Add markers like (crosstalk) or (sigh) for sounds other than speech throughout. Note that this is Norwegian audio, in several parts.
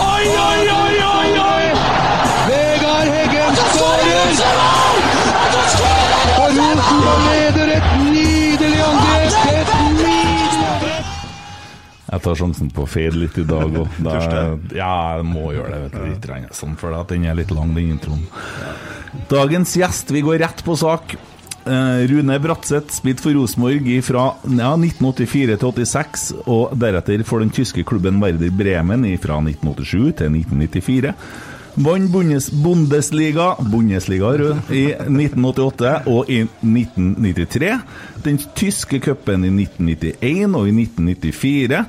Oi, oi, oi, oi, oi! Vegard Heggen skårer! Og Rosenborg leder et nydelig angrep! Et nydelig! Jeg tar sjansen på å fade litt i dag òg. Ja, jeg må gjøre det. vet du, litt sånn, For den er litt lang, den introen. Dagens gjest, vi går rett på sak. Eh, Rune Bratseth spilte for Rosenborg fra ja, 1984 til 86, og deretter for den tyske klubben Werder Bremen fra 1987 til 1994. Vant Bundes Bundesliga Bundesliga rød, i 1988 og i 1993. Den tyske cupen i 1991 og i 1994.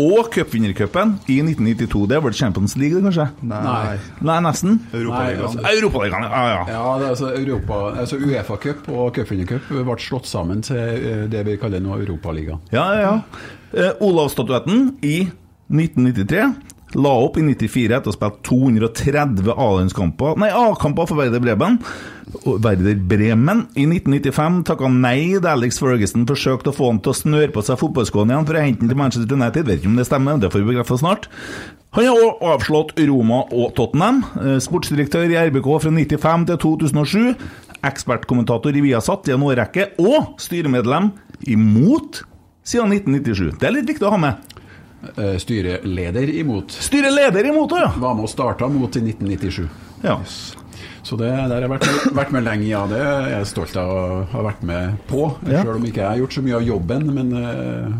Og cupvinnercupen i 1992. Det var vel Champions League, det, kanskje? Nei. Nei, nesten. Europaligaen. Nei, Europaligaen, ja, ja. Ja, det er altså Europa, altså Uefa-cup og cupvinnercup ble slått sammen til eh, det vi kaller nå Europaligaen. Ja, ja, ja. Eh, Olavsstatuetten i 1993 la opp i 94 etter å ha spilt 230 A-landskamper Nei, A-kamper for Werder Bremen. Werder Bremen i 1995 takka nei da Alex Ferguson forsøkte å få han til å snøre på seg fotballskoene igjen for å hente han til Manchester United. Vet ikke om det stemmer, det får vi bekrefta snart. Han har også avslått Roma og Tottenham. Eh, Sportsdirektør i RBK fra 95 til 2007. Ekspertkommentator i Viasat i en årrekke. Og styremedlem imot siden 1997. Det er litt viktig å ha med. Eh, Styreleder imot. Styreleder imot ja. Var med og starta mot i 1997. ja. Så det der har jeg vært med, vært med lenge, ja. Det er jeg stolt av å ha vært med på. Ja. Selv om ikke jeg har gjort så mye av jobben, men eh,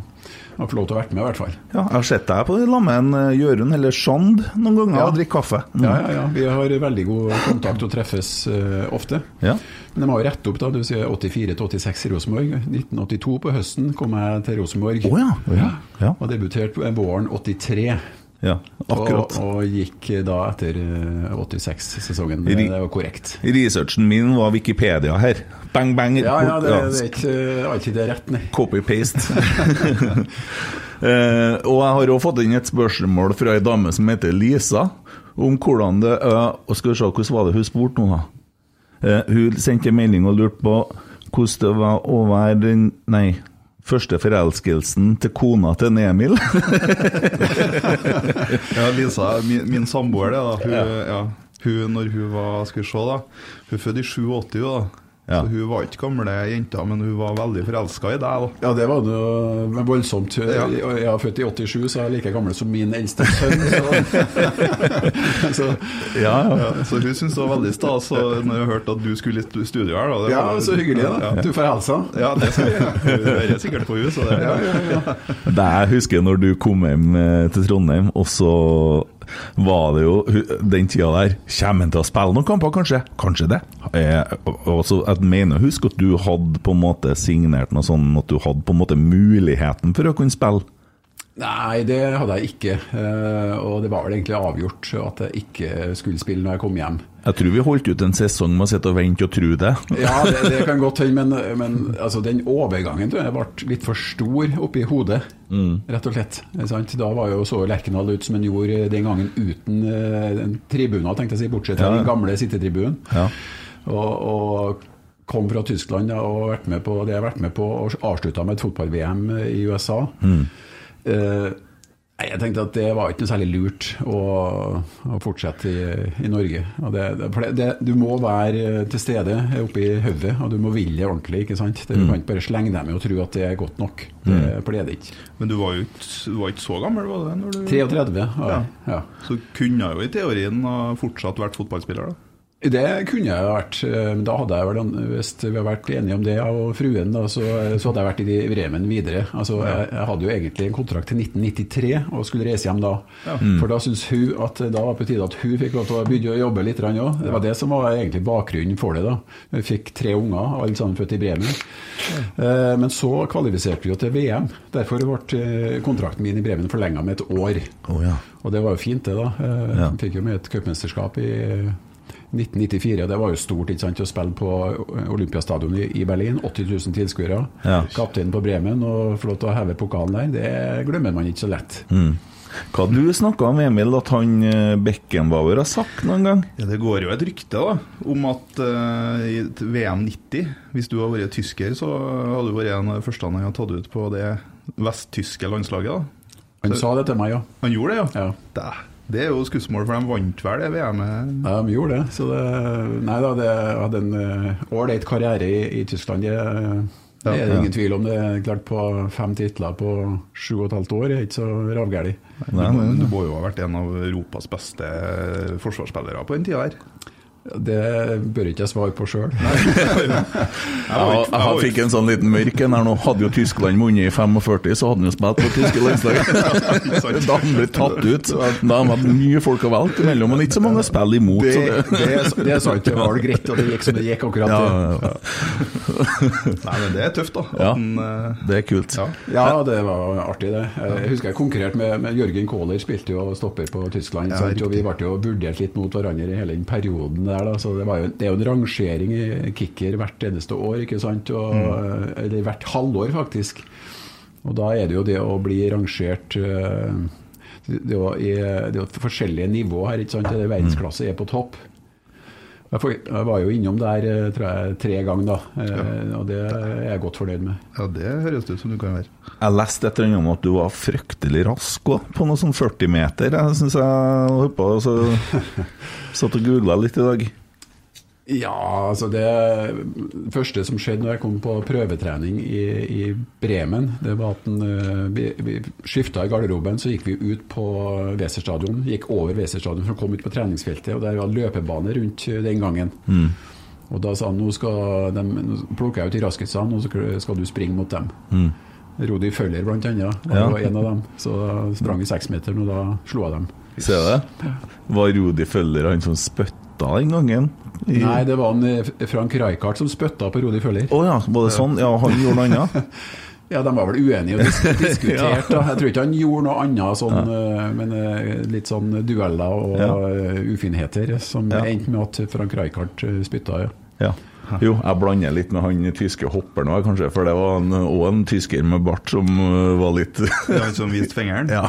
har fått lov til å være med, i hvert fall. Ja, jeg har sett deg på det sammen med eh, Jørund eller Sjand noen ganger Ja. og drikke kaffe. Mm. Ja, ja, ja. Vi har veldig god kontakt og treffes uh, ofte. Ja. Men de har jo rett opp, da. Du sier 84 til 86 i Rosenborg. 1982 på høsten kom jeg til Rosenborg. Oh, ja, ja, ja. Og debuterte våren 83. ja, akkurat. Og, og gikk da etter eh, 86-sesongen. Det, det var korrekt. Researchen min var Wikipedia her. Bang, bang. Ja, ja, det, det er ikke eh, alltid det er rett, nei. Copy-paste. (laughs) eh, og jeg har også fått inn et spørsmål fra ei dame som heter Lisa, om hvordan det eh, og Skal vi se, hvordan var det hun spurte nå, da? Eh, hun sendte melding og lurte på hvordan det var å være den Nei. Første forelskelsen til kona til Emil. (laughs) Ja, Lisa, min, min samboer, det, da. Hun, ja. hun, når hun var Skal vi se, da. Hun er født i 87, da. Ja. Så hun var ikke gamle jenta, men hun var veldig forelska i deg, da. Ja, det var jo voldsomt. Ja. Jeg er født i 87, så jeg er like gammel som min eldste sønn. Så, (laughs) så ja, ja. Så hun syntes det var veldig stas når hun hørte at du skulle i studio her. Da, det Ja, så hyggelig, da. Ja, Du får hilse. ja det skal jeg. Hun hører sikkert på henne. det Ja, ja, ja. Det jeg husker når du kom hjem eh, til Trondheim, og så var det jo den tida der Kommer han til å spille noen kamper, kanskje? Kanskje det. Jeg, og Jeg mener husk at du hadde på en måte signert noe sånn at du hadde på en måte muligheten for å kunne spille. Nei, det hadde jeg ikke. Eh, Og det var vel egentlig avgjort at jeg ikke skulle spille når jeg kom hjem. Jeg tror vi holdt ut en sesong med å sitte og vente og tro det. (laughs) Ja, det, det kan godt hende, men, men altså, den overgangen tror jeg ble litt for stor oppi hodet, rett og slett. Sant? Da var jo så Lerkendal ut som en gjorde den gangen uten uh, tribuner, tenkte jeg å si, bortsett fra Ja, den gamle sittetribunen. Ja. Og, og kom fra Tyskland og vært med på det jeg har vært med på, og avslutta med et fotball-VM i USA. Eh, nei, jeg tenkte at det var ikke noe særlig lurt å, å fortsette i, i Norge. Og det, det, for det, det, du må være til stede oppe i hodet, og du må ville det ordentlig. ikke sant? Det, du kan ikke bare slenge deg med og tro at det er godt nok. Det, For det er det ikke. Men du var jo ikke, du var ikke så gammel, var det? Når du, 33, ja. ja. Så kunne jeg jo i teorien ha fortsatt vært fotballspiller, da. Det kunne jeg vært. eh, men Da hadde jeg vel, Hvis vi hadde vært enige om det, jeg og fruen, da, så, så hadde jeg vært i Bremen videre. Altså, jeg, jeg hadde jo egentlig en kontrakt til 1993 og skulle reise hjem da. For da syntes hun at da var på tide at hun fikk lov til å begynne å jobbe litt òg. Det var det som var egentlig bakgrunnen for det. da. Vi fikk tre unger, alle sammen født i Bremen. Ja. Men så kvalifiserte vi jo til VM. Derfor ble eh, kontrakten min i Bremen forlenga med et år. Oh, ja. Og det var jo fint, det, da. Jeg Fikk jo med et cupmesterskap i 1994, og det var jo stort ikke sant, å spille på Olympiastadion i, i Berlin. 80 000 tilskuere. Ja. Kapteinen på Bremen og få lov til å heve pokalen der, det glemmer man ikke så lett. Mm. Hva du snakka om, Emil, at han eh, Beckenbauer har sagt noen gang? Ja, det går jo et rykte da, om at uh, i VM 90, hvis du hadde vært tysker, så hadde du vært en av de første han hadde tatt ut på det vesttyske landslaget. da. Han sa det til meg, ja. Han gjorde det, ja? ja. Det, det er jo skussmål, for de vant vel det VM-et. Ja, de gjorde det. Så det Nei da, det hadde en eh, ålreit karriere i, i Tyskland. Det, det er det ingen tvil om. Det er klart På fem titler på sju og et halvt år er ikke så ravgæli. Du, du må jo ha vært en av Europas beste forsvarsspillere på den tida her. Det bør ikke jeg svare på sjøl. (laughs) Jeg, fikk en sånn liten mørk en her nå. Hadde jo Tyskland vunnet i 45, så hadde han jo spilt på tyske landslag. (laughs) da han ble tatt ut. Da har han hatt mye folk å velge mellom, men ikke så mange å spille imot. Det, Så det, det, er, det er sant, det var greit, og det gikk som det gikk akkurat. ja, ja, (laughs) Nei, men det er tøft, da. At ja, den, eh, det er kult. ja. Ja, det var artig, det. Jeg husker jeg konkurrerte med, med Jørgen Kohler, spilte jo stopper på Tyskland. Ja, sant? Og vi ble jo vurdert litt mot hverandre i hele den perioden der. Da. Så det, var jo, det er jo en rangering i kicker hvert eneste år, ikke sant? Og, Eller hvert halvår, faktisk. Og da er det jo det å bli rangert eh, Det er jo det er jo forskjellige nivå her, ikke sant? Det er verdensklasse er på topp. Jeg, var jo innom der eh, tror jeg, tre ganger, da. Ja. Og det er jeg godt fornøyd med. ja, det høres ut som du kan være. Jeg leste et eller annet om at du var fryktelig rask også, på noe sånn 40 meter. Jeg synes jeg holdt på og så (laughs) satt og googla litt i dag. Ja, altså det første som skjedde når jeg kom på prøvetrening i, i Bremen, det var at den, eh, vi, vi skifta i garderoben, så gikk vi ut på Weserstadion. Gikk over Weserstadion for å komme ut på treningsfeltet, og der var løpebane rundt den gangen. Og da sa han nå skal de, nå plukker jeg ut de raskeste, og så skal du springe mot dem. Rodi Føller blant annet, Ja. var en av dem. Så da sprang vi seksmeteren, og da slo jeg dem. Ser du det? Var Rodi Føller han som spytta den gangen? I- Nei, det var en eh, Frank Rijkaard som spytta på Rodi Føller. Å ja, var det sånn? Ja, han gjorde noe annet? (laughs) Ja, de var vel uenige og dis (laughs) diskutert. da. Jeg tror ikke han gjorde noe annet sånn, ja. men eh, litt sånn dueller og Ja. eh, ufinheter som Ja. endte med at Frank Rijkaard eh, spytta. Ja. Ja. (laughs) Jo, jeg blander litt med han tyske hopperen òg, kanskje, for det var òg en, tysker med bart som øh, var litt (laughs) er som viste fingeren? (laughs) Ja.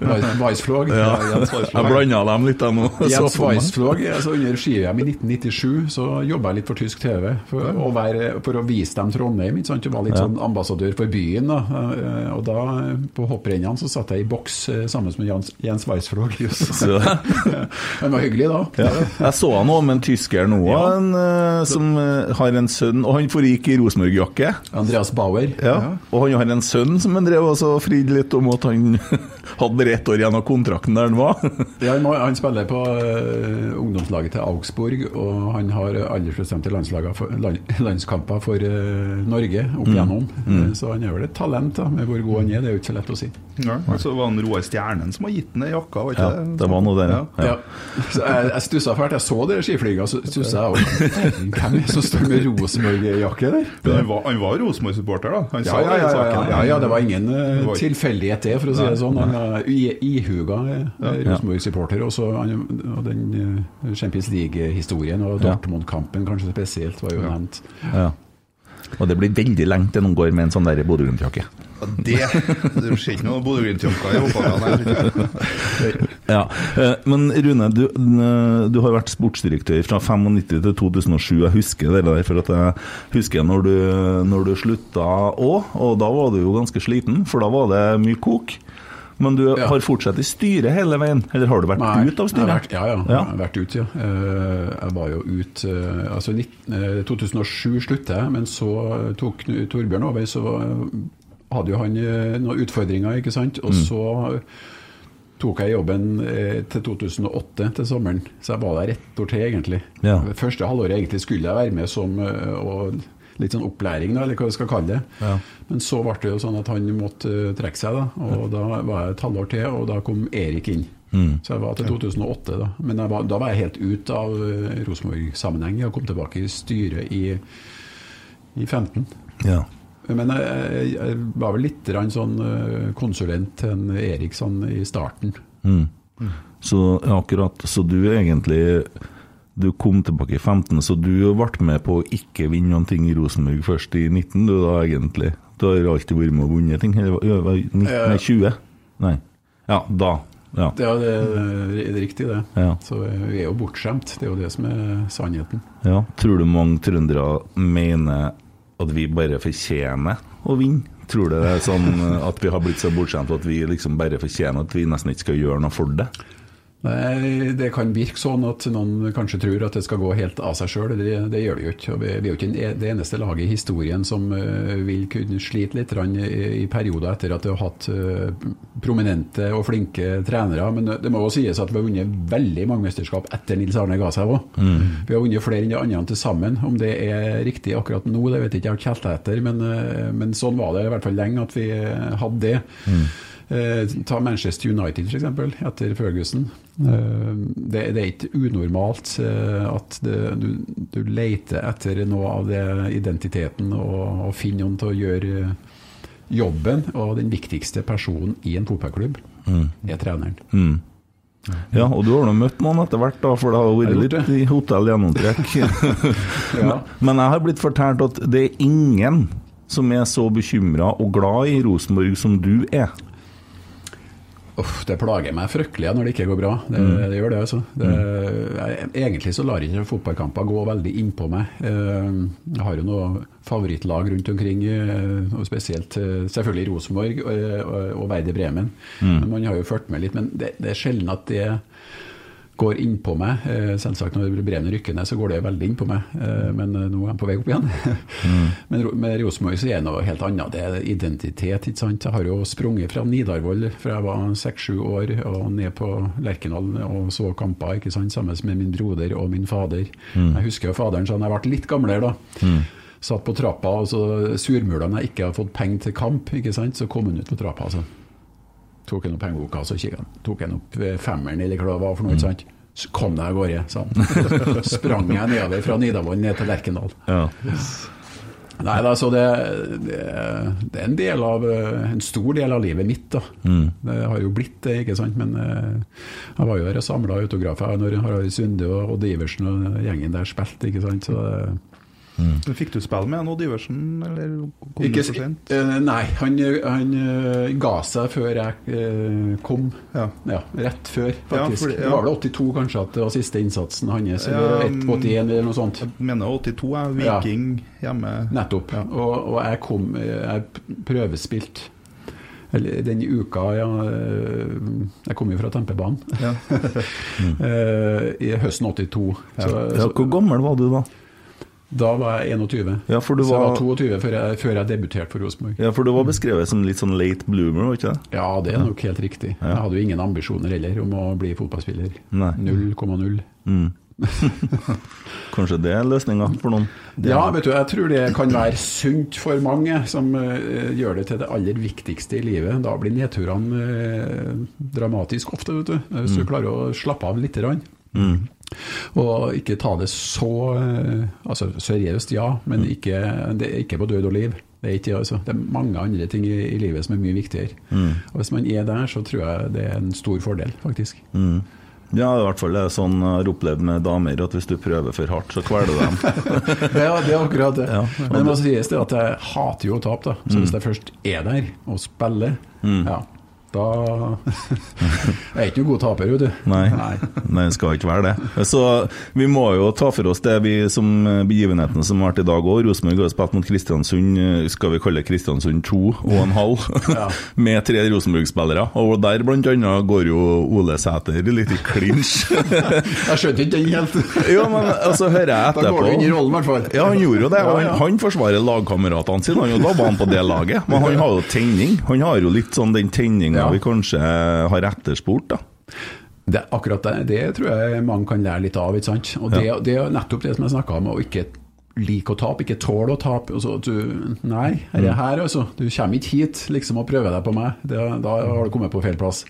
Weis- Weissflog. Ja, jeg blanda dem litt, jeg nå. Jens. Weissflog, altså Under ski-VM i 1997 så jobba jeg litt for tysk TV for å, være, for å vise dem Trondheim. Ikke sant? Jeg var litt Ja. sånn ambassadør for byen. da. Eh, Og da, eh, på hopprennene, så satt jeg i boks eh, sammen med Jens, Jens Weissflog. Han var hyggelig da. ja. Jeg så han òg med en tysker nå, en, øh, som har en sønn Og han foregikk i Rosenborg-jakke. Andreas Bauer. Ja. Og han har en sønn som han drev også og fridde litt om at han hadde bare ett år igjen av kontrakten der han var. (laughs) Ja, han, han spiller på uh, ungdomslaget til Augsburg, og han har aldersbestemte land, (laughs) landskamper for uh, Norge opp igjennom. Eh, Så han er vel et talent, da, med hvor god han er. Det er jo ikke så lett å si. Ja, så var det Roar Stjernen som har gitt den jakka, var ikke Ja, det var noe der, ja. Ja. Så jeg, jeg stussa fælt. Jeg så det skiflyginga, så stussa jeg òg. Hvem som står med Rosenborg-jakke der. Han var, han var Rosenborg-supporter, da? Han Ja, sa ja, det ja, ja, saken. ja, ja, det var ingen uh, Det tilfeldighet det, for å si det sånn. Han var i- ihuga eh, Rosenborg-supporter. Og så han- og den eh, Champions League-historien og Dortmund-kampen kanskje spesielt var jo nevnt. Ja. Og det blir veldig lenge til noen går med en sånn der Bodø-Glimt-jakke. Det Det skjer ikke noe Bodø-Glimt-jakke i fotballen. (laughs) Ja, eh, Men Rune, du, eh, du har vært sportsdirektør fra 95 til 2007. Jeg husker det der, for at jeg husker når du, når du slutta òg, og da var du jo ganske sliten, for da var det mye kok. Men du Ja. har fortsatt i styret hele veien, eller har du vært Nei, ut av styret? vært, ja, ja, Ja. Jeg har vært ut, ja. Eh, Jeg var jo ute eh, Altså 19, eh, 2007 sluttet jeg, men så tok Torbjørn over, så hadde jo han noen utfordringer, ikke sant. Og Mm. så tok jeg jobben til 2008, til sommeren. Så jeg var der ett år til, egentlig. Ja. Første halvåret egentlig skulle jeg være med som og litt sånn opplæring, da, eller hva vi skal kalle det. Ja. Men så ble det jo sånn at han måtte eh, trekke seg, da. Og da var jeg et halvår til, og da kom Erik inn. Mm. Så jeg var til 2008, da. Men var, da var jeg helt ute av uh, Rosenborg-sammenheng. Jeg kom tilbake i styret i, i 15. Ja. Men jeg, jeg, jeg var vel litt sånn eh, konsulent til en Erik sånn i starten. Mm. Så akkurat, så du egentlig Du kom tilbake i 15, så du ble med på å ikke vinne noen ting i Rosenborg først i 19, du da egentlig? Du har alltid vært med og vunnet ting? Eller var- var 19, nei, 20? Nei. Ja, da. Ja. Det er, det er riktig, det. Ja. Så vi er jo bortskjemt. Det er jo det som er sannheten. ja. Tror du mange trøndere mener at vi bare fortjener å vinne? Tror du det er sånn at vi har blitt så bortskjemt at vi liksom bare fortjener at vi nesten ikke skal gjøre noe for det? Nei, Det kan virke sånn at noen kanskje tror at det skal gå helt av seg sjøl. Det, det gjør det jo ikke. Vi, vi er jo ikke det eneste laget i historien som eh, vil kunne slite litt i, perioder etter at det har hatt eh, prominente og flinke trenere. Men det må jo sies at vi har vunnet veldig mange mesterskap etter Nils Arne ga seg òg. Vi har vunnet flere enn de andre til sammen. Om det er riktig akkurat nå, det vet jeg ikke, jeg har ikke helt etter. Men, eh, men sånn var det i hvert fall lenge at vi hadde det. Eh, ta Manchester United f.eks., etter Ferguson. Eh, det, det er ikke unormalt eh, at det, du, du leter etter noe av det identiteten og, og finner noen til å gjøre jobben. Og den viktigste personen i en fotballklubb er treneren. Mm. Ja, og du har nå møtt noen etter hvert, da, for det har vært litt i hotell gjennomtrekk. (laughs) Ja. Men jeg har blitt fortalt at det er ingen som er så bekymra og glad i Rosenborg som du er. Uff, det plager meg fryktelig når det ikke går bra. Det, det gjør det, altså. Det, jeg, egentlig så lar ikke fotballkamper gå veldig innpå meg. Eh, Jeg har jo noen favorittlag rundt omkring, eh, og spesielt eh, selvfølgelig Rosenborg og, og, og Werder Bremen. Men Man har jo fulgt med litt, men det, det er sjelden at det går innpå meg. Eh, Selvsagt når brevene rykker ned, så går det veldig innpå meg. Eh, Men eh, nå er de på vei opp igjen. (laughs) Men med Rosenborg så er det noe helt annet. Det er identitet. ikke sant? Jeg har jo sprunget fra Nidarvoll fra jeg var seks-sju år og ned på Lerkendal og så kamper ikke sant? sammen med min broder og min fader. Jeg husker jo faderen sa da jeg ble litt gamlere, da. Satt på trappa, og så surmula når jeg ikke har fått penger til kamp. ikke sant? Så kom hun ut på trappa. altså tok han opp pengeboka så kikket han. tok han opp eh, femmeren eller hva det var for noe. Mm. sant? Så kom deg av gårde, sa han. (laughs) Sprang jeg nedover fra Nidavollen ned til Lerkendal. Ja. Nei, da, så det, det, det er en del av eh, en stor del av livet mitt. da. Det har jo blitt det, ikke sant. Men eh, jeg var jo her og samla autografer når Harald Sunde og Odd Iversen og gjengen der spilte, ikke sant. Så det, Men Fikk du spille med Odd Iversen, eller kom ikke, du for sent? Uh, nei, han, han uh, ga seg før jeg uh, kom. Ja. Ja, rett før, faktisk. fordi- ja. Det var vel 82 kanskje at det var siste innsatsen hans, Ja, eller mm. 1 på 81 eller noe sånt. Jeg mener 82 er Viking hjemme. Nettopp. Og, og jeg kom Jeg prøvespilte. prøvespilt eller den uka ja, Jeg kom jo fra Tempebanen. Ja. mm. (laughs) I høsten 82. Så, ja, Hvor gammel var du da? Da var jeg 21. Ja, for du så jeg var- var 22 før jeg, før jeg debuterte for Rosenborg. Ja, For du var beskrevet som litt sånn late bloomer, var ikke det? Ja, det er nok helt riktig. Jeg hadde jo ingen ambisjoner heller om å bli fotballspiller. Nei. 0,0. Mm. (laughs) Kanskje det er løsninga for noen? Ja, vet du, jeg tror det kan være sunt for mange, som uh, gjør det til det aller viktigste i livet. Da blir nedturene uh, dramatisk ofte, vet du. Hvis du klarer å slappe av litt. Grann. Og ikke ta det så eh, altså, seriøst, ja, men ikke, det er ikke på død og liv. Det er, ikke, altså, det er mange andre ting i, i livet som er mye viktigere. Og Hvis man er der, så tror jeg det er en stor fordel, faktisk. Ja, i hvert fall det er sånn jeg har opplevd med damer, at hvis du prøver for hardt, så kveler du dem. (laughs) Ja, det er akkurat det. Ja. Men det må sies det at jeg hater jo å tape, da. Så hvis jeg først er der og spiller, ja, da (laughs) Jeg er ikke noen god taper, vet du. Nei, nei, skal ikke være det. Så vi må jo ta for oss det vi som begivenheten som har vært i dag òg. Rosenborg har spilt mot Kristiansund, eh, skal vi kalle Kristiansund 2 og en halv, (laughs) med tre Rosenborg-spillere. Og der blant annet går jo Ole Sæter litt i klinsj. (laughs) Jeg skjønte ikke den helt. jo, men altså hører jeg Da går du inn i etterpå rollen, i hvert fall. Ja, han gjorde jo det. Ja, ja. Han, han forsvarer lagkameratene sine, han, og da var han på det laget. Men han har jo tenning. Han har jo litt sånn den tenninga Ja. vi kanskje har etterspurt, da. Det, akkurat det, det tror jeg mange kan lære litt av. ikke sant? Og det, det er nettopp det som jeg snakka om, å ikke like å tape, ikke tåle å tape. Altså, du, nei, dette er her, altså. Du kommer ikke hit liksom og prøver deg på meg. Det, da har du kommet på feil plass.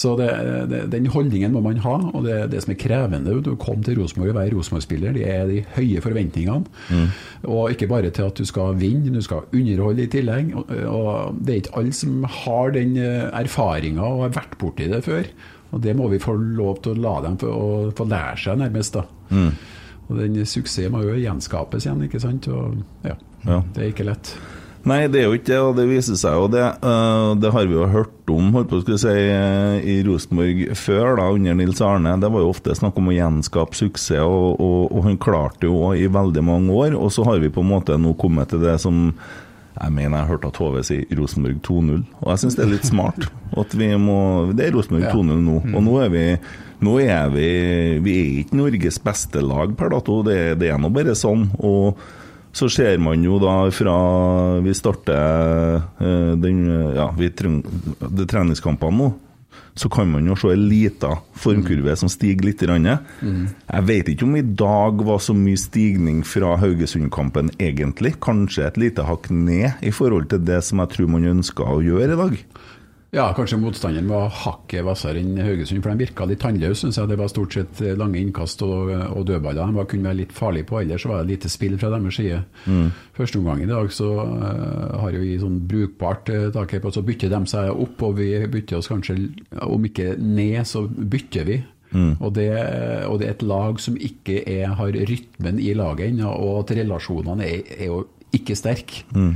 Så det, det, den holdningen må man ha, og det, det som er krevende å komme til Rosenborg og være Rosenborg-spiller, det er de høye forventningene. Og ikke bare til at du skal vinne, du skal underholde i tillegg. Og, og det er ikke alle som har den erfaringa og har vært borti det før. Og det må vi få lov til å la dem få, få lære seg, nærmest. da. Og den suksessen må jo gjenskapes igjen, ikke sant. Og, ja, Ja. Det er ikke lett. Nei, det er jo ikke det, og det viser seg jo det. Eh, Det har vi jo hørt om holdt på å si, eh, i Rosenborg før, da, under Nils Arne. Det var jo ofte snakk om å gjenskape suksess, og, og, og han klarte jo også i veldig mange år. Og så har vi på en måte nå kommet til det som jeg mener jeg har hørt at HV sier Rosenborg 2-0, og jeg syns det er litt smart. At vi må, Det er Rosenborg Ja. 2-0 nå, og nå er vi nå er vi Vi er ikke Norges beste lag per dato, det, det er nå bare sånn. og så ser man jo da fra vi starter eh, den, ja, vi treng, de treningskampene nå, så kan man jo se ei lita formkurve som stiger litt. Mm. Jeg vet ikke om i dag var så mye stigning fra Haugesund-kampen egentlig. Kanskje et lite hakk ned i forhold til det som jeg tror man ønska å gjøre i dag. Ja, kanskje motstanderen var hakket hvassere enn Haugesund, for de virka litt tannløse. Synes jeg. Det var stort sett lange innkast og, og dødballer. De var, kunne være litt farlige på, ellers var det lite spill fra deres side. Første omgang i dag så uh, har jo vi sånn brukbart uh, tak her på, så bytter de seg opp, og vi bytter oss kanskje, om ikke ned, så bytter vi. Og, det, og det er et lag som ikke er, har rytmen i laget ennå, og at relasjonene er, er jo ikke sterke. Eh,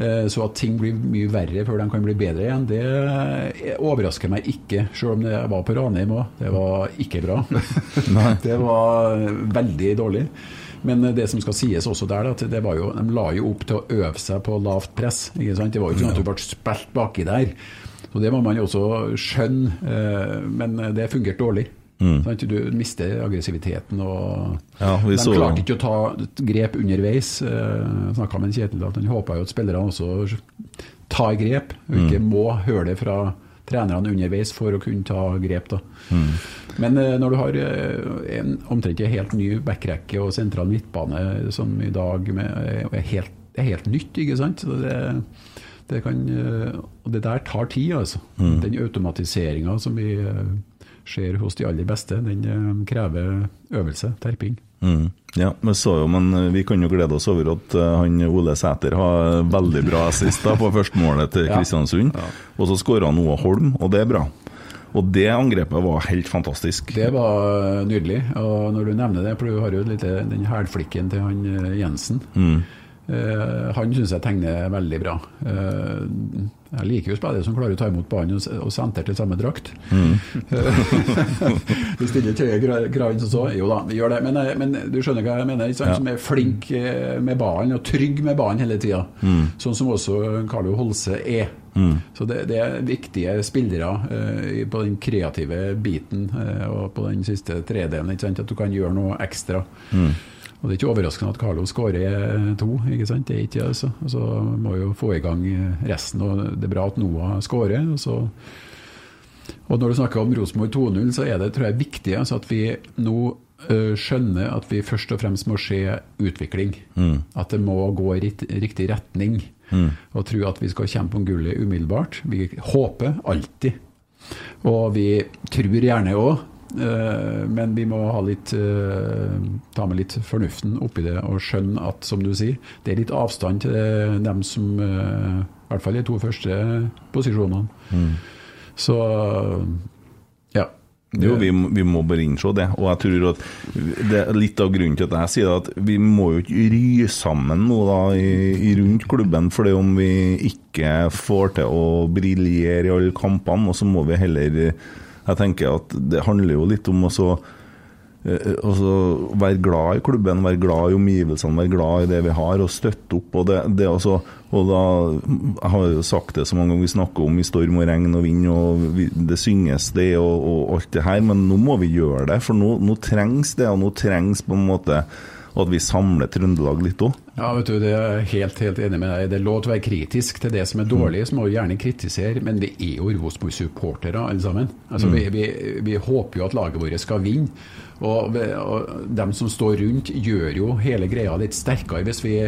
Så at ting blir mye verre før de kan bli bedre igjen, det eh, overrasker meg ikke. Selv om det var på Ranheim òg. Det var ikke bra. (laughs) det var veldig dårlig. Men det som skal sies også der, at det var jo, de la jo opp til å øve seg på lavt press. Ikke sant? Det var jo ikke sånn at du ble spilt baki der. Så Det må man jo også skjønne, eh, men det fungerte dårlig. Sant? Du mister aggressiviteten. og Ja, De så- klarte ikke å ta grep underveis. Jeg snakka med Kjetil at han håpa jo at spillerne også tar grep, og ikke må høre det fra trenerne underveis for å kunne ta grep. da. Men eh, når du har eh, en omtrent en helt ny backrekke og sentral midtbane som i dag med, er, helt, er helt nytt, ikke sant Så det, det kan, eh, og det der tar tid, altså. Den automatiseringa som vi ser hos de aller beste, den eh, krever øvelse, terping. Mm. Ja, men, så jo, men eh, vi kan jo glede oss over at eh, han Ole Sæter har veldig bra assist på (laughs) førstemålet til Ja. Kristiansund. Og så skåra Noah Holm, og det er bra. Og det angrepet var helt fantastisk. Det var nydelig. Og når du nevner det, for du har jo litt den hælflikken til han Jensen. Eh, han syns jeg tegner veldig bra. Eh, jeg liker jo spillere som klarer å ta imot ballen og, senter til samme drakt. (laughs) du stiller ikke høye krav som så. Jo da, vi gjør det. Men, eh, men du skjønner hva jeg mener? Ja. Som er flink eh, med ballen og trygg med ballen hele tida. Sånn som også Carlo Holse er. Så det, det er viktige spillere eh, på den kreative biten eh, og på den siste tredelen. At du kan gjøre noe ekstra. Og Det er ikke overraskende at Carlo skårer to. ikke sant? Det er ikke det, altså. Og Så må jo få i gang resten. og Det er bra at Noah skårer. og så og når du snakker om Rosenborg 2-0, så er det tror jeg, viktig altså, at vi nå skjønner at vi først og fremst må se utvikling. At det må gå i riktig retning. Og tro at vi skal kjempe om gullet umiddelbart. Vi håper alltid. Og vi tror gjerne òg men vi må ha litt, eh, ta med litt fornuften oppi det og skjønne at, som du sier, det er litt avstand til dem som eh, I hvert fall de to første posisjonene. Mm. Så ja. Jo, vi, vi må bare innse det. Og jeg tror at det er litt av grunnen til at jeg sier at vi må jo ikke ry sammen nå da i, i rundt klubben, for det om vi ikke får til å briljere i alle kampene, og så må vi heller Jeg tenker at det handler jo litt om å så altså, være glad i klubben, være glad i omgivelsene, være glad i det vi har, og støtte opp. Og, det, det også, og da, Jeg har jo sagt det så mange ganger vi snakker om i storm og regn og vind, og vi, det synges det og, og alt det her, men nå må vi gjøre det. For nå, nå trengs det, og nå trengs på en måte at vi samler Trøndelag litt òg. Ja, vet du, det er jeg helt, helt enig med deg. Det er lov til å være kritisk til det som er dårlig, så må vi gjerne kritisere, men det er jo Rosenborg-supportere alle sammen. Altså, vi, vi, vi håper jo at laget vårt skal vinne. Og, og dem som står rundt, gjør jo hele greia litt sterkere hvis vi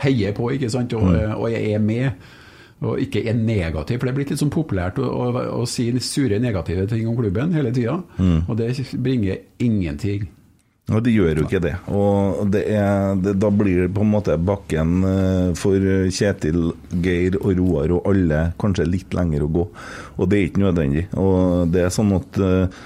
heier på ikke sant? Og, og er med. Og ikke er negativ, for det er blitt litt sånn populært å, å, å si sure negative ting om klubben hele tida. Og det bringer ingenting. Og det gjør jo ikke det. Og det er, det, da blir det på en måte bakken eh, for Kjetil, Geir og Roar og alle kanskje litt lenger å gå. Og det er ikke nødvendig. Og det er sånn at uh,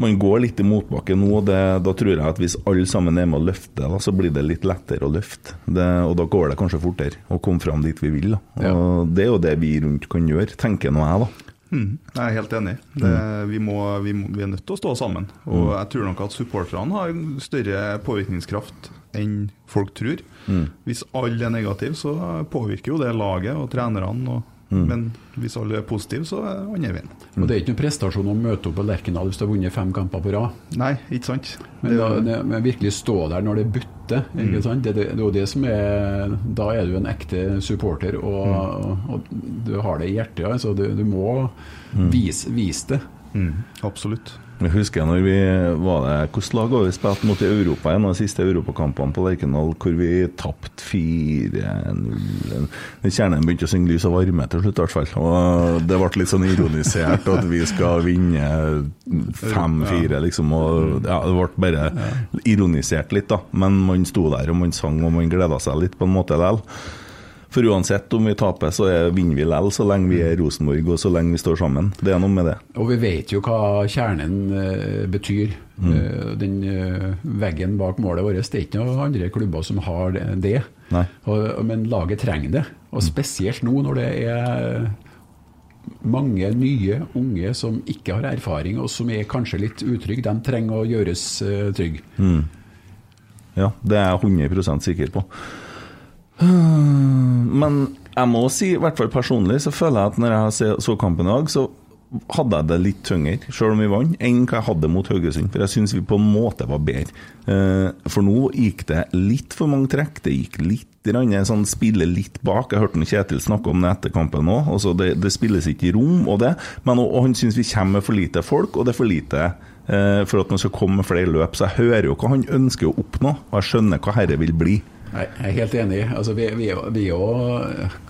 man går litt i motbakke nå, og det, da tror jeg at hvis alle sammen er med å løfte, da, så blir det litt lettere å løfte. Det, og da går det kanskje fortere å komme fram dit vi vil. Da. Ja. Og det er jo det vi rundt kan gjøre, tenker nå jeg, da. Mm, jeg er helt enig. Det, vi, må, vi, må, vi er nødt til å stå sammen. Og jeg tror nok at supporterne har større påvirkningskraft enn folk tror. Hvis alle er negative, så påvirker jo det laget og trenerne. Og, Men hvis alle er positive, så er det andre veien. Og det er ikke noen prestasjon å møte opp på Lerkendal hvis du har vunnet fem kamper på rad. Nei, ikke sant? Men, da, det, men virkelig stå der når det butter. Sant? Det, det, det det som er Da er du en ekte supporter, og, og du har det i hjertet. Altså, du, du må vise, vise det. Mm, absolutt. Jeg husker når vi var det Hvilket lag var vi spilt mot i Europa en av de siste europakampene på Lerkendal, hvor vi tapte 4-0 Kjernen begynte å synge 'Lys og varme' til slutt, i hvert fall. Og det ble litt sånn ironisert at vi skal vinne 5-4, liksom. Og ja, det ble bare ironisert litt, da. Men man sto der og man sang og man gleda seg litt, på en måte likevel. For uansett om vi taper, så er, vinner vi likevel, så lenge vi er Rosenborg og så lenge vi står sammen. Det er noe med det. Og vi vet jo hva kjernen eh, betyr. Eh, den eh, veggen bak målet vårt, det er ikke noen andre klubber som har det. Og, men laget trenger det. Og spesielt nå når det er mange nye unge som ikke har erfaring, og som er kanskje litt utrygge. De trenger å gjøres uh, trygge. Ja, det er jeg 100% sikker på. (sighs) Men jeg må si, i hvert fall personlig, så føler jeg at når jeg så kampen i dag, så hadde jeg det litt tyngre, selv om vi vant, enn hva jeg hadde mot Haugesund. For jeg syns vi på en måte var bedre. Eh, For nå gikk det litt for mange trekk. Det gikk litt sånn spille litt bak. Jeg hørte Kjetil snakke om det etter kampen òg. Det, det spilles ikke i rom og det, men og, og han syns vi kommer med for lite folk, og det er for lite eh, for at man skal komme med flere løp. Så jeg hører jo hva han ønsker å oppnå, og jeg skjønner hva dette vil bli. Nei, jeg er helt enig. Altså, vi, vi, vi er jo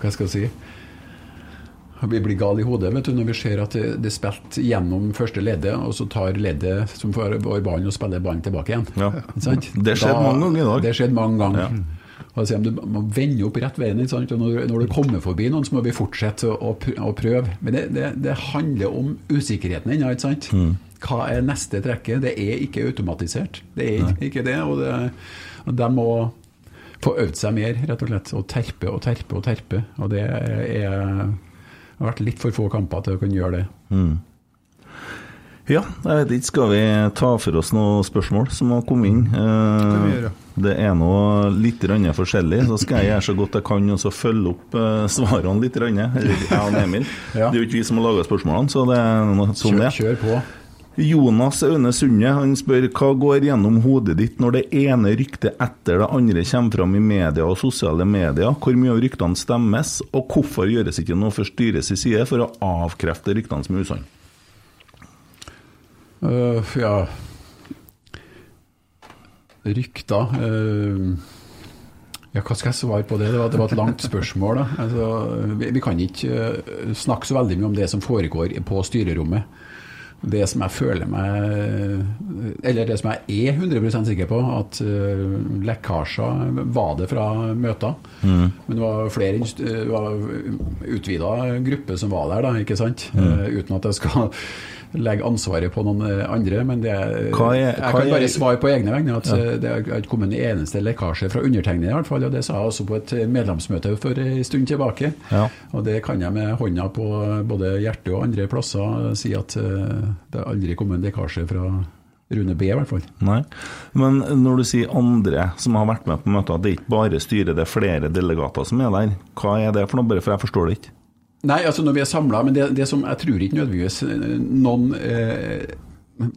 Hva skal jeg si Vi blir gale i hodet vet du, når vi ser at det, det er spilt gjennom første leddet, og så tar leddet som får vår ball, og spiller ballen tilbake igjen. Ja. Sant? Det skjedde mange ganger i dag. Det skjedde mange ganger. Ja. Altså, Du må vende opp rett veien. Og når, når du kommer forbi noen, så må vi fortsette å, prøve. Men det, det, det handler om usikkerheten ennå. ikke sant? Mm. Hva er neste trekket? Det er ikke automatisert. Det er ikke, ikke det. Og, det, de må få øvd seg mer, rett og slett. Og terpe og terpe og terpe. Og det er, har vært litt for få kamper til å kunne gjøre det. Ja, jeg vet ikke, skal vi ta for oss noen spørsmål som har kommet inn? Eh, det er noe litt forskjellig, så skal jeg gjøre så godt jeg kan og så følge opp eh, svarene litt. Eller jeg og Emil. Ja. Det er jo ikke vi som har laga spørsmålene, så det er noe sånn det er. kjør på. Jonas Aune Sunde han spør hva går gjennom hodet ditt når det ene ryktet etter det andre kommer fram i media og sosiale medier? Hvor mye av ryktene stemmes, og hvorfor gjøres ikke noe fra styrets side for å avkrefte ryktene som er usanne? Uh, ja Rykter uh... Ja, hva skal jeg svare på det? Det var, det var et langt spørsmål. Altså, vi, vi kan ikke øh, snakke så veldig mye om det som foregår på styrerommet. Det som jeg føler meg Eller det som jeg er 100% sikker på, at uh, lekkasjer var det fra møter. Mm. Men det var flere det var utvida gruppe som var der, da, ikke sant? Uh, uten at jeg skal legge ansvaret på noen uh, andre. Men det, Hva er- jeg hva kan er- bare svare på egne vegne at ja. det har ikke kommet en eneste lekkasje fra undertegnede, i hvert fall. Og det sa jeg også på et medlemsmøte for en stund tilbake. Ja. Og det kan jeg med hånda på både hjertet og andre plasser si at eh, det har aldri kommet en lekkasje fra Rune B, i hvert fall. Nei. Men når du sier andre som har vært med på møter, det er ikke bare styret, det er flere delegater som er der. Hva er det for noe, bare for jeg forstår det ikke? Nei, altså når vi er samla, men det, det som jeg tror ikke nødvendigvis eh, noen eh,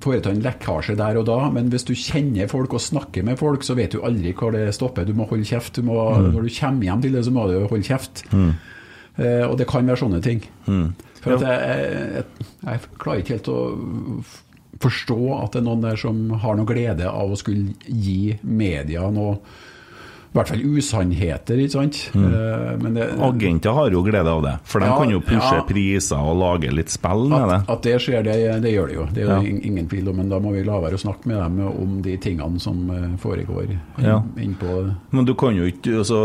foretar en lekkasje der og da, men hvis du kjenner folk og snakker med folk, så vet du aldri hvor det stopper. Du må holde kjeft. Du må, Når du kommer hjem til det, så må du holde kjeft. Eh, og det kan være sånne ting. For at jeg, jeg, jeg klarer ikke helt å forstå at det er noen der som har noe glede av å skulle gi media noe i hvert fall usannheter, ikke sant? Eh, det, Agenter har jo glede av det, for de Ja, kan jo pushe ja. priser og lage litt spill med det. At, at det skjer, det, det gjør det jo. Det er jo Ja. ingen tvil om, men da må vi la være å snakke med dem om de tingene som eh, foregår inn, Ja. inn Men du kan jo ikke altså,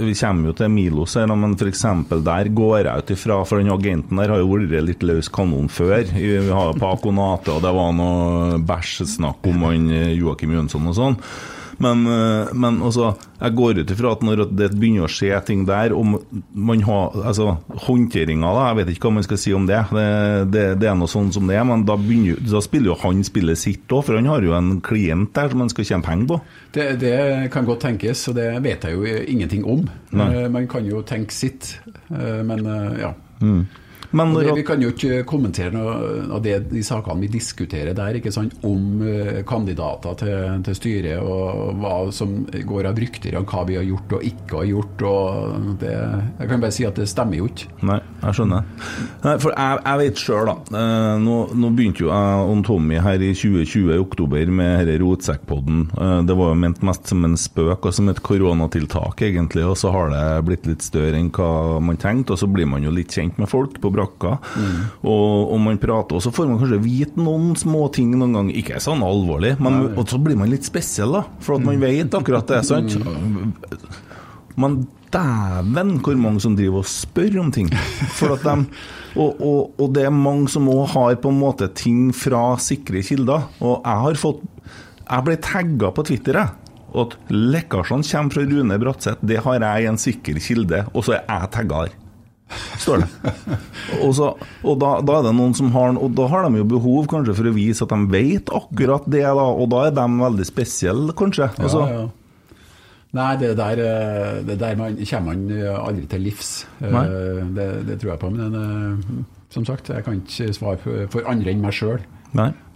Vi kommer jo til Milos her, men f.eks. der går jeg ut ifra For den agenten der har jo vært litt løs kanon før. Vi har jo Nate, og det var noe bæsj-snakk om han eh, Joakim Jønsson og sånn. Men, eh, men også, jeg går ut ifra at når det begynner å skje ting der, om man har altså, håndteringa, da, jeg vet ikke hva man skal si om det. Det, det, det er noe sånn som det er, men da, begynner, da spiller jo han spillet sitt òg, for han har jo en klient der som han skal tjene penger på. det, det kan godt tenkes, og det vet jeg jo ingenting om. Nei. Eh, Man kan jo tenke sitt, eh, men ja. ja. Men det, vi kan jo ikke kommentere noe av det, de sakene vi diskuterer der, ikke sant? om eh, kandidater til, til styret og hva som går av rykter om hva vi har gjort og ikke har gjort. Og det, jeg kan bare si at det stemmer jo ikke. Nei, jeg skjønner. Nei, for jeg, jeg vet sjøl, da. Eh, nå, nå begynte jo jeg og Tommy her i 2020 i oktober med denne rotsekkpodden. Eh, det var jo ment mest som en spøk og som et koronatiltak, egentlig. Og så har det blitt litt større enn hva man tenkte, og så blir man jo litt kjent med folk på brakka. Og, og man prater, og så får man kanskje vite noen små ting noen gang. Ikke sånn alvorlig, men og så blir man litt spesiell, da. For at man vet akkurat det, sant? Men dæven hvor mange som driver og spør om ting. For at dem, og, og, og det er mange som òg har på en måte ting fra sikre kilder. Og jeg har fått Jeg ble tagga på Twitter, jeg. Og at lekkasjene kommer fra Rune Bratseth, det har jeg i en sikker kilde, og så er jeg tagga der. Står det. (laughs) Og, så, og da, da er det noen som har Og da har de jo behov kanskje for å vise at de vet akkurat det, da, og da er de veldig spesielle, kanskje. Altså, Ja, ja. Nei, det der, eh, det der man, kommer man eh, aldri til livs. Eh, Det, det tror jeg på. Men som sagt, jeg kan ikke svare for, for andre enn meg sjøl.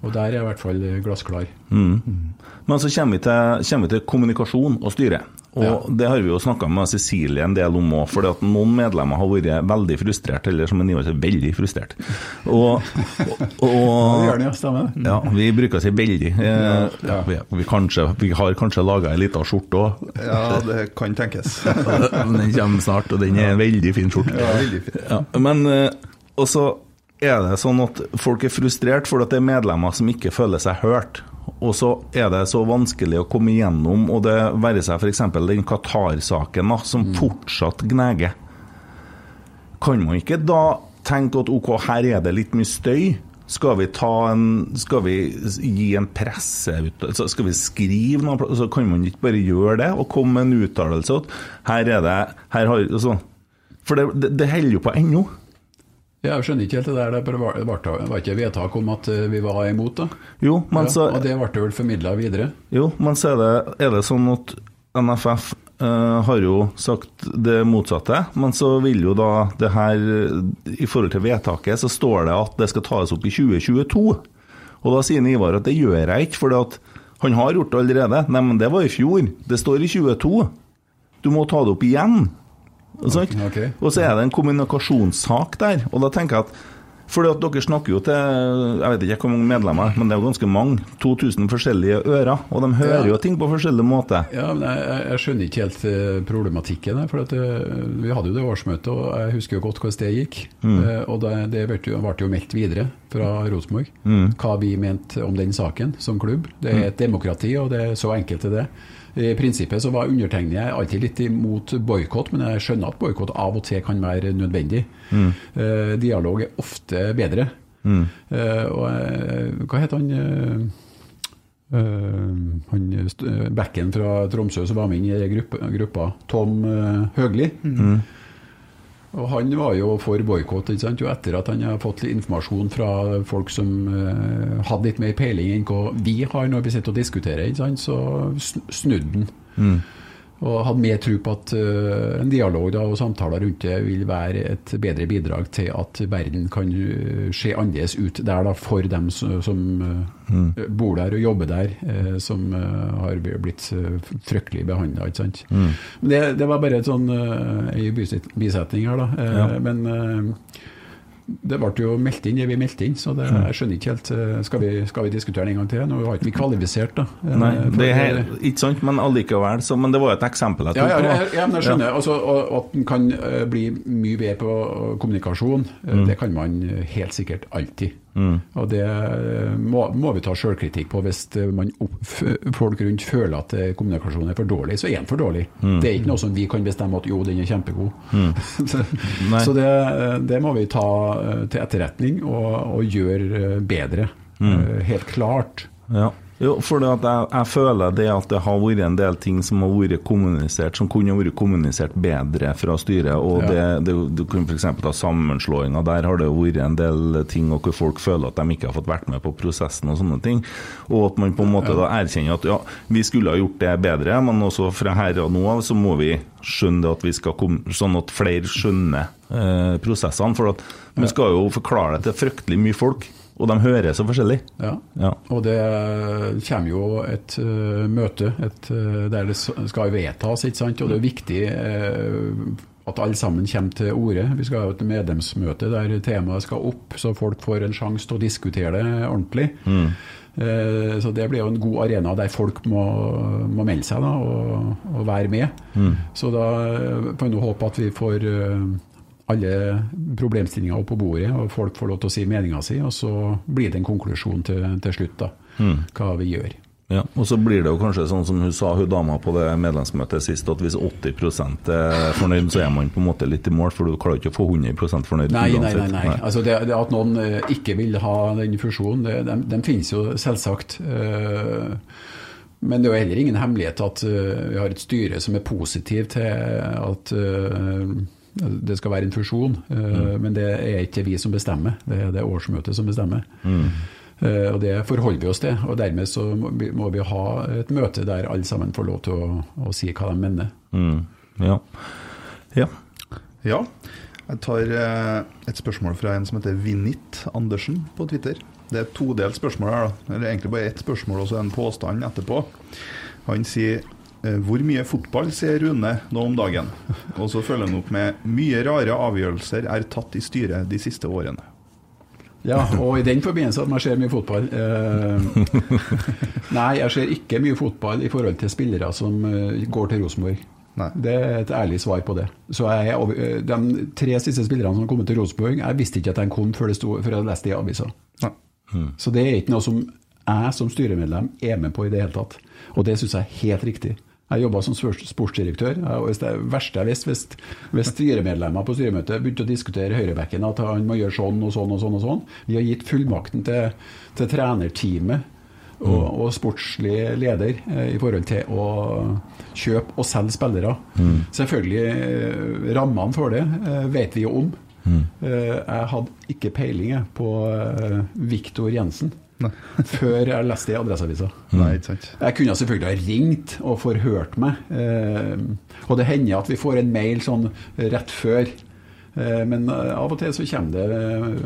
Og der er jeg i hvert fall glassklar. Men så kommer vi til, kommer vi til kommunikasjon og styre. Og Ja. det har vi jo snakka med Cecilie en del om òg, for noen medlemmer har vært veldig frustrert, eller som en Ivar sier, veldig frustrert. Og, og, og ja, ja, vi bruker å si veldig. Eh, Ja. Vi, vi, kanskje, vi har kanskje laga ei lita skjorte òg. Ja, det kan tenkes. (laughs) Den kommer snart, og den er en veldig fin skjorte. Ja, veldig fin. Ja, men eh, Og så er det sånn at folk er frustrert fordi det er medlemmer som ikke føler seg hørt. Og så er det så vanskelig å komme igjennom, og det være seg f.eks. den Qatar-saken, som som fortsatt gneger. Kan man ikke da tenke at ok, her er det litt mye støy? Skal vi, ta en, skal vi gi en presse ut, altså skal vi skrive noe, så kan man ikke bare gjøre det og komme med en uttalelse at her er det her har, altså, For det, det, det holder jo på ennå. Ja, Jeg skjønner ikke helt det der. Det var, var, ikke vedtak om at eh, vi var imot, da. Jo, men så ja, og det ble vel formidla videre. Jo, men så er det, er det sånn at NFF eh, har jo sagt det motsatte, men så vil jo da det her I forhold til vedtaket så står det at det skal tas opp i 2022. Og da sier Ivar at det gjør jeg ikke, for han har gjort det allerede. Nei, men det var i fjor. Det står i 22. Du må ta det opp igjen. Og, sant? Ok. og så er det en kommunikasjonssak der, og da tenker jeg at Fordi at dere snakker jo til jeg vet ikke hvor mange medlemmer, men det er jo ganske mange. 2000 forskjellige ører. Og de hører Ja. jo ting på forskjellig måte. Ja, men jeg, jeg- skjønner ikke helt eh, problematikken her. For at, eh, vi hadde jo det årsmøtet, og jeg husker jo godt hvordan det gikk. Mm. Og det, det ble jo, ble jo meldt videre fra Rosenborg hva vi mente om den saken som klubb. Det er et demokrati, og det er så enkelt er det. I prinsippet så var undertegnet alltid litt imot boikott, men jeg skjønner at boikott av og til kan være nødvendig. Eh, dialog er ofte bedre. Eh, og eh, hva heter han eh, eh, han eh, Bekken fra Tromsø som var med inn i gruppa, gruppa Tom Høgli. Og Han var jo for boikott etter at han har fått litt informasjon fra folk som eh, hadde litt mer peiling enn hva vi har når vi sitter og diskuterer, så snudde han. Og hadde mer tro på at eh, en dialog da, og samtaler rundt det vil være et bedre bidrag til at verden kan eh, se annerledes ut der da, for dem som, som mm. bor der og jobber der, eh, som eh, har blitt eh, fryktelig behandla. Det, det var bare et sånn, eh, ei bisetning her, da. Eh, Ja. Men eh, det ble jo meldt inn det vi meldte inn, så det, jeg skjønner ikke helt eh, Skal vi, skal vi diskutere den en gang til? Nå har ikke vi kvalifisert, da. Eh, Nei, det er ikke sant, men allikevel. Så, men det var jo et eksempel jeg ja, tok ja, ja, ja, jeg skjønner. Altså, og, og at en kan eh, bli mye bedre på kommunikasjon, Mm. det kan man helt sikkert alltid. Og det eh, må, må vi ta sjølkritikk på. Hvis eh, man opp, folk rundt føler at eh, kommunikasjonen er for dårlig, så er den for dårlig. Mm. Det er ikke noe som vi kan bestemme at jo, den er kjempegod. (laughs) så så det, det må vi ta til etterretning og, og gjøre bedre. Mm. Helt klart. Ja. Jo, for jeg, jeg føler det at det har vært en del ting som har vært kommunisert, som kunne vært kommunisert bedre fra styret. og Ja. det, det, Du kunne f.eks. ta sammenslåinga. Der har det vært en del ting og hvor folk føler at de ikke har fått vært med på prosessen og sånne ting. Og at man på en måte da erkjenner at ja, vi skulle ha gjort det bedre, men også fra her og nå av så må vi skjønne det at vi skal komme, sånn at flere skjønner eh, prosessene. For at vi skal jo forklare det til fryktelig mye folk, og de hører så forskjellig. Ja. Ja. Og det kommer jo et uh, møte et, uh, der det skal vedtas, ikke sant? og det er viktig uh, at alle sammen kommer til orde. Vi skal ha et medlemsmøte der temaet skal opp, så folk får en sjanse til å diskutere det ordentlig. Mm. Så Det blir jo en god arena der folk må, må melde seg da, og, og være med. Så da får vi håpe at vi får alle problemstillinger opp på bordet, og folk får lov til å si meninga si, og så blir det en konklusjon til, til slutt, da, hva vi gjør. Ja, og så blir det jo kanskje sånn som hun sa, hun dama på det medlemsmøtet sist, at hvis 80 er fornøyd, så er man på en måte litt i mål, for du klarer ikke å få 100 fornøyd Nei, nei, nei. nei. Altså det, det At noen eh, ikke vil ha den fusjonen, det, de, de finnes jo selvsagt. eh, Men det er jo heller ingen hemmelighet at eh, vi har et styre som er positiv til at det skal være en fusjon. mm. Men det er ikke vi som bestemmer, det er det årsmøtet som bestemmer. Eh, Og Det forholder vi oss til. og Dermed så må vi, må vi ha et møte der alle sammen får lov til å, å si hva de mener. Mm, ja. ja. Ja. Jeg tar eh, et spørsmål fra en som heter Vinit Andersen på Twitter. Det er et todelt spørsmål her, da. Eller egentlig bare ett spørsmål og så en påstand etterpå. Han sier eh, hvor mye fotball ser Rune nå om dagen? Og så følger han opp med mye rare avgjørelser er tatt i styret de siste årene. Ja, og i den forbindelse at man ser mye fotball eh, (laughs) Nei, jeg ser ikke mye fotball i forhold til spillere som eh, går til Rosenborg. Nei. Det er et ærlig svar på det. Så jeg, eh, De tre siste spillerne som har kommet til Rosenborg, jeg visste ikke at de kom før, det sto, før jeg leste det i avisa. Nei. Så det er ikke noe som jeg som styremedlem er med på i det hele tatt. Og det syns jeg er helt riktig. Jeg jobba som sportsdirektør. og Det verste jeg visste, hvis, hvis styremedlemmer på styremøtet begynte å diskutere høyrebekken, at han må gjøre sånn og sånn og sånn og sånn Vi har gitt fullmakten til, til trenerteamet og, og sportslig leder eh, i forhold til å kjøpe og selge spillere. Selvfølgelig, eh, rammene for det eh, vet vi jo om. Mm. jeg hadde ikke peiling på Viktor Jensen (laughs) før jeg leste det i Adresseavisa. Nei, ikke sant. Jeg kunne selvfølgelig ha ringt og forhørt meg. Eh, og det hender at vi får en mail sånn rett før. Eh, men eh, av og til så kommer det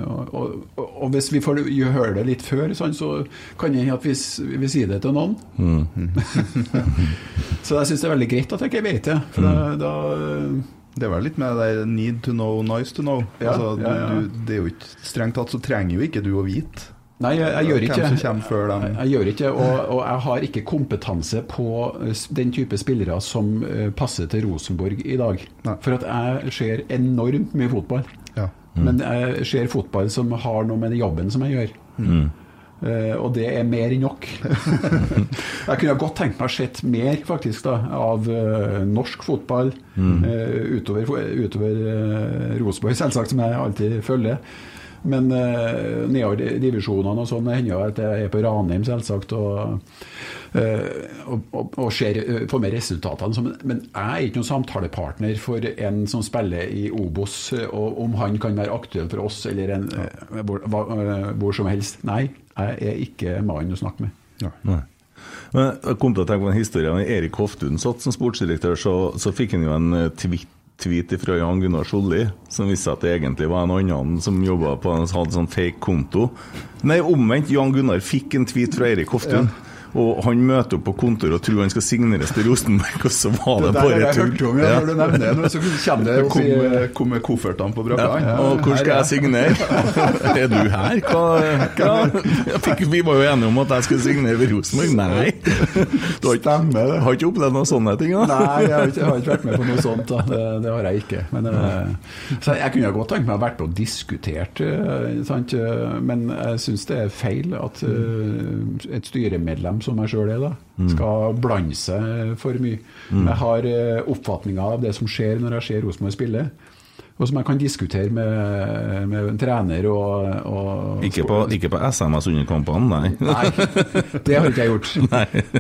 Og, og, og hvis vi får høre det litt før, sånn, så kan det hende at vi, vi sier det til noen. (laughs) så jeg syns det er veldig greit at jeg ikke vet det. For da, da, Det er vel litt med det need to know, nice to know. Ja, altså, du, ja, ja. Du, det er jo ikke Strengt tatt så trenger jo ikke du å vite Nei, jeg, jeg gjør ikke hvem som kommer før dem. Jeg, jeg gjør ikke, og, og jeg har ikke kompetanse på eh, den type spillere som eh, passer til Rosenborg i dag. Nei. For at jeg ser enormt mye fotball. Ja. Men jeg ser fotball som har noe med den jobben som jeg gjør. Eh, og det er mer enn nok. (laughs) jeg kunne godt tenkt meg å sett mer faktisk da, av uh, norsk fotball eh, utover, utover uh, Rosenborg, selvsagt, som jeg alltid følger. Men uh, nedover divisjonene og sånn, hender jo at jeg er på Ranheim, selvsagt, og, uh, og, og, og ser, uh, får med resultatene. Men- jeg er ikke noen samtalepartner for en som spiller i Obos, og om han kan være aktuell for oss eller en, uh, hvor, hvor som helst. Nei, jeg er ikke mannen å snakke med. Nei. Men jeg kom til å tenke på en historie Erik Hoftun satt som sportsdirektør, så, så fikk han jo en tweet, tweet fra Jan Gunnar Solli som viste at det egentlig var en annen som jobba på hadde sånn fake konto. Nei, omvendt. Jan Gunnar fikk en tweet fra Erik Hoftun. Og han møter opp på kontoret og tror han skal signeres til Rosenborg, og så var det, bare tull. om, ja, når du nevner det. nå, Så kommer det og Kom, sier kom med koffertene på brakka. Ja, og hvor skal jeg signere? (laughs) er du her? Hva? Jeg fikk, vi var jo enige om at jeg skulle signere ved Rosenborg. Nei. Du har ikke, Stemmer det. har ikke opplevd noen sånne ting? da? Nei, jeg har, ikke, jeg har ikke vært med på noe sånt. Det, det har jeg ikke. Men, eh, så jeg kunne godt tenkt meg å vært med og diskutert, eh, sant? eh, men jeg syns det er feil at eh, et styremedlem som meg sjøl er, da, skal blande seg for mye. Jeg har uh, oppfatninger av det som skjer når jeg ser Rosenborg spille. Og som jeg kan diskutere med, med en trener og, og Ikke på, ikke på SMS under kampene, nei. Nei, det har ikke jeg gjort. (laughs)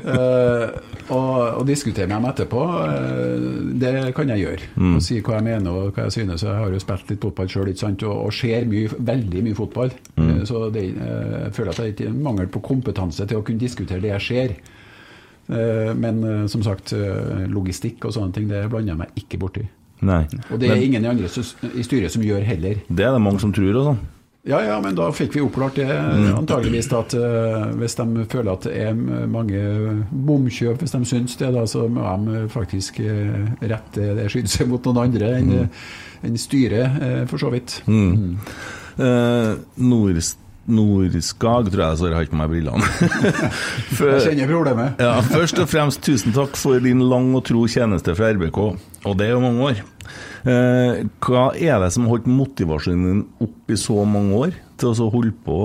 Uh, og, og diskutere med dem etterpå, uh, det kan jeg gjøre. Og si hva jeg mener og hva jeg synes. Jeg har jo spilt litt fotball sjøl og, og ser mye, veldig mye fotball. Eh, så det, jeg føler at det er ikke mangel på kompetanse til å kunne diskutere det jeg ser. Men som sagt, logistikk og sånne ting, det blander jeg meg ikke borti. Nei. Og det er Men ingen i andre i styret som gjør heller. det er det mange som tror. og sånn. Ja, ja, men da fikk vi oppklart det antageligvis at uh, hvis de føler at det er mange bomkjøp, hvis de syns det, da, så må de faktisk uh, rette det seg mot noen andre enn enn styret, uh, for så vidt. Mm. Nord, Nordskag, tror jeg så jeg har ikke på meg brillene. (laughs) For- Jeg kjenner problemet. Ja, først og fremst tusen takk for din lang og tro tjeneste fra RBK, og det er jo mange år. Eh, hva er det som har holdt motivasjonen din opp i så mange år til å holde på?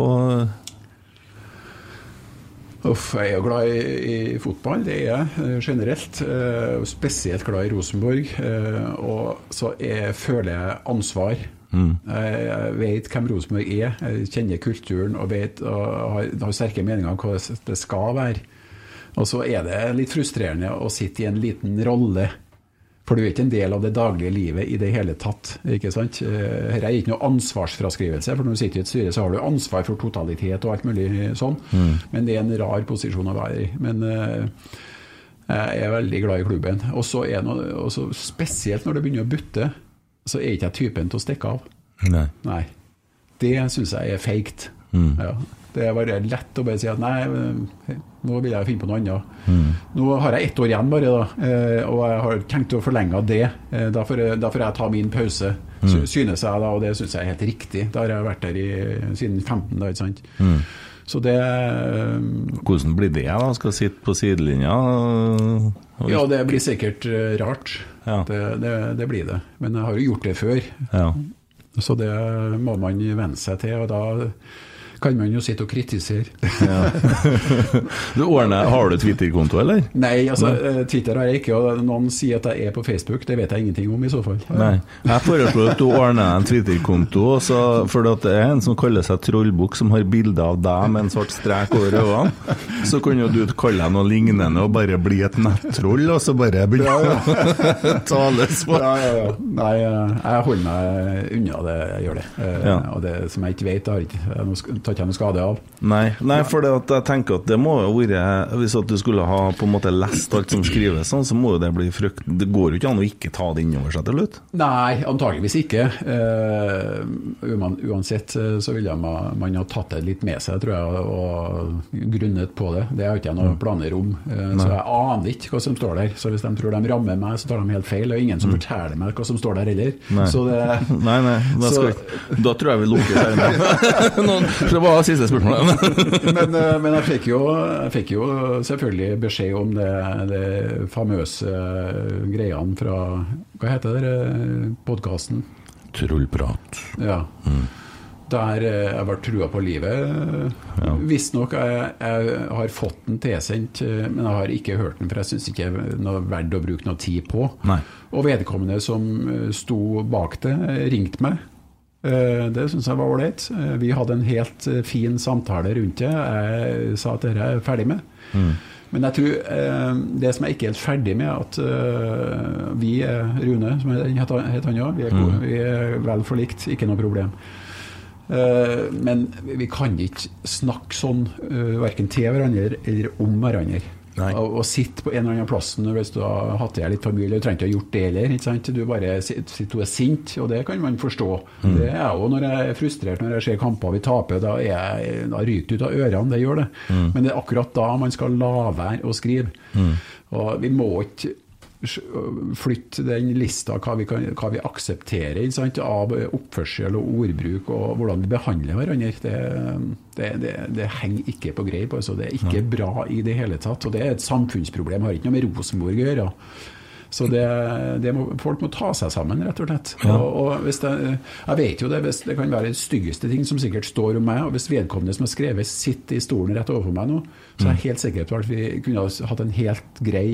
Uff, jeg er jo glad i, i fotball, det er jeg eh, generelt. eh, spesielt glad i Rosenborg. eh, og så jeg føler jeg ansvar. Jeg, jeg vet hvem Rosenborg er, jeg kjenner kulturen og vet og har, har sterke meninger om hva det skal være. Og så er det litt frustrerende å sitte i en liten rolle. For du er ikke en del av det daglige livet i det hele tatt. ikke sant? Eh, Her er ikke noe ansvarsfraskrivelse, for når du sitter i et styre, så har du ansvar for totalitet og alt mulig sånn. Men det er en rar posisjon å være i. Men uh, jeg er veldig glad i klubben. Og så er noe, og så spesielt når det begynner å butte, så er ikke jeg typen til å stikke av. Nei. Nei. Det syns jeg er feigt. Ja. Det er bare lett å bare si at nei, nå vil jeg finne på noe annet. Nå har jeg ett år igjen bare, da, eh, og jeg har tenkt å forlenge det. Eh, Da får jeg, da får jeg ta min pause, mm. synes jeg da, og det syns jeg er helt riktig. Da har jeg vært der i, siden 15, da, ikke sant. Så det eh, Hvordan blir det, da? Skal sitte på sidelinja? og- Ja, det blir sikkert rart. Ja. Det, det, det blir det. Men jeg har jo gjort det før. Ja. Så det må man venne seg til, og da kan man jo sitte og kritisere. (laughs) Du ordner, har du Twitter-konto, eller? Nei, altså Nei. Twitter har jeg ikke, og noen sier at jeg er på Facebook. Det vet jeg ingenting om i så fall. Nei. Jeg foreslår at du ordner en Twitter-konto, for det er en som kaller seg Trollbukk, som har bilde av deg med en svart strek over øynene. Så kan jo du kalle deg noe lignende og bare bli et nettroll, og så bare begynne å (laughs) tales på. Ja, ja, ja. Nei, eh, jeg holder meg unna det, jeg gjør det. Eh, Ja. Og det som jeg ikke vet, jeg har ikke, jeg tar ikke skade av. Nei, nei for det at jeg tenker at det må jo være Hvis at du skulle ha på en måte lest alt som skrives, sånn, så må jo det bli frykt Det går jo ikke an å ikke ta det innover seg til slutt. Nei, antageligvis ikke. Uh, uansett eh, så ville man, man ha tatt det litt med seg, tror jeg, og grunnet på det. Det har ikke jeg noen planer om. uh, så jeg aner ikke hva som står der. Så hvis de tror de rammer meg, så tar de helt feil. Og ingen som forteller meg hva som står der heller. Nei. Så det, (laughs) Nei, nei, da, Så- vi, da tror jeg vi lukker skjermen. (laughs) Noen- Det var siste spørsmål. (laughs) men, eh, men jeg fikk, jo, jeg fikk jo selvfølgelig beskjed om det, det famøse eh, greiene fra Hva heter det, podkasten? Trollprat. Ja. Der eh, jeg ble trua på livet. Ja. Visstnok jeg, jeg har fått den tilsendt, eh, men jeg har ikke hørt den, for jeg syns ikke det er verdt å bruke noe tid på. Nei. Og vedkommende som eh, sto bak det, eh, ringte meg. Eh, Det syns jeg var ålreit. Eh, Vi hadde en helt eh, fin samtale rundt det. Jeg sa at dette er jeg ferdig med. Men jeg tror det som jeg ikke er helt ferdig med, at vi Rune, som heter han òg, vi, gode- vi er vel forlikt, ikke noe problem. Men vi kan ikke snakke sånn, verken til hverandre eller om hverandre. Og sitte på en eller annen plass hvis du har hatt i deg litt familie, du trenger ikke ha gjort det heller. Du bare sitter og er sint, og det kan man forstå. Det er jeg jo når jeg er frustrert når jeg ser kamper vi taper. Da, er jeg, da ryker det ut av ørene, det gjør det. Men det er akkurat da man skal la være å skrive. Og vi må ikke flytte den lista hva vi, kan, hva vi aksepterer sant, av oppførsel og ordbruk og hvordan vi behandler hverandre. Det, det, det, det henger ikke på greip. Altså. Det er ikke bra i det hele tatt. Og det er et samfunnsproblem, har ikke noe med Rosenborg å gjøre. Så det, det må, folk må ta seg sammen, rett og slett. Og, og hvis det, jeg vet jo det, hvis det kan være det styggeste ting som sikkert står om meg, og hvis vedkommende som har skrevet, sitter i stolen rett overfor meg nå, så er jeg helt sikker på at vi kunne hatt en helt grei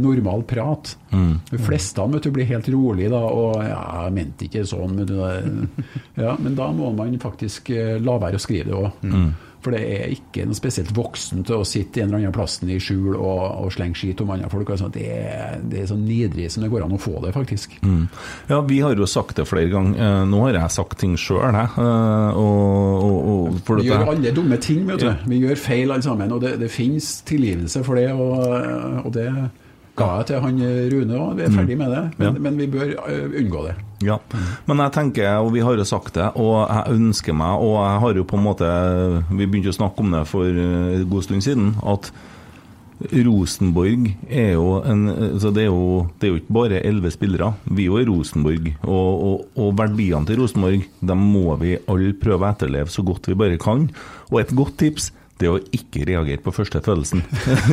normal prat. De fleste vet du, blir helt rolig da, og ja, jeg mente ikke sånn. Men, ja, men da må man faktisk eh, la være å skrive det òg. For det er ikke noe spesielt voksen til å sitte i en eller annen plassen i skjul og, og slenge skit om andre folk. Altså, det, er, det er så nidrig som det går an å få det, faktisk. Ja, vi har jo sagt det flere ganger. Eh, Nå har jeg sagt ting sjøl, jeg. eh, Vi gjør alle dumme ting, vet du. Ja. Vi gjør feil alle sammen. Og det, det finnes tilgivelse for det, og, og det ga jeg til han Rune òg. Vi er ferdig med det, men, Ja. men vi bør unngå det. Ja, men jeg tenker, og vi har jo sagt det, og jeg ønsker meg, og jeg har jo på en måte Vi begynte å snakke om det for en god stund siden, at Rosenborg er jo en altså det, er jo, det er jo ikke bare elleve spillere. Vi er jo i Rosenborg, og, og, og verdiene til Rosenborg dem må vi alle prøve å etterleve så godt vi bare kan. Og et godt tips det å ikke reagere på første følelsen,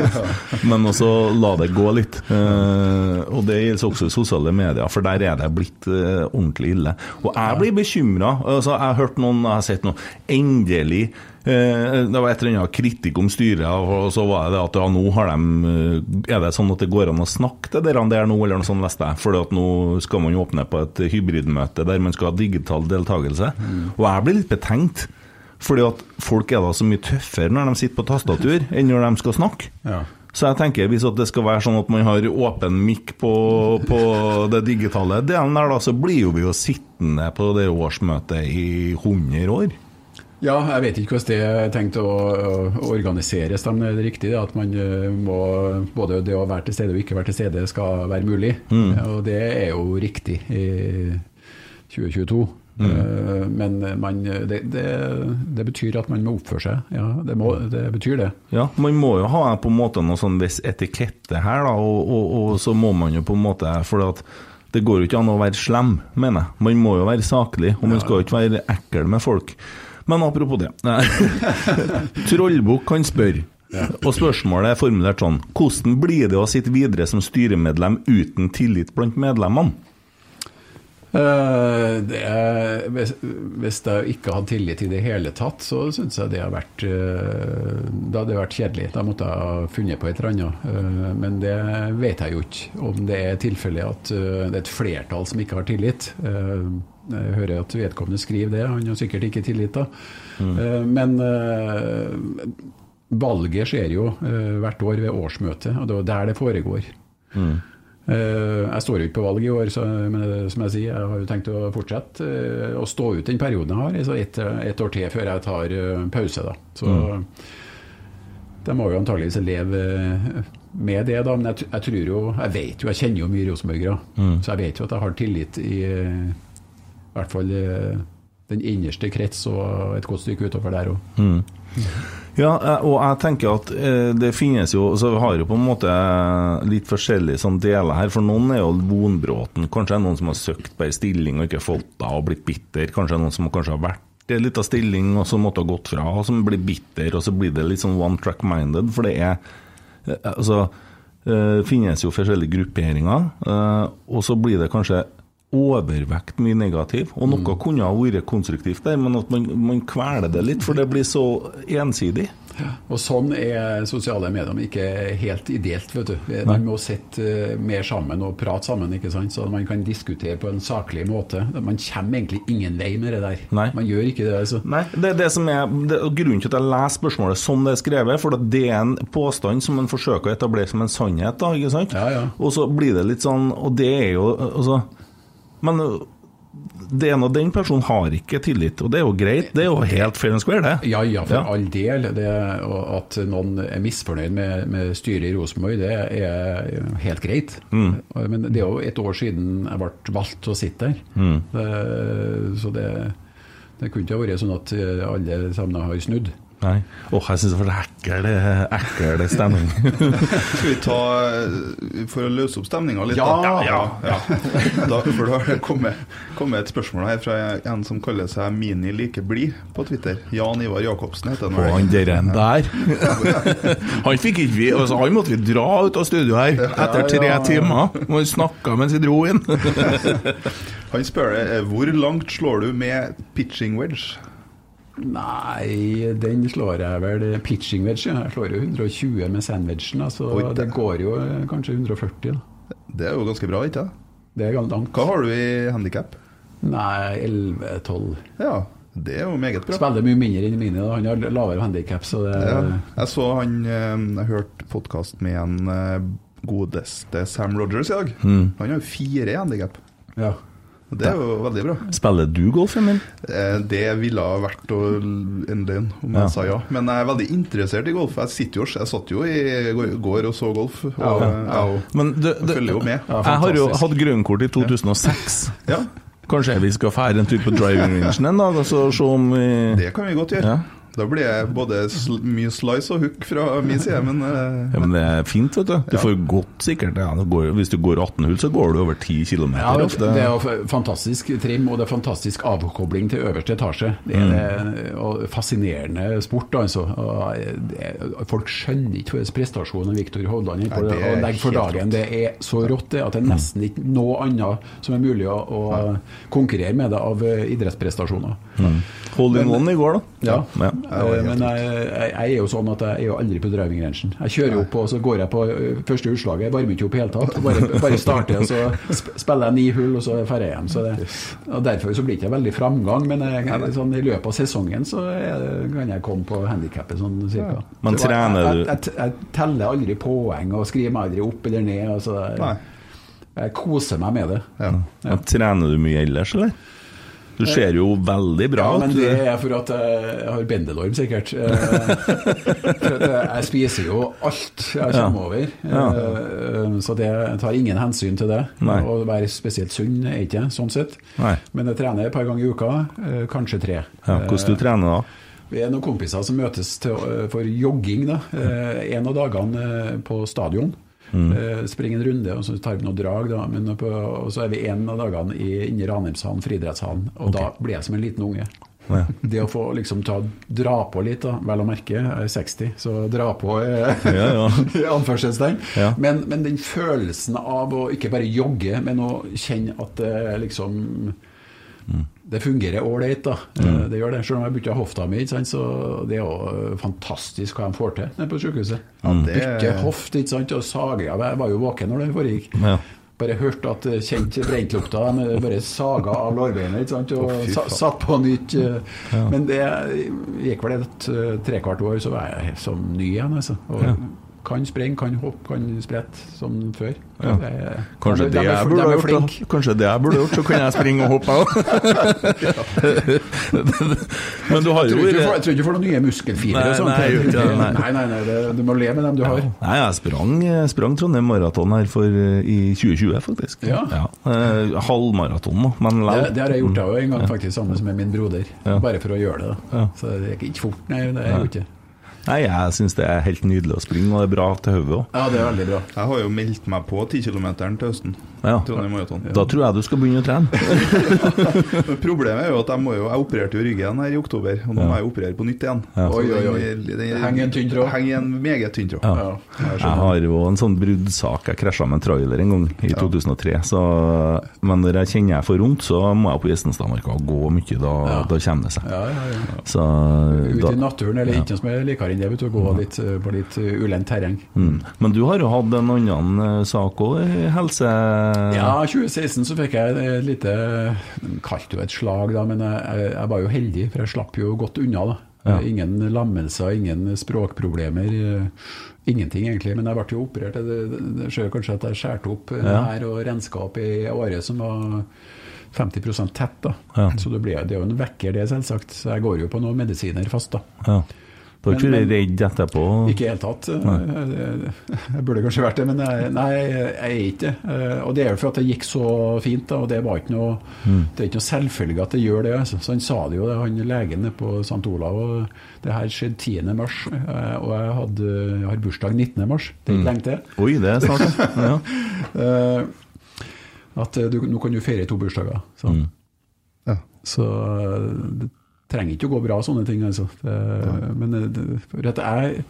(laughs) men også la det gå litt. Eh, og det gjelder også i sosiale medier, for der er det blitt eh, ordentlig ille. Og jeg blir bekymra. Altså, jeg har hørt noen, jeg har sett noe Endelig eh, Det var et eller annet kritikk om styret, og så var det at ja, nå har de eh, Er det sånn at det går an å snakke til dere der nå, eller noe sånt, leste jeg. For nå skal man jo åpne på et hybridmøte der man skal ha digital deltakelse. Og jeg blir litt betenkt. Fordi at folk er da så mye tøffere når de sitter på tastatur, enn når de skal snakke. Ja. Så jeg tenker hvis det skal være sånn at man har åpen mikk på, på det digitale delen der, da, så blir jo vi jo sittende på det årsmøtet i 100 år. Ja, jeg vet ikke hvordan det er tenkt å, å organiseres. Men det er riktig at man må både det å være til stede og ikke være til stede skal være mulig. Mm. og det er jo riktig i 2022. Eh, Men man, det, det, det betyr at man må oppføre seg. Ja, det, må, det betyr det. Ja, Man må jo ha på en måte noe sånn viss etikette her, da, og, og, og så må man jo på en måte For det går jo ikke an å være slem, mener jeg. Man må jo være saklig, og man skal jo ikke være ekkel med folk. Men apropos det. (laughs) Trollbukk kan spørre. Og spørsmålet er formulert sånn Hvordan blir det å sitte videre som styremedlem uten tillit blant medlemmene? Eh, er, hvis, jeg ikke hadde tillit i det hele tatt, så syns jeg det har vært eh, Da hadde det vært kjedelig. Da måtte jeg ha funnet på et eller annet. Eh, Men det vet jeg jo ikke. Om det er tilfellet at det er et flertall som ikke har tillit. Jeg hører at vedkommende skriver det. Han har sikkert ikke tillit, da. Mm. Men valget skjer jo hvert år ved årsmøtet, og det er der det foregår. Eh, Jeg står jo ikke på valg i år, så, men eh, som jeg sier, jeg har jo tenkt å fortsette eh, å stå ut den perioden jeg har. Så ett et år til før jeg tar eh, pause. da. Så de må jo antageligvis leve eh, med det, da. Men jeg, jeg tror jo Jeg vet jo, jeg kjenner jo mye rosenborgere. Så jeg vet jo at jeg har tillit i eh, i hvert fall eh, den innerste krets og et godt stykke utover der òg. Ja, eh, og jeg tenker at eh, det finnes jo Så vi har jo på en måte litt forskjellige sånn deler her. For noen er jo vonbråten. Kanskje er det noen som har søkt på ei stilling og ikke fått det og blitt bitter. Kanskje er det noen som kanskje har vært en lita stilling og så måtte ha gått fra, og som blir bitter. Og så blir det litt sånn one track minded, for det er eh, Altså eh, finnes jo forskjellige grupperinger, eh, og så blir det kanskje overvekt mye negativ. Og noe kunne ha vært konstruktivt der, men at man, man kveler det litt, for det blir så ensidig. Og sånn er sosiale medier ikke helt ideelt, vet du. Man må sitte eh, mer sammen og prate sammen, ikke sant? så man kan diskutere på en saklig måte. Man kommer egentlig ingen vei med det der. Nei. Man gjør ikke det. altså. Nei, det er det som er det, grunnen til at jeg leser spørsmålet som det er skrevet, for det er en påstand som man forsøker å etablere som en sannhet, da, ikke sant? Ja, ja. Og så blir det litt sånn, og det er jo altså Men det ene nå den personen har ikke tillit, og det er jo greit. Det er jo helt fair and square, det. Ja, ja, for Ja. all del. Det, at noen er misfornøyd med, med styret i Rosenborg, det er helt greit. Mm. Men det er jo et år siden jeg ble valgt til å sitte der. Mm. Det, så det, det kunne ikke ha vært sånn at alle sammen har snudd. Nei. Åh, jeg syns det var ekkel, ekkel stemning. (laughs) Skal vi ta eh, For å løse opp stemninga litt, Ja! da. Ja, ja. (laughs) Da, for da har det kommet, kommet et spørsmål her fra en som kaller seg Mini like blid på Twitter. Jan Ivar Jacobsen heter han. han der en der (laughs) Han fikk ikke vi altså, Han måtte vi dra ut av studio her etter tre timer. Han snakka mens vi dro inn. Han spør deg eh, hvor langt slår du med pitching wedge? Nei, den slår jeg vel pitching wedge. Jeg slår jo 120 med sandwichen. Altså, Oi, det det- går jo eh, kanskje 140. Da. Det er jo ganske bra, ikke sant? Det er langt. Hva har du i handikap? Nei, 11-12. Ja, det er jo meget bra. Spiller mye mindre enn mine. Han har lavere handikap, så det Ja. Jeg så han eh, Jeg hørte podkast med en eh, godeste Sam Rogers i dag. Mm. Han har jo fire i handikap. ja. Og Det er jo veldig bra. Spiller du golf, Emil? Eh, Det ville ha vært å- en løgn om Ja. jeg sa ja. Men jeg er veldig interessert i golf. Jeg, sitter jo, jeg satt jo i går- og så golf. Og, Ja, ja, ja. Men du, Jeg følger jo med. Ja, jeg har jo hatt grønnkort i 2006. Ja, Kanskje vi skal fære en tur på driving rangen en dag og se om vi det kan vi godt gjøre. Da blir det både sl mye slice og hook fra min side, men uh, Ja, men det er fint, vet du. Du Ja. får godt sikkert ja, det går, Hvis du går 18 hull, så går du over 10 km Ja, ofte. det er jo fantastisk trim, og det er fantastisk avkobling til øverste etasje. Det Mm. er det, og fascinerende sport, altså. Og det, er- folk skjønner ikke hvordan prestasjonen Viktor Hovland det å legge for dagen. rått. Det er så rått det at det er nesten ikke noe annet som er mulig å, å konkurrere med det av idrettsprestasjoner. idrettsprestasjoner. Hold in one i går, da. Ja, Ja. Men jeg, jeg, jeg er jo sånn at jeg er jo aldri på driving rangen. Jeg kjører jo opp, og så går jeg på første utslaget. Jeg varmer ikke opp i hele tatt. Bare, bare starter, og så spiller jeg ni hull, og så drar jeg hjem. Så det, og derfor så blir det ikke veldig framgang, men jeg, sånn, i løpet av sesongen så det- kan jeg komme på handikappet sånn cirka. Men trener du- jeg, jeg, jeg, teller aldri poeng og skriver meg aldri opp eller ned. Altså, jeg, jeg koser meg med det. ja. Men Trener du mye ellers, eller? Du ser jo veldig bra Ja, men det er for at jeg har bendelorm, sikkert. Eh, jeg spiser jo alt jeg kommer over. ja. Så det tar ingen hensyn til det. Nei. Å være spesielt sunn er ikke sånn sett. Nei. Men jeg trener et par ganger i uka, eh, kanskje tre. Ja, hvordan du trener da? Vi er noen kompiser som møtes til, eh, for jogging da. Eh, En av dagene eh, på stadion. Eh, Springer en runde, og så tar vi noen drag. da Men på, Og så er vi en av dagene i, inni Ranheimshallen, friidrettshallen. Og da blir jeg som en liten unge. Ja. (laughs) Det å få liksom ta, dra på litt, da, vel å merke, jeg er 60, så dra på er Ja, ja. (laughs) i anførselstegn. Men, men den følelsen av å ikke bare jogge, men å kjenne at det liksom det fungerer ålreit, da. Mm. Eh, Det gjør det. Selv om jeg bytter hofta mi, så det er jo fantastisk hva de får til nede på sykehuset. Det- Bytte hoft, ikke sant, og sage av. Jeg var jo våken når det foregikk. Ja. Bare hørte at eh, kjent brentlukta. De bare saga av lårbeinet ikke sant? og oh, sa, satt på nytt. Ja. Men det gikk vel et eh, trekvart år, så var jeg som ny igjen. Altså. Og Kan springe, kan hoppe, kan sprette som før. Ja. Det Kanskje de, det de, er- de er gjort, Kanskje det jeg burde gjort, så kan jeg springe og hoppe, òg. (laughs) Men du har jo jeg tror ikke du får noen nye muskelfibre. Nei, nei, det, nei. nei, nei, nei det, du må le med dem du har. Nei, jeg sprang, sprang Trondheim Maraton her for, eh, i 2020, faktisk. Ja. Eh, halvmaraton, men Det, lell. det har jeg gjort jeg òg en gang, faktisk, sammen med min broder. Ja. Bare for å gjøre det. da. Ja. Så det gikk ikke fort, nei. det er jo ikke. Nei, jeg syns det er helt nydelig å springe, og det er bra til hodet òg. Ja, det er veldig bra. Jeg har jo meldt meg på 10 km til høsten. Ja. Da tror jeg du skal begynne å trene. (laughs) Problemet er jo at jeg, må jo, jeg opererte jo ryggen her i oktober, og nå Ja. må jeg operere på nytt igjen. Ja. Oi, oi, oi. den- Henger en tynn tråd. Henger en meget tynn tråd. Ja. Ja, jeg Jeg har jo en sånn bruddsak. Jeg krasja med en trailer en gang i 2003. Så, men når jeg kjenner jeg for vondt, så må jeg på Gjestenstadmarka og gå mye. Da, Ja. da kommer det seg. Ja, ja, ja. Så, Ut da, i naturen, eller ikke noe som er likere enn det, vet du, gå litt, eh, på litt eh, ulendt terreng. mm. Men du har jo hatt en annen eh, sak òg, helse... Ja, 2016 så fikk jeg et lite De kalte jo et slag, da, men jeg, jeg, var jo heldig, for jeg slapp jo godt unna. da. Ja. Ingen lammelser, ingen språkproblemer. eh, Ingenting, egentlig. Men jeg ble jo operert. Det, det, det skjer kanskje at jeg skjærte opp eh, Ja. her og renska opp i året som var 50 tett. da. Ja. Så det, ble, det er jo en vekker, det, selvsagt. Så jeg går jo på noen medisiner fast. da. Du er ikke Men- redd etterpå? Ikke i det hele tatt. Jeg, jeg burde kanskje vært det, men jeg, nei, jeg er ikke det. Eh, Og det er jo for at det gikk så fint, da, og det var ikke noe Det er ikke noe selvfølge at det gjør det. Altså. Så han sa det jo, det, han legen på St. Olav. og Det her skjedde 10. mars, eh, og jeg, hadde, jeg har bursdag 19. mars. Det er ikke lenge til. Oi, det er snart, ja. (laughs) Eh, At du, nå kan du feire to bursdager. Så, Mm. Ja. så trenger ikke å gå bra, sånne ting. Altså. Det, Men eh, det, at jeg,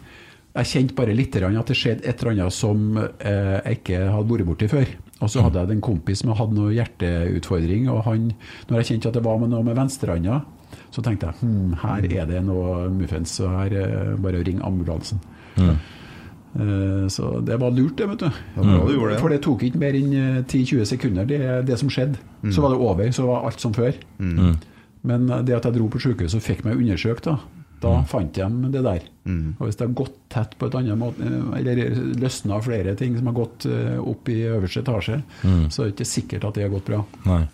jeg kjente bare litt at det skjedde et eller annet som eh, jeg ikke hadde vært borti før. Og så hadde jeg en kompis som hadde noe hjerteutfordring, og han, når jeg kjente at det var med noe med venstrehånda, så tenkte jeg hm, her er det noe muffens, så her eh, bare å ringe ambulansen. Eh, Så det var lurt, det, vet du. bra du det, ja. For det tok ikke mer enn eh, 10-20 sekunder, det er det som skjedde. Så var det over, så var alt som før. Men eh, det at jeg dro på sykehuset og fikk meg undersøkt, da, da fant de det der. Og hvis det har gått tett på et annet måte, eh, eller løsna flere ting som har gått eh, opp i øverste etasje, så er det ikke sikkert at det har gått bra. Nei.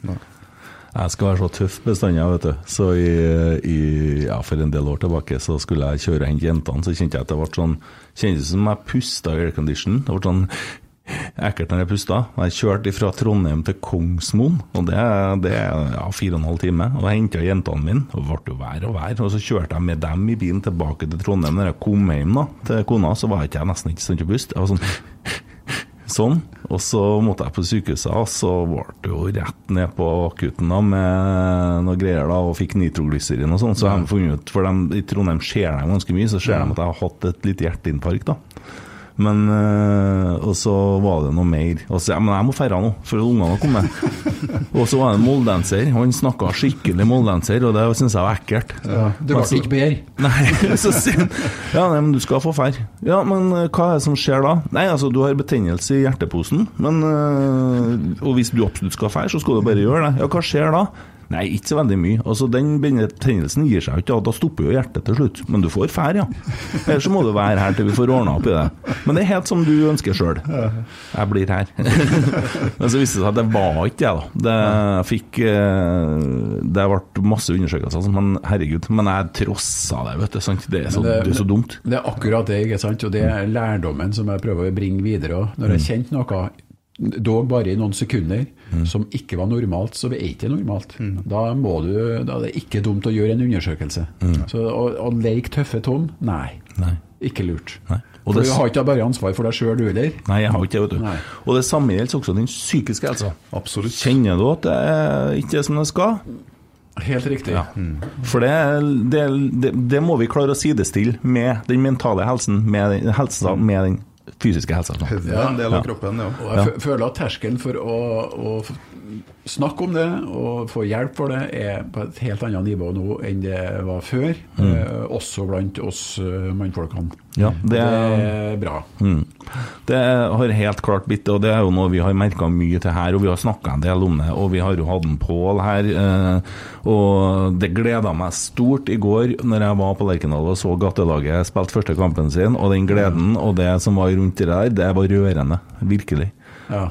Jeg skal være så tøff bestandig, vet du. Så i, i, ja, for en del år tilbake så skulle jeg kjøre og hente jentene, så kjente jeg at det ble sånn Kjentes som jeg pusta i aircondition. Det ble sånn ekkelt når jeg puster. Jeg kjørte fra Trondheim til Kongsmoen, og det, det er ja, fire og en halv time. Og jeg henta jentene mine, og det ble jo vær og vær. Og så kjørte jeg med dem i bilen tilbake til Trondheim. Når jeg kom hjem da, til kona, så var jeg ikke nesten ikke i stand til å puste. Jeg var sånn (laughs) Sånn. Og så måtte jeg på sykehuset, og så ble det jo rett ned på akutten da, med noe greier da, og fikk nitroglyserin og sånn. Så har de funnet ut, for dem, i Trondheim ser de ganske mye, så ser de at jeg har hatt et lite hjerteinfarkt. da. Men øh, Og så var det noe mer. Og så, ja, men jeg må dra nå, for ungene har kommet. (laughs) og så var det en moldenser. Han snakka skikkelig moldenser, og det syns jeg var ekkelt. Ja, det ble ikke bedre. Nei, (laughs) så sier han Ja, nei, men du skal få fær. Ja, men eh, hva er det som skjer da? Nei, altså, du har betennelse i hjerteposen, men øh, Og hvis du absolutt skal fær, så skal du bare gjøre det. Ja, hva skjer da? Nei, ikke så veldig mye. Altså, Den betennelsen gir seg ikke, og da stopper jo hjertet til slutt. Men du får fær, ja. Ellers så må du være her til vi får ordna opp i det. Men det er helt som du ønsker sjøl. Jeg blir her. (laughs) Men så viste det seg at det var ikke jeg, da. Det fikk eh, Det ble masse undersøkelser, men herregud. Men jeg trossa det, vet du. Sant? Det er så, det, det er så dumt. Det er akkurat det, ikke sant? og det er lærdommen som jeg prøver å bringe videre. også. Når jeg jeg kjente noe, dog bare i noen sekunder, som ikke var normalt, så er det ikke normalt. Mm. Da, må du, da er det ikke dumt å gjøre en undersøkelse. Så Å, å leke tøffe Tom, nei. Nei. Ikke lurt. Nei. Og For det- du har ikke bare ansvar for deg sjøl, du heller. Nei, jeg har ikke det, vet du. Nei. Og det samme gjelder også den psykiske helsa. Absolutt. Kjenner du at det er ikke er som det skal? Helt riktig. For det, det, det, det må vi klare å sidestille med den mentale helsen, med den, helsa, med den fysiske helsa. Det er en del av kroppen, ja. Og jeg fø- føler at terskelen for å, å snakke om det og få hjelp for det er på et helt annet nivå nå enn det var før. Mm. Eh, også blant oss eh, mannfolkene. Ja, det det er er bra. Mm. Det har helt klart blitt og det er jo noe vi har merka mye til her, og vi har snakka en del om det. Og vi har jo hatt en Pål her, eh, og det gleda meg stort i går når jeg var på Lerkendal og så Gattelaget spilte første kampen sin, og den gleden og det som var rundt det der, det var rørende. Virkelig. Ja.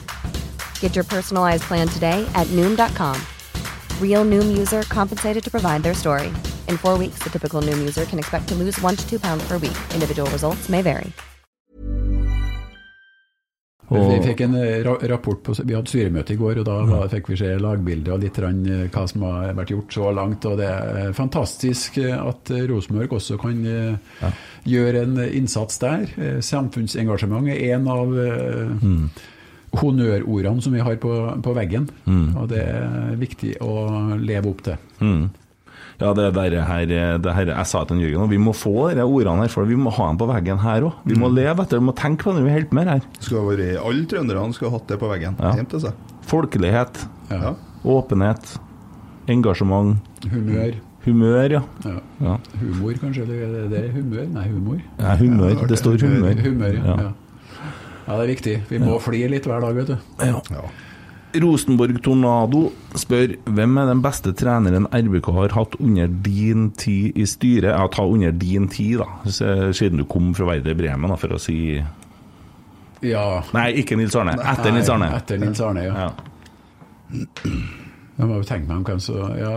Get your personalized plan today at Noom.com. Real Noom user compensated to provide their story. In four weeks, the typical Noom user can expect to lose one to two pounds per week. Individual results may vary. Vi fikk en eh, ra rapport på, Vi hadde styremøte i går, og da fikk vi se lagbildet og litt rann, eh, hva som har vært gjort så langt. og Det er fantastisk eh, at Rosenborg også kan ja. gjøre en innsats der. Samfunnsengasjement er en av eh, honnørordene som vi har på, på veggen. Og det er viktig å leve opp til. Mm. Ja, det der her, det her Jeg sa til Jørgen vi må få de ordene her, for vi må ha dem på veggen her òg. Vi må leve etter, vi må tenke på det vi holder på med her. Skal være, alle trønderne skulle hatt det på veggen. Ja. Hjem til seg. Folkelighet, Ja. åpenhet, engasjement, Humør. humør, ja. Ja. ja. Humor, kanskje? Eller er det humør? Nei, humor. ja humør. Det står humør. Humør, ja. Ja. ja. Ja, det er viktig. Vi må flire litt hver dag, vet du. Ja. Rosenborg Tornado spør hvem er den beste treneren RBK har hatt under din tid i styret? Ja, ta under din tid, da, siden du kom fra Werder Bremen, da, for å si Ja. Nei, ikke Nils Arne. Etter Nils Arne. Etter Nils Arne, ja. Ja. Jeg må jo tenke meg om hvem som ja,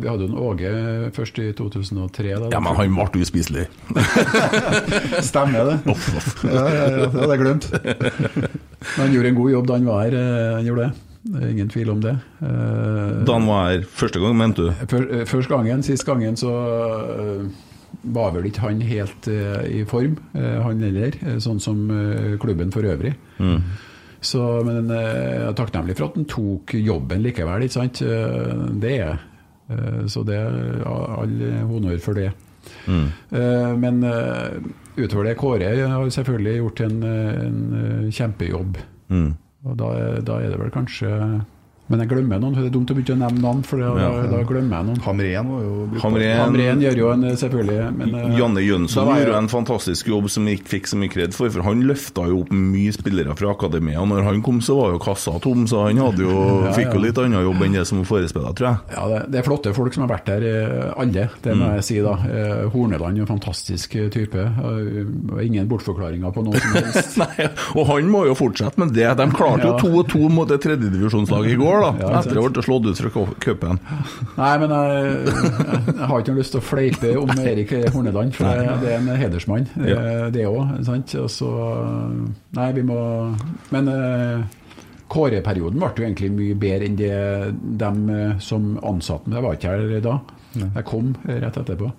Vi hadde jo en Åge først i 2003. Da. ja, men han ble uspiselig. (laughs) Stemmer det? ja, ja, ja, det hadde jeg glemt. Han gjorde en god jobb da han var her. eh, Han gjorde det. Det er ingen tvil om det. Eh, Da han var her første gang, mente du? Før- eh, Første gangen, sist gangen, så var vel ikke han helt i form, han heller. Sånn som klubben for øvrig. Så, men eh, jeg er takknemlig for at han tok jobben likevel, ikke sant. Eh, Det er jeg. Eh, Så det er all honnør for det. Mm. Men utover det, Kåre har selvfølgelig gjort en, en kjempejobb. Mm. Og da, da er det vel kanskje Men jeg glemmer noen, for det er dumt å begynne å nevne navn, for da, Ja. da, da glemmer jeg noen. Hamren var jo Hamren, Hamren gjør jo en, selvfølgelig men, eh, Janne Jønsson var jeg- gjorde en fantastisk jobb som ikke fikk så mye kred for, for han løfta jo opp mye spillere fra akademia. Og når han kom, så var jo kassa tom, så han hadde jo, (laughs) Ja, fikk jo litt annen jobb enn det som forespeilet, tror jeg. Ja, det, det er flotte folk som har vært der, eh, alle. Det Mm. må jeg si. da. Eh, Horneland er en fantastisk type. Ingen bortforklaringer på noe som (laughs) helst. Nei, og han må jo fortsette med det. De klarte jo to 2-2 mot et tredjedivisjonslag i går, da. Ja, etter å ha blitt slått ut fra cu- cupen. Nei, men jeg, jeg, jeg har ikke lyst til å fleipe om Erik Horneland, for det, det er en hedersmann, Ja. eh, det òg. sant? Og så Nei, vi må Men Kåreperioden ble jo egentlig mye bedre enn det dem eh, som ansatte meg. Jeg var ikke her da. Jeg kom eh, rett etterpå.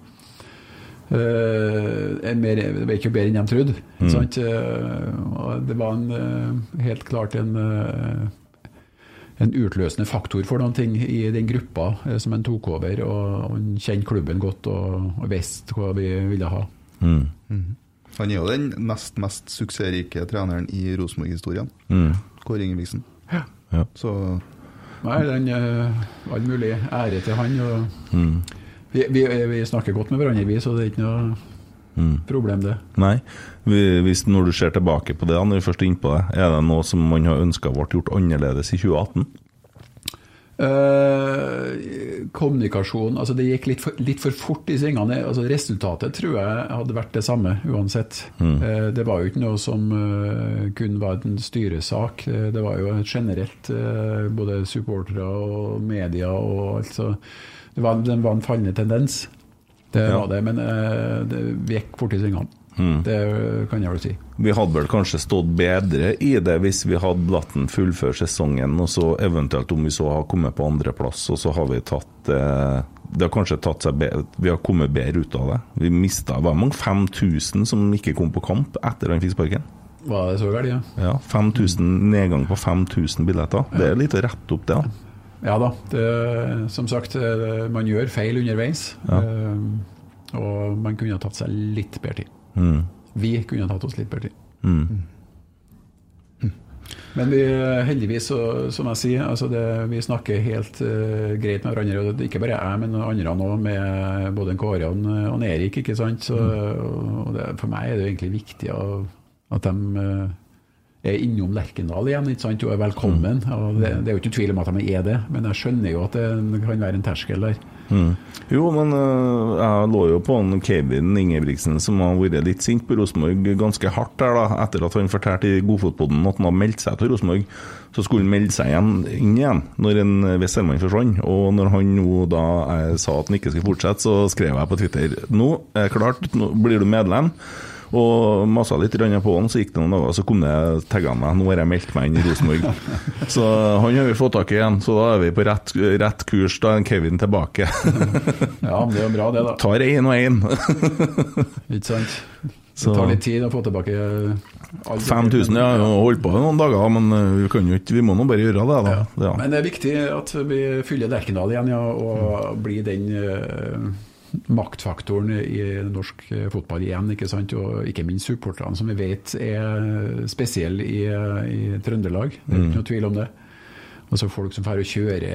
Uh, mer, det var ikke bedre enn de trodde. Sant? Uh, det var en, uh, helt klart en, eh, en utløsende faktor for noen ting i den gruppa eh, som han tok over. Og, han kjente klubben godt og, og visste hva vi ville ha. Mm. Han er jo den nest mest suksessrike treneren i Rosenborg-historien. Mm. Kåre Ingebrigtsen. Ja. Ja. Så Nei, den, eh, all mulig ære til han. Og Mm. vi, vi, vi snakker godt med hverandre, vi, så det er ikke noe Mm. problem, det. Nei. Hvis, når du ser tilbake på det, når vi først er innpå det, er det noe som man har ønska ble gjort annerledes i 2018? Eh, kommunikasjon altså Det gikk litt for, litt for fort i svingene. Altså Resultatet tror jeg hadde vært det samme uansett. Mm. Eh, det var jo ikke noe som eh, kun var en styresak. Det var jo generelt, både supportere og media og alt. Så det var, det var en fallende tendens. Det Ja. var det, men eh, det gikk fort i svingene. Mm. Det kan jeg vel si. Vi hadde vel kanskje stått bedre i det hvis vi hadde latt den fullføre sesongen, og så eventuelt om vi så har kommet på andreplass, og så har vi tatt eh, Det har kanskje tatt seg bedre, Vi har kommet bedre ut av det. Vi mista Hvor mange 5000 som ikke kom på kamp etter han fikk sparken. Var det så galt, ja? Ja, 5000, Nedgang på 5000 billetter. Det er litt å rette opp det. da. Ja da. Det, som sagt, eh, man gjør feil underveis. Ja. Eh, og man kunne ha tatt seg litt bedre tid. Mm. Vi kunne ha tatt oss litt bedre tid. Mm. Men vi, heldigvis, så, som jeg sier, altså det, vi snakker helt uh, greit med hverandre. og det er Ikke bare jeg, men andre òg, med både en Kåre og, og Erik. ikke sant? Så, og det, for meg er det egentlig viktig at de innom Lerkendal igjen ikke sant? og er velkommen. Og det, det er jo ikke tvil om at de er det, men jeg skjønner jo at det kan være en terskel der. Mm. Jo, men uh, jeg lå jo på han Kevin Ingebrigtsen som har vært litt sint på Rosenborg ganske hardt der da, etter at han fortalte i Godfotpodden at han hadde meldt seg til Rosenborg. Så skulle han melde seg igjen, inn igjen når en Westermann forsvant. Og når han nå da eh, sa at han ikke skulle fortsette, så skrev jeg på Twitter nå er klart, nå blir du medlem. Og masa litt på han, så gikk det noen dager, så kom det tagga meg. Nå har jeg meldt meg inn i Rosenborg. (laughs) Så han har vi fått tak i igjen, så da er vi på rett, rett kurs. Da er Kevin tilbake. (laughs) Ja, men det er jo bra, det, da. (laughs) Tar én og én. Ikke sant? Det Så- tar litt tid å få tilbake 5000, ja. Vi har holdt på noen dager, men øh, vi, ikke, vi må nå bare gjøre det, da. Ja. Men det er viktig at vi fyller Lerkendal igjen, ja, og blir den eh, maktfaktoren i norsk eh, fotball igjen. ikke sant? Og ikke minst supporterne, som vi vet er spesielle i, i Trøndelag. Det er Mm. ikke noe tvil om det. Og så Folk som får å kjøre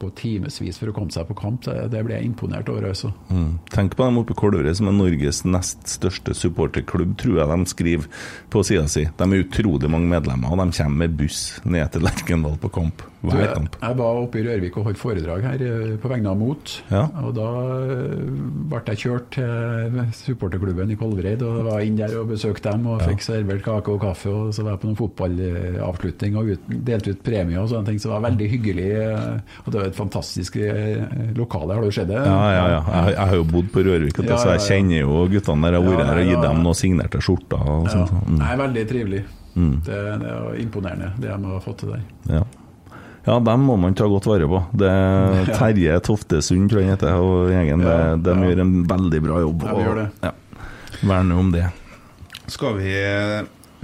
på timevis for å komme seg på kamp, det, det blir jeg imponert over. altså. Mm. Tenk på dem oppe i Kolvereid, som er Norges nest største supporterklubb, tror jeg de skriver på sida si. De er utrolig mange medlemmer, og de kommer med buss ned til Lerkendal på kamp. Hver jeg, kamp. jeg var oppe i Rørvik og holdt foredrag her eh, på vegne av Mot. Ja. Og da eh, ble jeg kjørt til supporterklubben i Kolvereid og var inn der og besøkte dem og fikk servert kake og kaffe. Og så var jeg på noen fotballavslutning og ut, delte ut premier og sånne ting. Så det var veldig hyggelig. eh, Og det var et fantastisk eh, lokale. Har du sett det? Ja, ja, ja. Jeg, jeg har jo bodd på Rørvik, så jeg kjenner jo guttene der. Jeg har vært her og gitt dem noen signerte skjorter og Ja. sånt. Mm. Nei, veldig trivelig. Mm. Det, det er imponerende, det de har fått til der. Ja. ja, dem må man ta godt vare på. Det (laughs) er Terje Toftesund, tror jeg han heter, og gjengen. Ja, det, de ja. gjør en veldig bra jobb. Ja, vi gjør det. Ja. Verne om det. Skal vi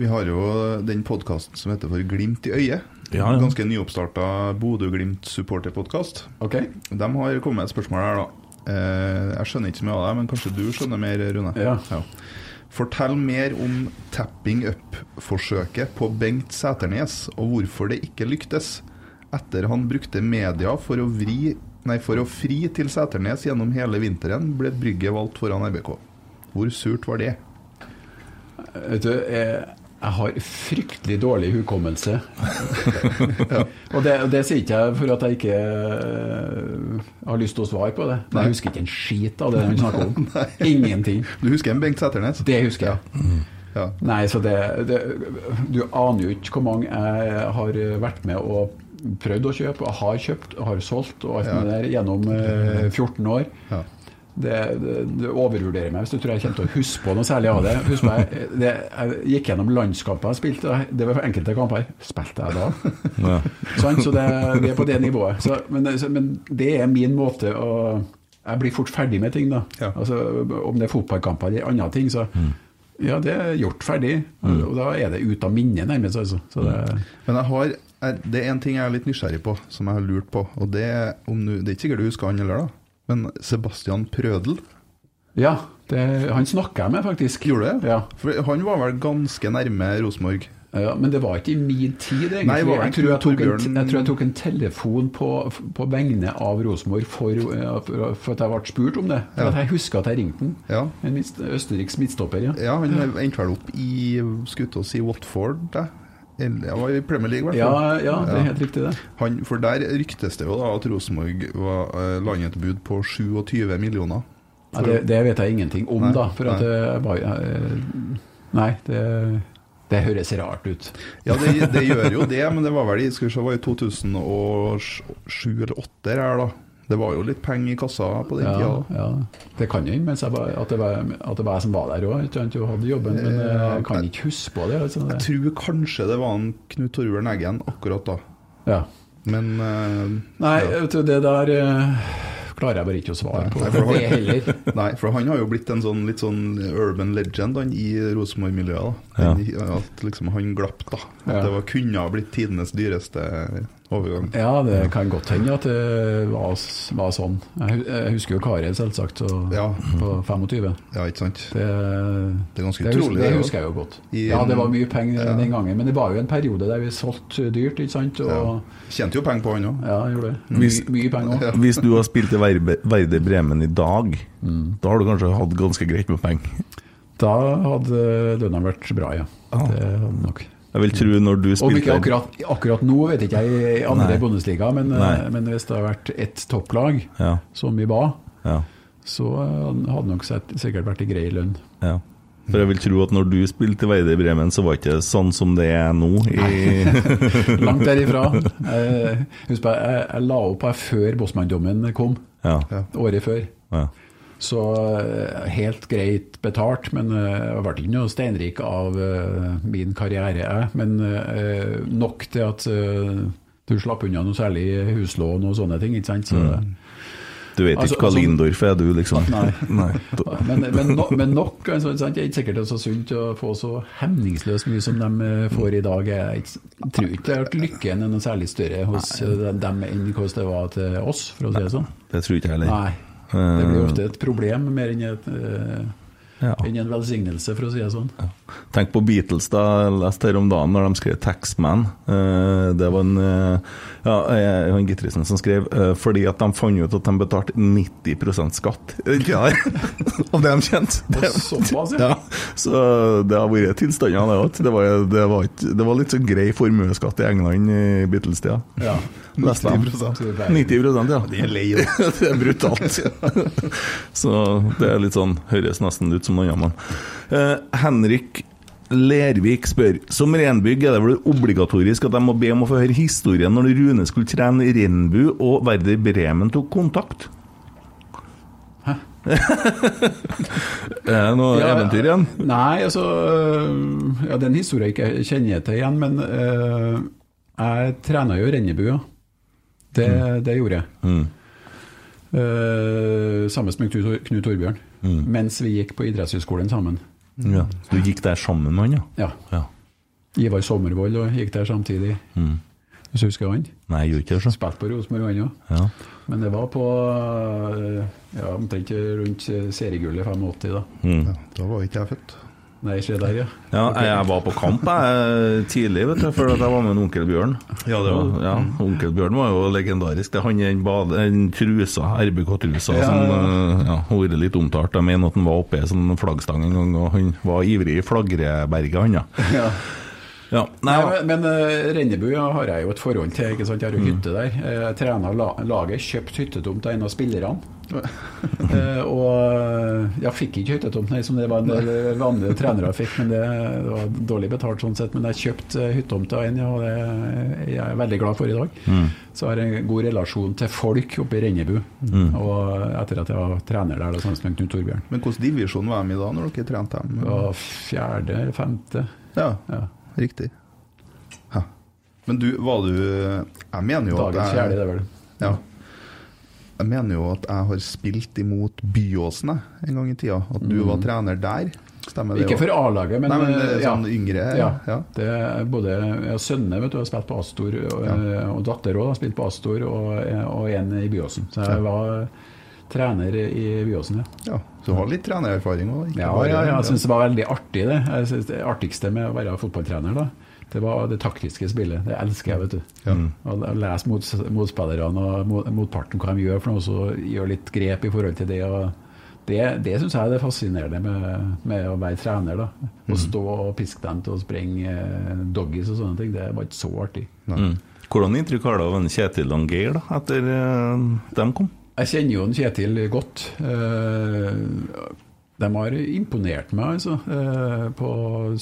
Vi har jo den podkasten som heter For glimt i øyet. Ja, ja. Ganske nyoppstarta Bodø-Glimt supporterpodkast. Ok. De har kommet med et spørsmål her, da. Eh, jeg skjønner ikke så mye av det, men kanskje du skjønner mer, Rune? Ja. Fortell mer om tapping up-forsøket på Bengt Sæternes, og hvorfor det ikke lyktes. Etter han brukte media for å, vri, nei, for å fri til Sæternes gjennom hele vinteren, ble Brygge valgt foran RBK. Hvor surt var det? Vet du, jeg, jeg har fryktelig dårlig hukommelse. (laughs) Og det, det sier ikke jeg for at jeg ikke eh, har lyst til å svare på det. Men jeg husker ikke en skit av det (laughs) han snakker om. Ingenting. Du husker en Bengt Sæternes? Det husker jeg. Ja. Nei, så det, det Du aner jo ikke hvor mange jeg har vært med og prøvd å kjøpe, og har kjøpt og har solgt og alt Ja. det der gjennom eh, 14 år. Det, det, det overvurderer meg hvis du tror jeg kommer til å huske på noe særlig av det. Husk meg, det jeg gikk gjennom landskamper jeg spilte, det var enkelte kamper. Spilte jeg da? Ja. Sånn, Så det, det er på det nivået. Så, men, det- så, men det er min måte å Jeg blir fort ferdig med ting, da. Ja. Altså, om det er fotballkamper eller andre ting, så Ja, det er gjort ferdig. Og da er det ut av minnet, nærmest. Altså. Så det, Men jeg har det er en ting jeg er litt nysgjerrig på, som jeg har lurt på. Og det er om du, Det er ikke sikkert du husker han heller, da. Men Sebastian Prødel, Ja, det, han snakka jeg med, faktisk. gjorde det? Ja. For han var vel ganske nærme Rosenborg? Ja, men det var ikke i min tid, egentlig. Nei, var jeg, tror jeg, Torbjørn... en, jeg tror jeg tok en telefon på, på vegne av Rosenborg for, for, for at jeg ble spurt om det. For Ja. at jeg husker at jeg ringte den. Ja. En østerriksk midtstopper, ja. Ja, han endte vel opp i skulle til å si Watford, da. Han var i Premier League, i hvert Ja, fall. ja, det er helt riktig, det. Han, for der ryktes det jo da at Rosenborg var eh, la et bud på 27 millioner. Ja, det, det vet jeg ingenting om, Nei, da. For at nei. det var eh, Nei, det, det høres rart ut. Ja, det, det gjør jo det, men det var vel i skal vi se, var i 2007 eller 2008 her, da. Det var jo litt penger i kassa på den Ja, tida. ja. Det kan hende at, det var- at det var jeg som var der òg, og hadde jobben. Men eh, jeg kan ikke huske på det. Altså, Jeg tror kanskje det var en Knut Torbjørn Eggen akkurat da. Ja. Men uh, Nei, ja. vet du, det der uh, klarer jeg bare ikke å svare på. Nei, for Det han- heller. (laughs) Nei, for han har jo blitt en sånn litt sånn urban legend han, i Rosenborg-miljøet. Ja. At liksom han glapp, da. At det var, kunne ha blitt tidenes dyreste overgang. Ja, det kan godt hende at det var, var sånn. Jeg, husker jo Kari, selvsagt, og, Ja. på 25. Ja, ikke sant? Det, Det er ganske det, utrolig. det det, husker jeg jo godt. I Ja, det var mye penger Ja. den gangen, men det var jo en periode der vi solgte dyrt, ikke sant? Og, Ja. Tjente jo penger på han òg. ja, jeg gjorde det. Hvis- Mye, mye penger òg. Hvis du har spilt i Verde Bremen i dag, Mm. da har du kanskje hatt ganske greit med penger? Da hadde lønna vært bra, ja. Ah. Det hadde nok. Jeg vil tro når du Om ikke akkurat, akkurat nå, vet ikke jeg, i andre Nei. Bundesliga, men, eh, men hvis det hadde vært ett topplag, Ja, som vi var, ja, så eh, hadde nok sett, sikkert vært i grei lønn. ja. For jeg vil tro at når du spilte i Verde Bremen, så var det ikke sånn som det er nå. I, (laughs) Langt derifra. Jeg, husk på, jeg, jeg la opp her før Bossmann-dommen kom, ja, året før. ja. Så eh, helt greit betalt, men eh, jeg ble ikke noe steinrik av eh, min karriere, jeg. Men nok til at du slapp unna noe særlig huslån og sånne ting, ikke sant? Så, Du vet Altså- ikke hva altså- Lindorf er, du, liksom? Nei. (laughs) Nei. Men, men, no, men nok, altså, det er ikke sikkert det er så sunt å få så hemningsløst mye som de får i dag. Jeg ikke- tror ikke at lykken er noe særlig større hos nei. dem enn hvordan det var til oss, for å si det sånn. Det tror ikke jeg heller. Nei. Det blir ofte et problem mer enn, et, eh, Ja. enn en velsignelse, for å si det sånn. Tenk på Beatles, da. Jeg leste her om dagen når de skrev 'Taxman'. Eh, Det var en eh, ja, eh, han gitaristen som skrev eh, fordi at de fant ut at de betalte 90% skatt ja, (laughs) av det de tjente. Det- Såpass, ja. Så det har vært tilstander, det òg. Det, var- det, det var litt så grei formuesskatt i England i Beatles-tida. Ja. 90%. 90 ja. Det er lei, (laughs) det er brutalt. (laughs) Så det er litt sånn høres nesten ut som noe annet. Eh, Henrik Lervik spør Som renbygg er det vel obligatorisk at de må be om å få høre historien når Rune skulle trene Renbu og Werder Bremen tok kontakt? Hæ? (laughs) er det noe Ja, eventyr igjen? Nei, altså øh, Ja, den historien jeg ikke kjenner til igjen, men uh, jeg trena jo Rennebu, ja. Det, det gjorde jeg. Mm. Uh, sammen med Knut, Knut Torbjørn. Mm. Mens vi gikk på idrettshøyskolen sammen. Ja. Så du gikk der sammen med han, ja? Ja. ja. Ivar Sommervold og gikk der samtidig. Mm. Hvis du husker han? Nei, jeg gjorde ikke det. så. Spilte på Rosenborg, han òg. Ja. Men det var på øh, ja, omtrent rundt seriegullet 85, da. Mm. Ja, da var ikke jeg født. Nei, se der, ja. Ja, jeg, jeg var på kamp jeg, tidlig, vet du, for at jeg var med en onkel Bjørn. Ja, det var ja, Onkel Bjørn var jo legendarisk. Det er han i den den trusa, RBK-trusa, Ja, som ja. eh, har vært litt omtalt. Jeg mener at han var oppe i sånn flaggstang en gang, og han var ivrig i Flagreberget, han, ja. (laughs) ja. ja. Nei, Nei, men men uh, Rennebu ja, har jeg jo et forhold til. ikke sant? Jeg har jo hytte der. Eh, Jeg trener la laget, kjøpt hyttetomt av en av spillerne. (laughs) Eh, og eh, jeg fikk ikke hyttetomt, nei, som det var en del vanlige trenere fikk, men det, det var dårlig betalt sånn sett. Men jeg kjøpte uh, inn av en, og det er jeg veldig glad for i dag. Så har jeg en god relasjon til folk oppe i Rennebu. Og etter at jeg var trener der, da, sammen med Knut Torbjørn. Men hvilken divisjon var de i da, når dere trente dem? Og fjerde eller femte. Ja, Ja. riktig. Ja. Men du, var du Jeg mener jo Dagens at fjerde, det er vel. ja. Jeg mener jo at jeg har spilt imot Byåsen en gang i tida. At du var trener der. Stemmer det Ikke for A-laget, men, Nei, men eh, ja. sånn yngre Ja. ja. Det er både ja, Sønne vet du, har spilt på Astor, og, og datter også har spilt på Astor, og, og en i Byåsen. Så jeg var trener i Byåsen, ja. ja. Så du har litt trenererfaring òg? Ja, ja, ja, jeg syns det var veldig artig, det. Jeg synes det artigste med å være fotballtrener, da, det var det taktiske spillet. Det elsker jeg, vet du. Ja. Å å lese mot, motspillerne og mot, motparten hva de gjør for noe, så gjøre litt grep i forhold til det. og det, det syns jeg er det fascinerende med, med å være trener. da. Å stå og piske dem til å sprenge eh, doggies og sånne ting, det var ikke så artig. Mm. Hvordan inntrykk har du av en Kjetil og Geir da, etter uh, dem kom? Jeg kjenner jo en Kjetil godt. Eh, De har imponert meg altså, eh, på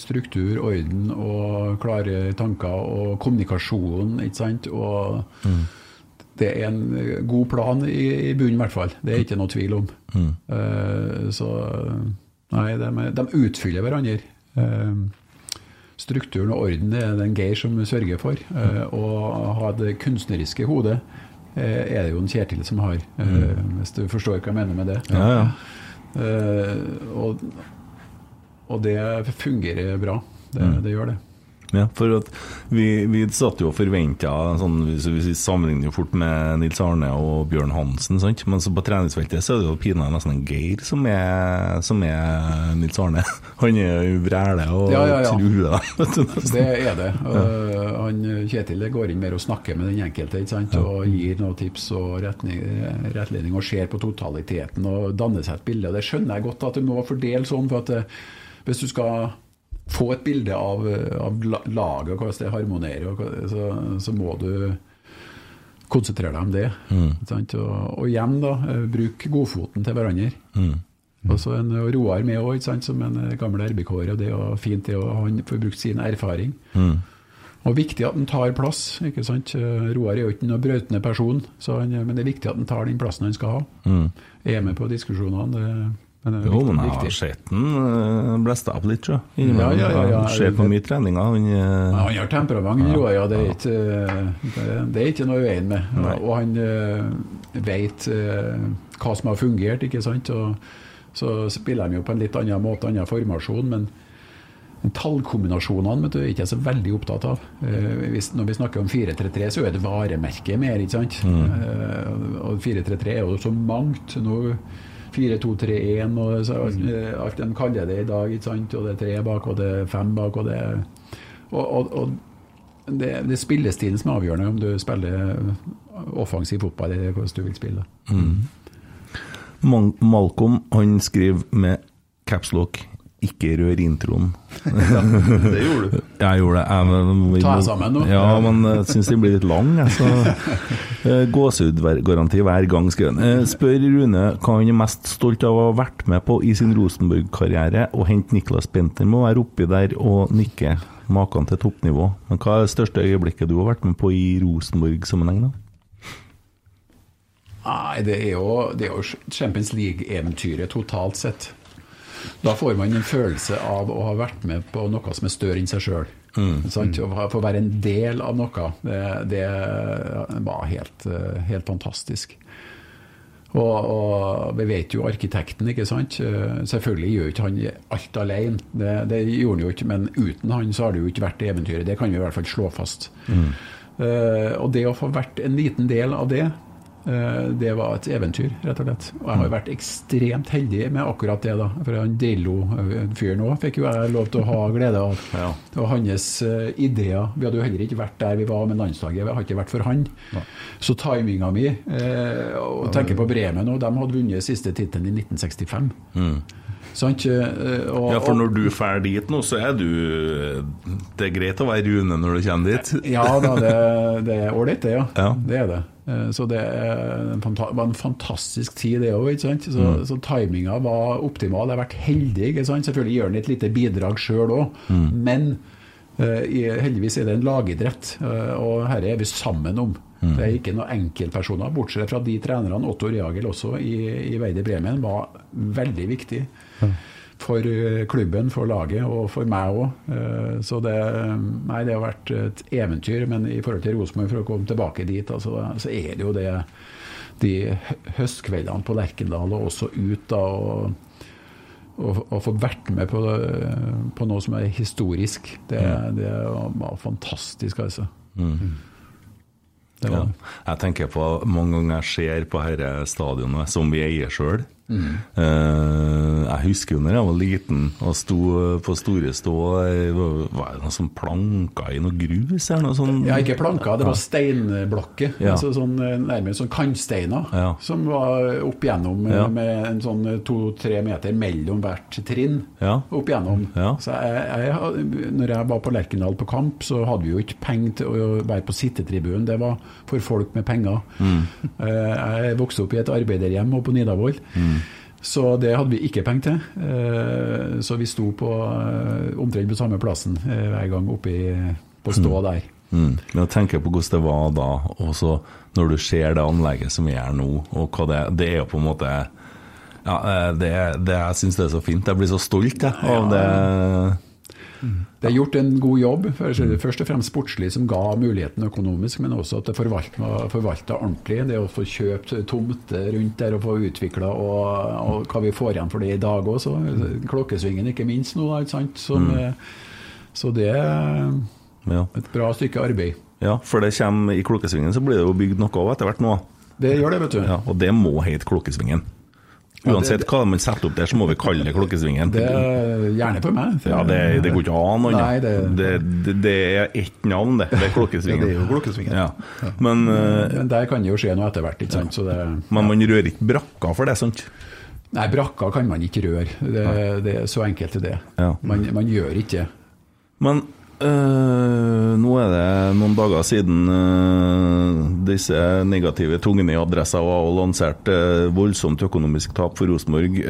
struktur, orden og klare tanker og kommunikasjon. ikke sant? Og det er en god plan i, i bunnen, i hvert fall. Det er ikke noe tvil om. Eh, Så nei, de, de utfyller hverandre. Uh, Strukturen og orden er den en Geir som sørger for. Uh, Og ha det kunstneriske hodet er det jo en Kjetil som har, eh, hvis du forstår hva jeg mener med det. Ja, ja. Eh, og, og det fungerer bra. Det, Mm. det gjør det. Ja, for at vi, vi satt jo og forventa sånn, hvis Vi sammenligner jo fort med Nils Arne og Bjørn Hansen, sant? men så på treningsfeltet så er det jo pinadø nesten en Geir som er, som er Nils Arne. (laughs) Han er jo vræle og Ja, ja, ja. truer. (laughs) Det er det. Uh, han, Kjetil går inn mer og snakker med den enkelte ikke sant? og gir noen tips og retning, rettledning og ser på totaliteten og danner seg et bilde. Det skjønner jeg godt at du må fordele sånn. for at eh, Hvis du skal få et bilde av, av laget og hvordan det harmonerer, og hva- så, så må du konsentrere deg om det. Mm. sant? Og, og igjen, da, eh, bruk godfoten til hverandre. Og så en Roar med òg, som en eh, gammel RBK-er. og Det er fint det, og han får brukt sin erfaring. Og viktig at han tar plass. ikke sant? Eh, Roar er jo ikke noen brautende person, så han, men det er viktig at han tar den plassen han skal ha. Er med på diskusjonene. Det, men Jo, men jeg har sett den blesta opp litt, sjø. Ja, ja, ja. Ser på mye treninger. Han, eh, Ja, han har temperament, han Roar. Ja, det, er ikke, det, det er ikke noe i veien med. Nei. Og han vet eh, hva som har fungert, ikke sant. Og så spiller de jo på en litt annen måte, annen formasjon, men men tallkombinasjonene vet du, er ikke jeg så veldig opptatt av. Eh, hvis, når vi snakker om 4-3-3, så er det varemerket mer, ikke sant. Eh, og 4-3-3 er jo så mangt. Nå 4-2-3-1 og så, mm. alt de kaller det i dag, ikke sant. Og det er tre bak, og det er fem bak, og det er Og, og, og det, det spillestilen som er avgjørende om du spiller offensiv fotball eller hvordan du vil spille. Mm. Malcolm han skriver med capslock 'ikke rør introen'. Det gjorde du. (laughs) Jeg gjorde det. Jeg, men, vi Ta deg sammen nå. Ja, men jeg syns den blir litt lang. Altså. så (laughs) eh, Gåsehudgaranti hver gang, skrev han. Eh, Spør Rune hva han er mest stolt av å ha vært med på i sin Rosenborg-karriere, og hente Niklas Bentner må være oppi der og nikke. Maken til toppnivå. Men hva er det største øyeblikket du har vært med på i Rosenborg-sammenheng, da? Nei, det er jo, det er jo Champions League-eventyret totalt sett. Da får man en følelse av å ha vært med på noe som er større enn seg sjøl. Å få være en del av noe, det, det var helt, helt fantastisk. Og, og vi vet jo arkitekten, ikke sant. Selvfølgelig gjør ikke han alt alene, det, det gjorde han jo ikke. Men uten han så har det jo ikke vært eventyret. Det kan vi i hvert fall slå fast. Eh, og det å få vært en liten del av det, det var et eventyr, rett og slett. Og jeg har jo vært ekstremt heldig med akkurat det, da. For han Drillo-fyren òg fikk jo jeg lov til å ha glede av. Og hans eh, ideer Vi hadde jo heller ikke vært der vi var med landslaget, vi hadde ikke vært for han. Så timinga mi eh, Og tenker på Bremen, og de hadde vunnet siste tittelen i 1965. Sant? Eh, og, Ja, for når du drar dit nå, så er du Det er greit å være Rune når du kommer dit? Ja da, det, det er ålreit, det, ja. Ja. Det er det. Eh, Så det var en fantastisk tid, det òg. Så, Mm. så timinga var optimal. Jeg har vært heldig. ikke sant? Selvfølgelig gjør han et lite bidrag sjøl òg, Mm. men eh, heldigvis er det en lagidrett, eh, og dette er vi sammen om. Mm. Det er ikke noen enkeltpersoner, bortsett fra de trenerne. Otto Reagel også i, i Veide Bremen var veldig viktig for eh, klubben, for laget og for meg òg. Så det, nei, det har vært et eventyr. Men i forhold til Rosenborg, for å komme tilbake dit, altså, så er det jo det de høstkveldene på Lerkendal og også ut da. og å, få vært med på, det, på noe som er historisk, det, det var fantastisk, altså. Det Ja. Jeg tenker på mange ganger jeg ser på dette stadionet som vi eier sjøl. Mm. jeg husker jo når jeg var liten og sto på Store Stå eh, Var det noe sånn planker i noe grus eller noe sånt? Ja, ikke planker, det var steinblokker. Ja. Altså sånn, eh, nærmest sånn kantsteiner Ja. som var opp igjennom eh, Ja. med en sånn to-tre meter mellom hvert trinn. Opp igjennom. Ja. Så jeg, jeg, når jeg var på Lerkendal på kamp, så hadde vi jo ikke penger til å være på sittetribunen. Det var for folk med penger. Mm. Eh, Jeg vokste opp i et arbeiderhjem oppe på Nidarvoll. Mm. Så det hadde vi ikke penger til. Eh, Så vi sto på eh, omtrent på samme plassen eh, hver gang oppe på stå der. Mm. Men jeg tenker på hvordan det var da, og så når du ser det anlegget som er her nå, og hva det Det er jo på en måte ja, det, det Jeg syns det er så fint. Jeg blir så stolt jeg, av det. Det er gjort en god jobb, er først og fremst sportslig, som ga muligheten økonomisk, men også at det forvalta, forvalta ordentlig. Det å få kjøpt tomter rundt der og få utvikla, og, og hva vi får igjen for det i dag også. Klokkesvingen ikke minst nå, da, ikke sant. Som, mm. Så det er et bra stykke arbeid. ja, for det kommer i Klokkesvingen, så blir det jo bygd noe av etter hvert nå. Det gjør det, vet du. Ja, og det må hete Klokkesvingen. Ja, Uansett hva man setter opp der, så må vi kalle det Klokkesvingen. Det er gjerne for meg. Ja, det, det går ikke an annet. Det- det, det, er ett navn, det. Det er Klokkesvingen. (laughs) Ja, det er jo Klokkesvingen. Ja. Men, eh, Men der kan det jo skje noe etter hvert. ikke sant? Så det, men man rører ikke brakka for det, sant? nei, brakka kan man ikke røre. Det, det er så enkelt er det. Ja. Man, man gjør ikke det. Men øh, nå er det noen dager siden uh, disse negative tungene i adressa var og lansert uh, voldsomt økonomisk tap for Rosenborg.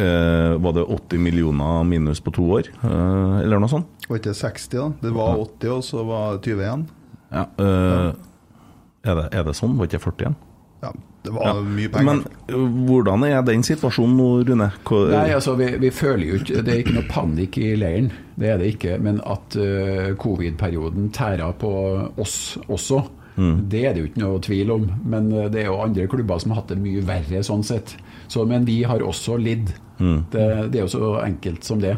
Var det 80 millioner minus på to år, eller noe sånt? Var ikke det 60, da? Det var 80, og så var det 20 igjen. Ja, er, det, er det sånn? Var ikke 40 igjen? Ja, det var Ja. mye penger. Men øh, hvordan er den situasjonen nå, Rune? Hva, Nei, altså vi, vi føler jo ikke Det er ikke noe panikk i leiren, det er det ikke. Men at uh, covid-perioden tærer på oss også, det er det jo ikke noe tvil om. Men eh, det er jo andre klubber som har hatt det mye verre sånn sett. Så, men vi har også lidd. Det, det er jo så enkelt som det.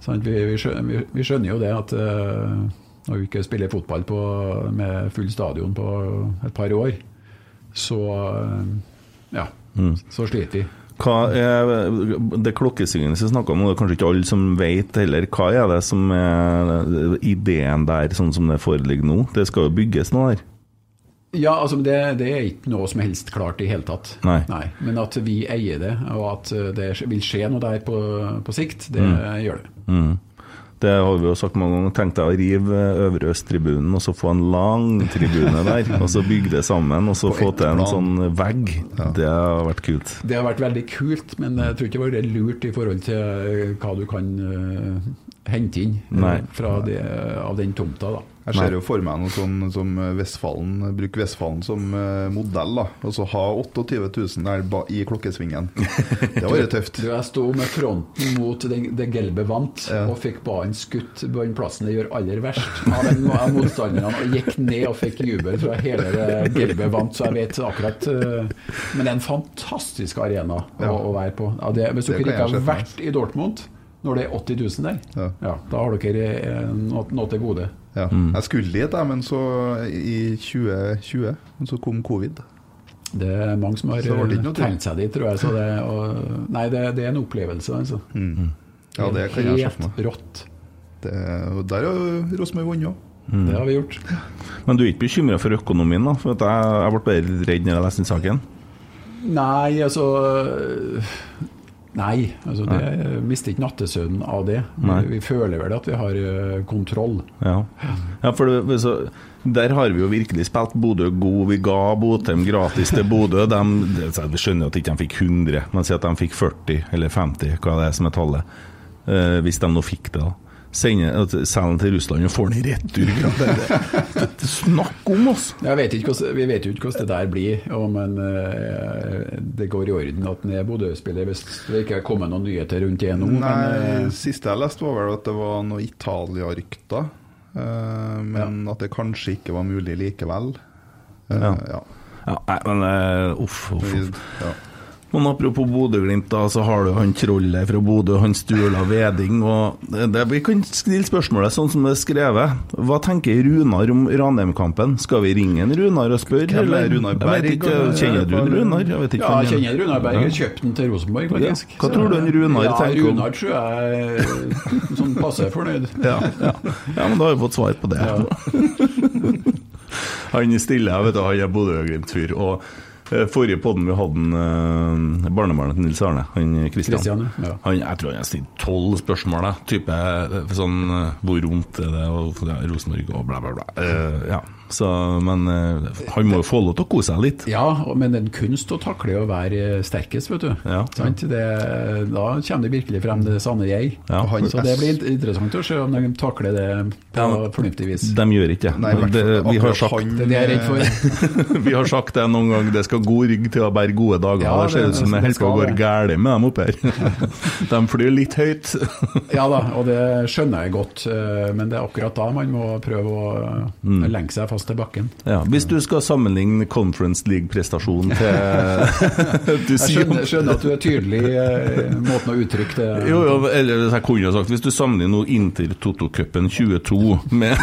Sant? Vi, vi, skjønner, vi, vi skjønner jo det at uh, når vi ikke spiller fotball på, med full stadion på et par år, så ja, mm. så sliter vi. Hva er det klokkesyngende som snakker om, og det er kanskje ikke alle som vet heller, hva er det som er ideen der, sånn som det foreligger nå? Det skal jo bygges noe der? Ja, altså det, det er ikke noe som helst klart i hele tatt. Nei. Men at vi eier det, og at det vil skje noe der på, på sikt, det gjør det. Mm. Det har vi jo sagt mange ganger. Tenk deg å rive Øvre Øst-tribunen og så få en lang tribune der, og så bygge det sammen, og så få til en plan. sånn vegg. Det har vært kult. Det har vært veldig kult, men jeg tror ikke det var lurt i forhold til eh, hva du kan eh, hente inn eh, Nei. fra det, av den tomta. da. Jeg ser jo for meg noe sånn som Vestfalen, bruke Vestfalen som eh, modell. da Og så ha 28 000 der ba i klokkesvingen. (laughs) Det var jo tøft. Du, Jeg sto med fronten mot den, det gelbe vant Ja. og fikk ballen skutt på den plassen det gjør aller verst av en av motstanderne, og gikk ned og fikk jubel fra hele det gelbe vant, så jeg vet akkurat eh, Men det er en fantastisk arena Ja. å, å være på. Ja, det, hvis du dere ikke har vært i Dortmund når det er 80 000 der, Ja. ja, da har dere eh, noe, noe til gode. Ja. Jeg skulle dit, men så i 2020, men så kom covid. Det er mange som har til. tenkt seg dit, tror jeg. Så det, og, nei, det, det er en opplevelse, altså. Ja, det kan jeg Helt rått. Det, og der har Rosenborg vunnet òg. Det har vi gjort. Men du er ikke bekymra for økonomien, da? For at jeg, jeg ble bare redd når jeg leste den saken. Nei, altså Nei, altså det jeg mister ikke nattesøvnen av det. Nei. Vi føler vel at vi har eh, kontroll. Ja, ja for det, så, der har vi jo virkelig spilt Bodø god. Vi ga Botheim gratis til Bodø. De, vi skjønner jo at de ikke fikk 100, men si at de fikk 40 eller 50, hva det er som er tallet. Eh, hvis de nå fikk det, da. Sende, at- den til Russland og får den i retur. Det, det, det, snakk om oss! Jeg vet ikke hvordan, vi vet jo ikke hvordan det der blir, om en, eh, det går i orden at han er Bodø-spiller hvis det ikke er kommet noen nyheter rundt det nå. Nei, Men, eh, siste jeg leste var vel at det var noe Italia-rykter. eh, men at det kanskje ikke var mulig likevel. Ja. ja. Ja, nei, men uff, uff, uff. Ja. Men apropos Bodø-Glimt, da, så har du han trollet fra Bodø, han Sturla Veding. og det, Vi kan stille spørsmålet sånn som det er skrevet. Hva tenker Runar om Ranheim-kampen? Skal vi ringe en Runar og spørre? Hvem er eller? Runar Berg? ikke, Kjenner du Runar? Jeg vet ikke Ja, jeg er. kjenner Runar Berg. Jeg kjøpte den til Rosenborg, faktisk. Ja. Hva tror du en Runar ja, tenker om- Runar tror jeg sånn passe fornøyd. Ja, ja. ja, men da har vi fått svar på det. (laughs) han stiller, jeg vet du, han er Bodø-Glimt-fyr. Og forrige podden vi hadde, en, eh, barnebarnet til Nils Arne, han Kristian, Christian, ja. han, jeg tror han har stilt tolv spørsmål. Da. Type eh, sånn eh, Hvor vondt er det, og ja, Rosenborg og bla, bla, bla. Eh, ja. Så, men eh, han må jo få lov til å kose seg litt. Ja, men det er en kunst å takle å være sterkest, vet du. Ja. Sant? Det, da kommer det virkelig frem det sanne jeg. Ja. Så det blir interessant å se om de takler det på Ja. fornuftig vis. De gjør ikke det. Nei, det. (laughs) Vi har sagt han- Det. Vi har sagt noen gang, det skal god rygg til å bære gode dager. Ja, det ser ut som det det helt skal går det. galt med dem oppe her. (laughs) De flyr litt høyt. Ja da, og det skjønner jeg godt, eh, men det er akkurat da man må prøve å Mm. lenke seg fast til bakken. Ja, hvis du skal sammenligne Conference League-prestasjonen til (laughs) Jeg skjønner, skjønner at du er tydelig i eh, måten å uttrykke det jo, jo, eller jeg kunne sagt Hvis du sammenligner nå Inter Toto-cupen 22 med,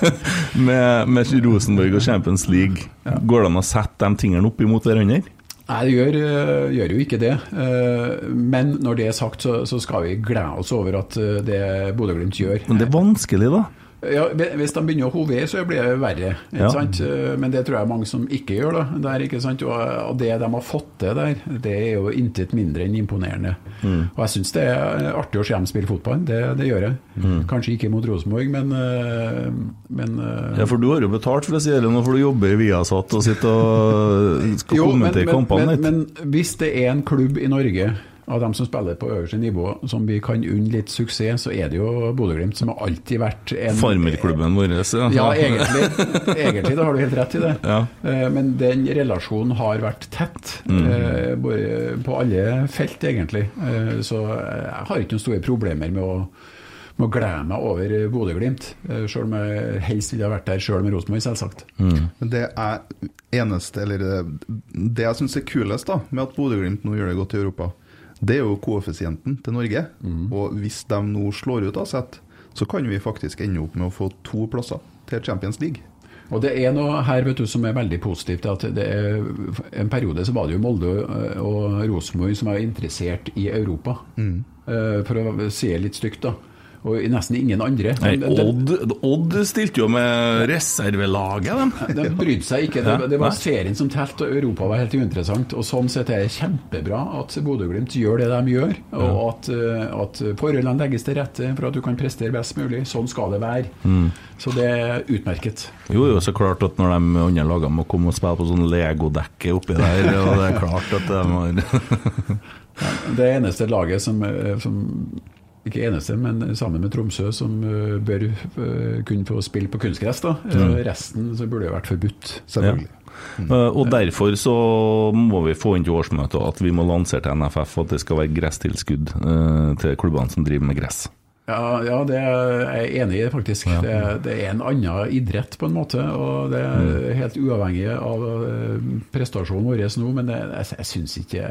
(laughs) med, med Rosenborg og Champions League, går det an å sette de tingene opp imot hverandre? Nei, det gjør, eh, gjør jo ikke det. Eh, Men når det er sagt, så, så skal vi glede oss over at det Bodø-Glimt gjør. Men det er vanskelig, da. Ja, Hvis de begynner å hove, så blir det verre. Ikke Ja. sant? Eh, Men det tror jeg mange som ikke gjør. da der, ikke sant? Og det de har fått til der, det er jo intet mindre enn imponerende. Mm. Og jeg syns det er artig å se dem spille fotball, det, det gjør jeg. Mm. Kanskje ikke mot Rosenborg, men, eh, men eh, Ja, For du har jo betalt for å si det nå, for du jobber i Viasat og sitter og (laughs) skal kommentere kampene litt. men, men hvis det er en klubb i Norge av dem som spiller på øverste nivå, som vi kan unne litt suksess, så er det jo Bodø-Glimt, som har alltid vært en Farmerklubben vår. Ja, Ja, egentlig. Egentlig, da har du helt rett i det. Ja. Eh, Men den relasjonen har vært tett Mm. eh, på alle felt, egentlig. Eh, Så jeg har ikke noen store problemer med å, må glede meg over Bodø-Glimt. Sjøl om jeg helst ville ha vært der sjøl med Rosenborg, selvsagt. Mm. Men det er eneste, eller det, det jeg syns er kulest da, med at Bodø-Glimt nå gjør det godt i Europa, det er jo koeffisienten til Norge. Og hvis de nå slår ut Aset, så kan vi faktisk ende opp med å få to plasser til Champions League. Og det er noe her vet du, som er veldig positivt. at det er, En periode så var det jo Molde eh, og Rosenborg som var interessert i Europa. mm. For å si det litt stygt, da. Og nesten ingen andre. Nei, Odd, Odd stilte jo med reservelaget, de. De brydde seg ikke. Det, det var serien som telte, og Europa var helt uinteressant. Og Sånn sett er det kjempebra at Bodø-Glimt gjør det de gjør, og at, eh, at forholdene legges til rette for at du kan prestere best mulig. Sånn skal det være. Mm. Så det er utmerket. Jo, jo, så klart at når de andre lagene må komme og spille på sånn Lego-dekke oppi der, (laughs) og det er klart at de har Det eneste laget som, eh, som ikke eneste, men sammen med Tromsø, som eh, bør eh, kunne få spille på kunstgress. da. Eh, Mm. Resten så burde det vært forbudt. Selvfølgelig. Eh, Og derfor så må vi få inn til årsmøtet at vi må lansere til NFF at det skal være gresstilskudd til klubbene som driver med gress. Ja, ja, det er jeg enig i, faktisk. Ja. Det, det er en annen idrett, på en måte. Og det er helt uavhengig av prestasjonen vår nå, men det, jeg, jeg syns ikke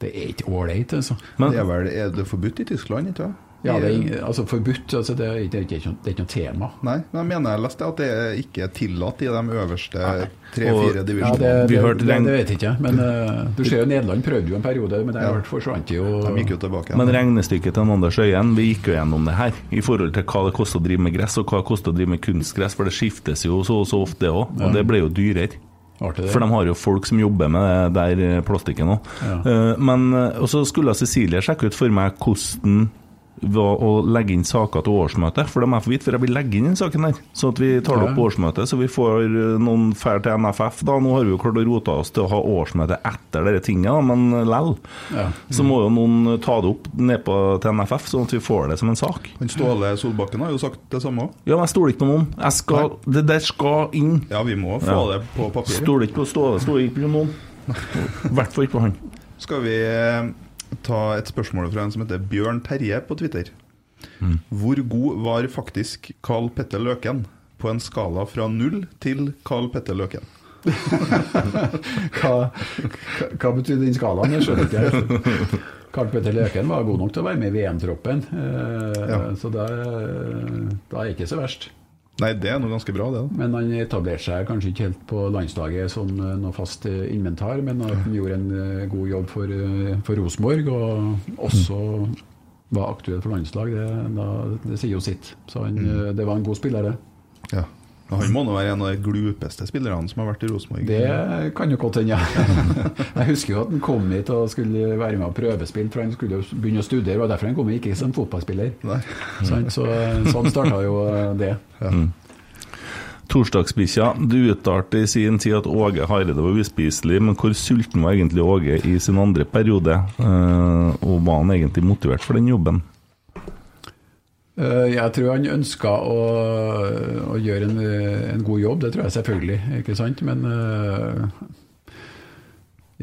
Det er ikke ålreit, altså. Men- det er vel er det forbudt i Tyskland, ikke sant? Ja, det er altså forbudt. Altså, det, er ikke- det, er ikke, det er ikke noe tema. Nei, men jeg mener jeg leste at det er ikke er tillatt i de øverste tre-fire Ja, divisjonene. det, det, det, det vet jeg ikke. Men uh, du ser jo Nederland prøvde jo en periode, men der Ja. forsvant det jo. De gikk jo tilbake. Men regnestykket til Anders Øyen, vi gikk jo gjennom det her, i forhold til hva det koster å drive med gress, og hva det koster å drive med kunstgress, for det skiftes jo så og så ofte òg, og det ble jo dyrere. Det. For de har jo folk som jobber med det der eh, plastikken òg. Ja. Men eh, så skulle Cecilie sjekke ut for meg hvordan var å legge inn saker til årsmøtet, for det må jeg få vite, for jeg vil legge inn den saken her. Så at vi tar det opp på årsmøtet, så vi får eh, noen fær til NFF. da, Nå har vi jo klart å rote oss til å ha årsmøte etter disse tingene, men lell. Ja. Så må jo noen ta det opp ned på, til NFF, sånn at vi får det som en sak. Men Ståle Solbakken har jo sagt det samme òg. Ja, men jeg stoler ikke på noen. Jeg skal, det der skal inn. Ja, vi må få Ja. det på papir. Stoler ikke på Ståle, stoler ikke på noen. (laughs) I hvert fall ikke på han. Skal vi eh, ta et spørsmål fra en som heter Bjørn Terje på Twitter. Hvor god var faktisk Carl Petter Løken på en skala fra null til Carl Petter Løken? hva, (laughs) hva, hva betyr den skalaen? Jeg skjønner ikke. helt. Karl Petter Løken var god nok til å være med i VM-troppen, eh, Ja. så da, da er det ikke så verst. Nei, det er noe ganske bra, det. da. Men han etablerte seg kanskje ikke helt på landslaget som eh, noe fast inventar, men at han gjorde en eh, god jobb for, eh, for Rosenborg, og også var aktuell for landslag, det, da, det sier jo sitt. Så han, eh, det var en god spiller, det. Ja. Han må nå være en av de glupeste spillerne som har vært i Rosenborg. Det kan jo godt hende, ja. (laughs) Jeg husker jo at han kom hit og skulle være med og prøvespille, for han skulle jo begynne å studere, og derfor han kom hit, ikke som fotballspiller. Nei. Så, sånn starta jo det. Torsdagsbikkja, du uttalte i sin tid at Åge Hareide var uspiselig, men hvor sulten var egentlig Åge i sin andre periode? Eh, og var han egentlig motivert for den jobben? Eh, Jeg tror han ønska å, å gjøre en, en god jobb, det tror jeg selvfølgelig, ikke sant? Men eh,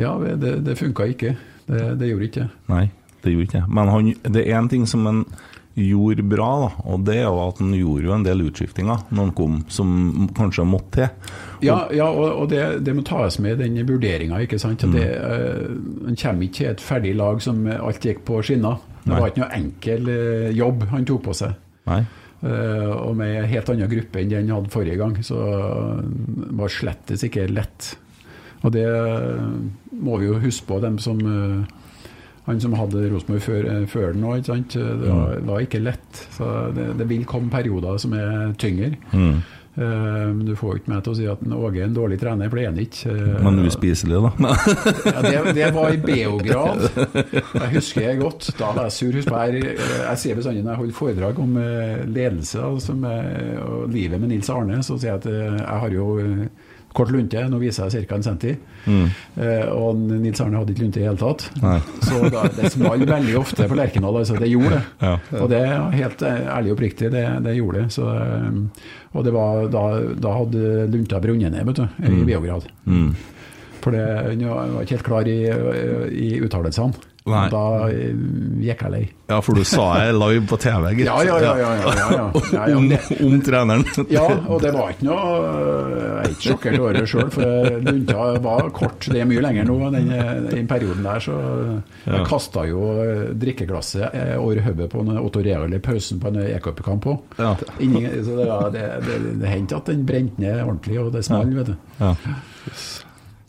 ja, det, det funka ikke. Det, det gjorde ikke. Nei, det gjorde ikke. Men han, det er én ting som han gjorde bra, da, og det er jo at han gjorde jo en del utskiftinger når han kom, som kanskje måtte til. Ja, ja og, og det, det må tas med i den vurderinga. At eh, Han kommer ikke til et ferdig lag som alt gikk på skinner. Det var ikke noe enkel eh, jobb han tok på seg. Nei. Eh, og med en helt annen gruppe enn den han hadde forrige gang, så det var slettes ikke lett. Og det eh, må vi jo huske på, dem som eh, han som hadde Rosenborg før, eh, før den òg. Det var, var ikke lett. Så det, det vil komme perioder som er tyngre. Mm. Eh, Men du får ikke meg til å si at Åge er en dårlig trener, for det er han ikke. Eh, Men uspiselig, da. (laughs) ja, det, det var i Beograd. Jeg husker jeg godt. Da var jeg sur. Husk jeg, jeg sier bestandig når jeg holder foredrag om eh, ledelse altså, med, og livet med Nils Arne, så sier jeg at jeg har jo kort lunte. Nå viser jeg ca. en centi. Eh, og Nils Arne hadde ikke lunte i det hele tatt. Nei. Så da, det smalt veldig ofte på Lerkendal. Altså, det gjorde det. Ja. Og det er helt eh, ærlig og oppriktig, det, det gjorde det. Så, eh, og det var, da, da hadde lunta brunnet ned, vet du, i Beograd. Mm. For det, han var ikke helt klar i, i uttalelsene. Nei. Da eh, gikk jeg lei. Ja, for du sa jeg live på TV, gitt. Ja, ja, ja, ja, ja, ja, (laughs) om, om treneren. Ja, og det var ikke noe Jeg er ikke sjokkert over det sjøl, for lunta var kort. Det er mye lenger nå. enn den perioden der, så Jeg kasta jo drikkeglasset eh, over hodet på Otto Real i pausen på en e-cupkamp òg. Ja. Så det, det, det, det hendte at den brente ned ordentlig, og det smalt, vet du. Ja.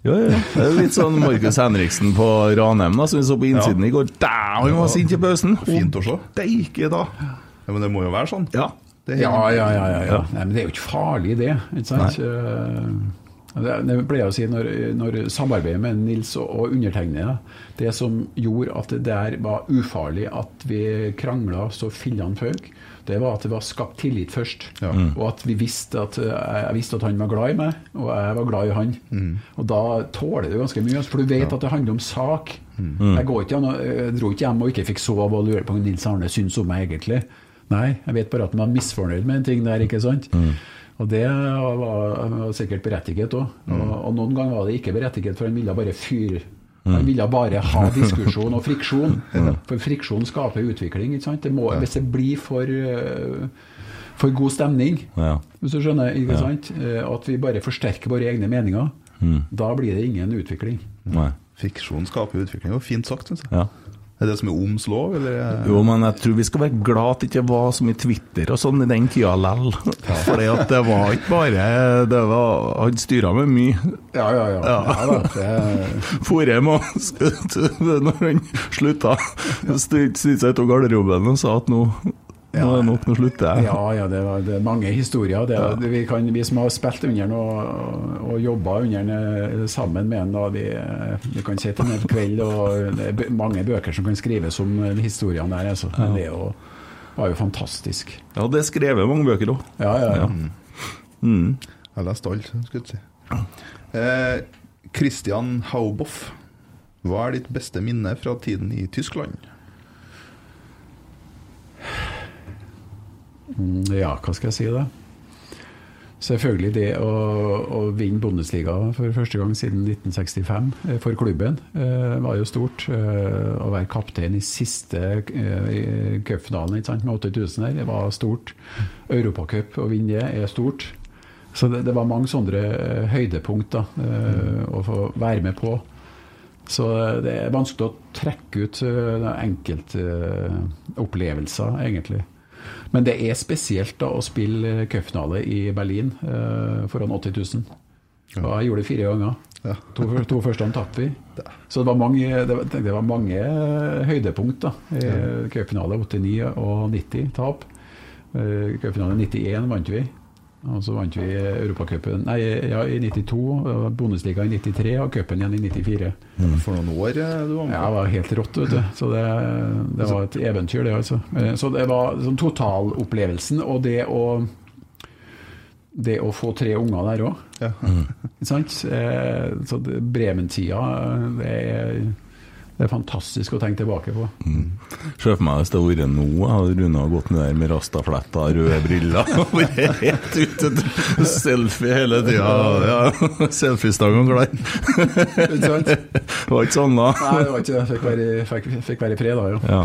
Jo, ja. Det er litt sånn Markus Henriksen på Ranheim, som vi så på innsiden i går. Dæven, han var sint i pausen! Fint å se. Deike, da! Ja, men det må jo være sånn. Ja. Det er Ja, ja, ja. ja, ja. Ja. Nei, men det er jo ikke farlig, det. Ikke sant? Eh, Det, det pleier jeg å si når, når samarbeidet med Nils og, og undertegnede Det som gjorde at det der var ufarlig at vi krangla så fillene føk, det var at det var skapt tillit først. Ja. Og at vi visste at eh, jeg visste at han var glad i meg, og jeg var glad i han. Og da tåler du ganske mye, altså, for du vet at det handler om sak. Jeg, går ikke, jeg dro ikke hjem og ikke fikk sove og lurer på hva Nils Arne syns om meg egentlig. Nei, jeg vet bare at han var misfornøyd med en ting der, ikke sant? Og det var, var sikkert berettiget òg. Og, og noen ganger var det ikke berettiget, for han ville bare fyre. Han ville bare ha (laughs) diskusjon og friksjon. For friksjon skaper utvikling. ikke sant? Det må, hvis det blir for, eh, for god stemning, hvis du skjønner, ikke sant? Eh, at vi bare forsterker våre egne meninger, da blir det ingen utvikling. Nei. Friksjon skaper utvikling. Det var fint sagt, syns jeg. Ja. Er det som er Ohms lov, eller? Jo, men jeg tror vi skal være glad at det ikke var så mye Twitter og sånn i den tida lell. (laughs) Fordi at det var ikke bare det var, Han styra med mye. Ja, ja, ja. ja. da, det, (laughs) hjem og (laughs) Når han slutta, stilte seg ut av garderoben og sa at nå, nå er det nok, nå slutter jeg. Ja, ja, det, var, det er mange historier. Det, ja. vi, kan, vi som har spilt under den og, og jobba under den eh, sammen med den, vi, eh, vi kan sitte en hel kveld, og det er mange bøker som kan skrives om eh, historiene der. Altså. Men Det er jo, var jo fantastisk. Ja, det er skrevet mange bøker òg. Ja, ja, ja. Mm. Jeg leste alt, skulle jeg si. Eh, Christian Hauboff, hva er ditt beste minne fra tiden i Tyskland? Mm, Ja, hva skal jeg si da? Selvfølgelig det å, å vinne Bundesliga for første gang siden 1965 eh, for klubben eh, var jo stort. Eh, å være kaptein i siste cupfinalen med 8000 her, var stort. Europacup, å vinne det er stort. Så det, det var mange sånne høydepunkt da, å få være med på. Så det er vanskelig å trekke ut enkeltopplevelser, egentlig. Men det er spesielt da å spille cupfinale i Berlin eh, foran 80 000. Og jeg gjorde det fire ganger. To, to første tapte vi. Så det var mange, det var, det var mange eh, høydepunkt. da. Eh, Cupfinale 89 og 90 tap. Eh, Cupfinale 91 vant vi. Og så vant vi Europacupen Nei, ja, i 92, og Bundesliga i 93 og cupen igjen i 94. For noen år eh, du var med Ja, det var helt rått, vet du. Så det, det var et eventyr, det, altså. Eh, Så det var sånn totalopplevelsen, og det å det å få tre unger der òg. Ja. Mm. sant? Så Bremen-tida, det er, det er fantastisk å tenke tilbake på. Se for meg hvis det hadde vært nå, hadde Rune gått ned der med rastafletta, røde briller (laughs) og vært helt ute. til Selfie hele tida. Ja, Selfiestang og klar. Ikke sant? Det var ikke sånn da. Nei, det var ikke det. Fikk være, i- fikk, fikk være i fred da, jo. Ja.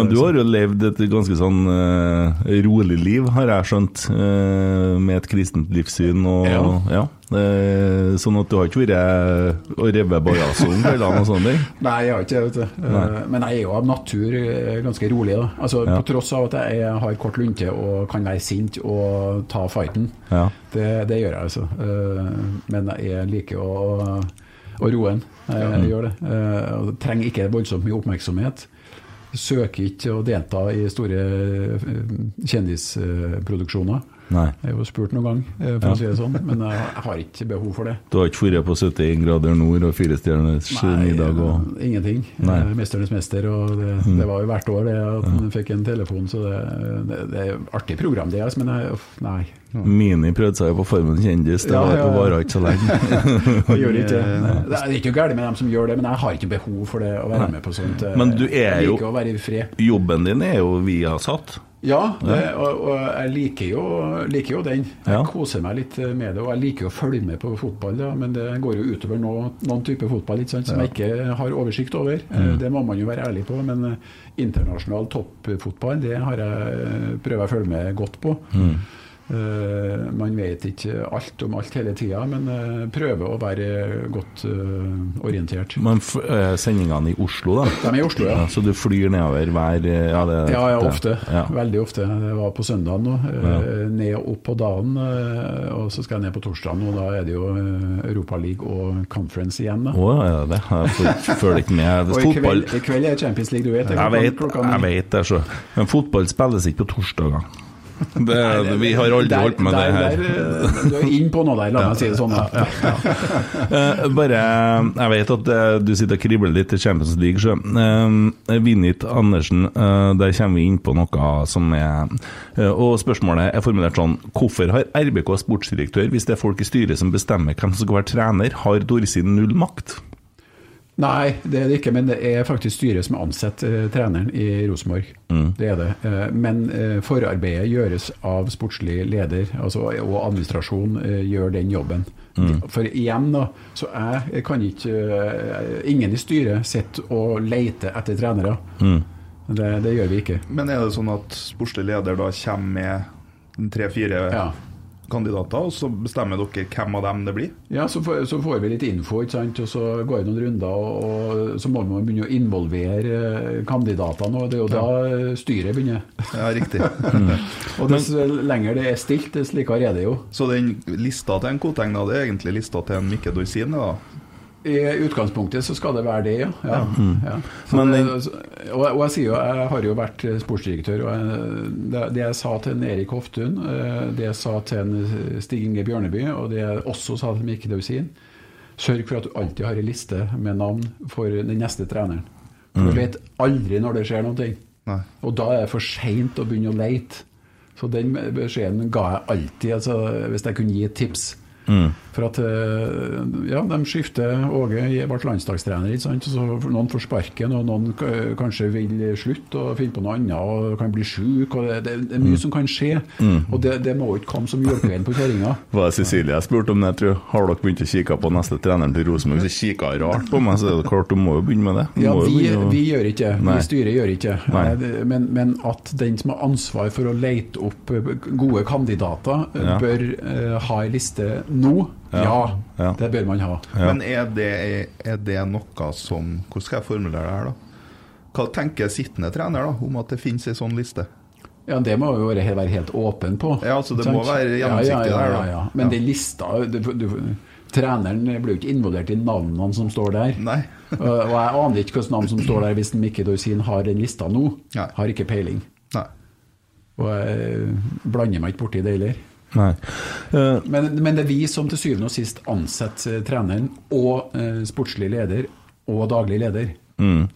Men du har jo levd et ganske sånn uh, rolig liv, har jeg skjønt, uh, med et kristent livssyn og Ja. ja. Eh, sånn at du har ikke vært og revet bajasen om kveldene og sånne ting? (laughs) Nei, jeg har ikke det, vet du. Nei. Eh, Men jeg er jo av natur eh, ganske rolig, da. Altså, Ja. På tross av at jeg har kort lunte og kan være sint og ta fighten. Ja. Det, det gjør jeg, altså. Men jeg liker å, å roe den. Jeg, jeg gjør det. Jeg trenger ikke voldsomt mye oppmerksomhet. Søker ikke å delta i store kjendisproduksjoner. Nei. Jeg har jo spurt noen gang, eh, for Ja. å si det sånn, men jeg har ikke behov for det. Du har ikke vært på 71 grader nord og Fire stjerners middag og ingenting. Nei. Eh, Mesternes mester, og det, Mm. det var jo hvert år det at man fikk en telefon, så det, det, det er artig program, det, altså, men jeg, uff, nei. Mini prøvde seg jo på Farmen kjendis, det Ja, var- ja, ja. varer ikke så lenge. (laughs) Ikke det. Det er ikke galt med dem som gjør det, men jeg har ikke behov for det å være med på sånt. Men du er jo-. Jobben din er jo Viasat. Ja, det, og, og jeg liker jo, liker jo den. Jeg Ja. koser meg litt med det, og jeg liker å følge med på fotball, ja, men det går jo utover noe, noen type fotball sant, som jeg ikke har oversikt over. Mm. Det må man jo være ærlig på, men eh, internasjonal toppfotball, det har jeg prøver jeg å følge med godt på. Eh, man vet ikke alt om alt hele tida, men uh, prøver å være godt uh, orientert. Men sendingene i Oslo, da? De er i Oslo, ja. Så du flyr nedover hver Ja, det, Ja, ja, ofte. Ja. Veldig ofte. Det var på søndagen nå. Ned og opp på dagen, og så skal jeg ned på torsdagen. Og da er det jo Europaliga og Conference igjen. da. Å, er det det? Jeg følger (laughs) ikke med. Og i kveld, i kveld er Champions League, du vet. det, Jeg vet, jeg vet det, så. Men fotball spilles ikke på torsdager. Det, vi har aldri Der- holdt med det her. Der, eh, du er inne på noe der, la meg si det sånn. Ja. (laughs) Eh, bare, jeg vet at eh, du sitter og kribler litt til Champions League. Så. Eh, Vinit Andersen, eh, der kommer vi inn på noe som er eh, Og spørsmålet er formulert sånn Hvorfor har RBK sportsdirektør hvis det er folk i styret som bestemmer hvem som skal være trener? Har Dorsin null makt? Nei, det er det ikke, men det er faktisk styret som ansetter eh, treneren i Rosenborg. Mm. Det er det. Eh, men eh, forarbeidet gjøres av sportslig leder, altså, og administrasjon gjør den jobben. Mm. For igjen, da, så jeg kan ikke Ingen i styret sitter og leter etter trenere. Mm. Det, det gjør vi ikke. Men er det sånn at sportslig leder da kommer med tre-fire Ja. Kandidater, og så bestemmer dere hvem av dem det blir? Ja, så får, så får vi litt info, ikke sant? og så går det noen runder. Og, og så må man begynne å involvere eh, kandidatene, og det er jo da eh, styret begynner. Ja, riktig. (laughs) Og dess lenger det er stilt, dess likere er det jo. Så den lista til en Koteng da, det er egentlig lista til en Mikke Dorsin? da? I utgangspunktet så skal det være det, ja. ja. ja. Så Men det, og, og jeg sier jo, jeg har jo vært eh, sportsdirektør, og jeg, det, det jeg sa til en Erik Hoftun, eh, det jeg sa til en eh, Stig Inge Bjørneby, og det jeg også sa til Mikke Dausin, sørg for at du alltid har en liste med navn for den neste treneren. For Du vet aldri når det skjer noe. Nei. Og da er det for seint å begynne å leite. Så den beskjeden ga jeg alltid, altså, hvis jeg kunne gi et tips. Mm. For at eh, ja, de skifter Åge ble landslagstrener, ikke sant? Så noen får sparken, og noen kanskje vil slutte og finne på noe annet og kan bli syk. Det, det, det er mye som kan skje. Og det, det må ikke komme som julekvelden på kjerringa. (laughs) Var det Cecilie jeg spurte om det, jeg tror. Har dere begynt å kikke på neste treneren til Rosenborg? Så kikka rart på meg, så er det klart du må jo begynne med det. Du Ja, vi, å- vi gjør ikke, det. vi styret gjør ikke. Eh, det- Men, men at den som har ansvar for å lete opp eh, gode kandidater, Ja. bør uh, ha ei liste nå, Ja. ja, det bør man ha. Ja. Men er det, er det noe som Hvordan skal jeg formulere det her, da? Hva tenker sittende trener da om at det finnes ei sånn liste? Ja, Det må jo være, være helt åpen på. Ja, altså, det sant? må være gjennomsiktig ja, ja, der, da. Ja, ja. Men Ja. den lista du, du, Treneren blir jo ikke involvert i navnene som står der. Nei. og og jeg aner ikke hvilke navn som står der hvis Mikke Dorsin har den lista nå. Nei. Har ikke peiling. Nei. Og jeg blander meg ikke borti det heller. Nei. Uh, Men, men det er vi som til syvende og sist ansetter eh, treneren og uh, sportslig leder og daglig leder. Mm.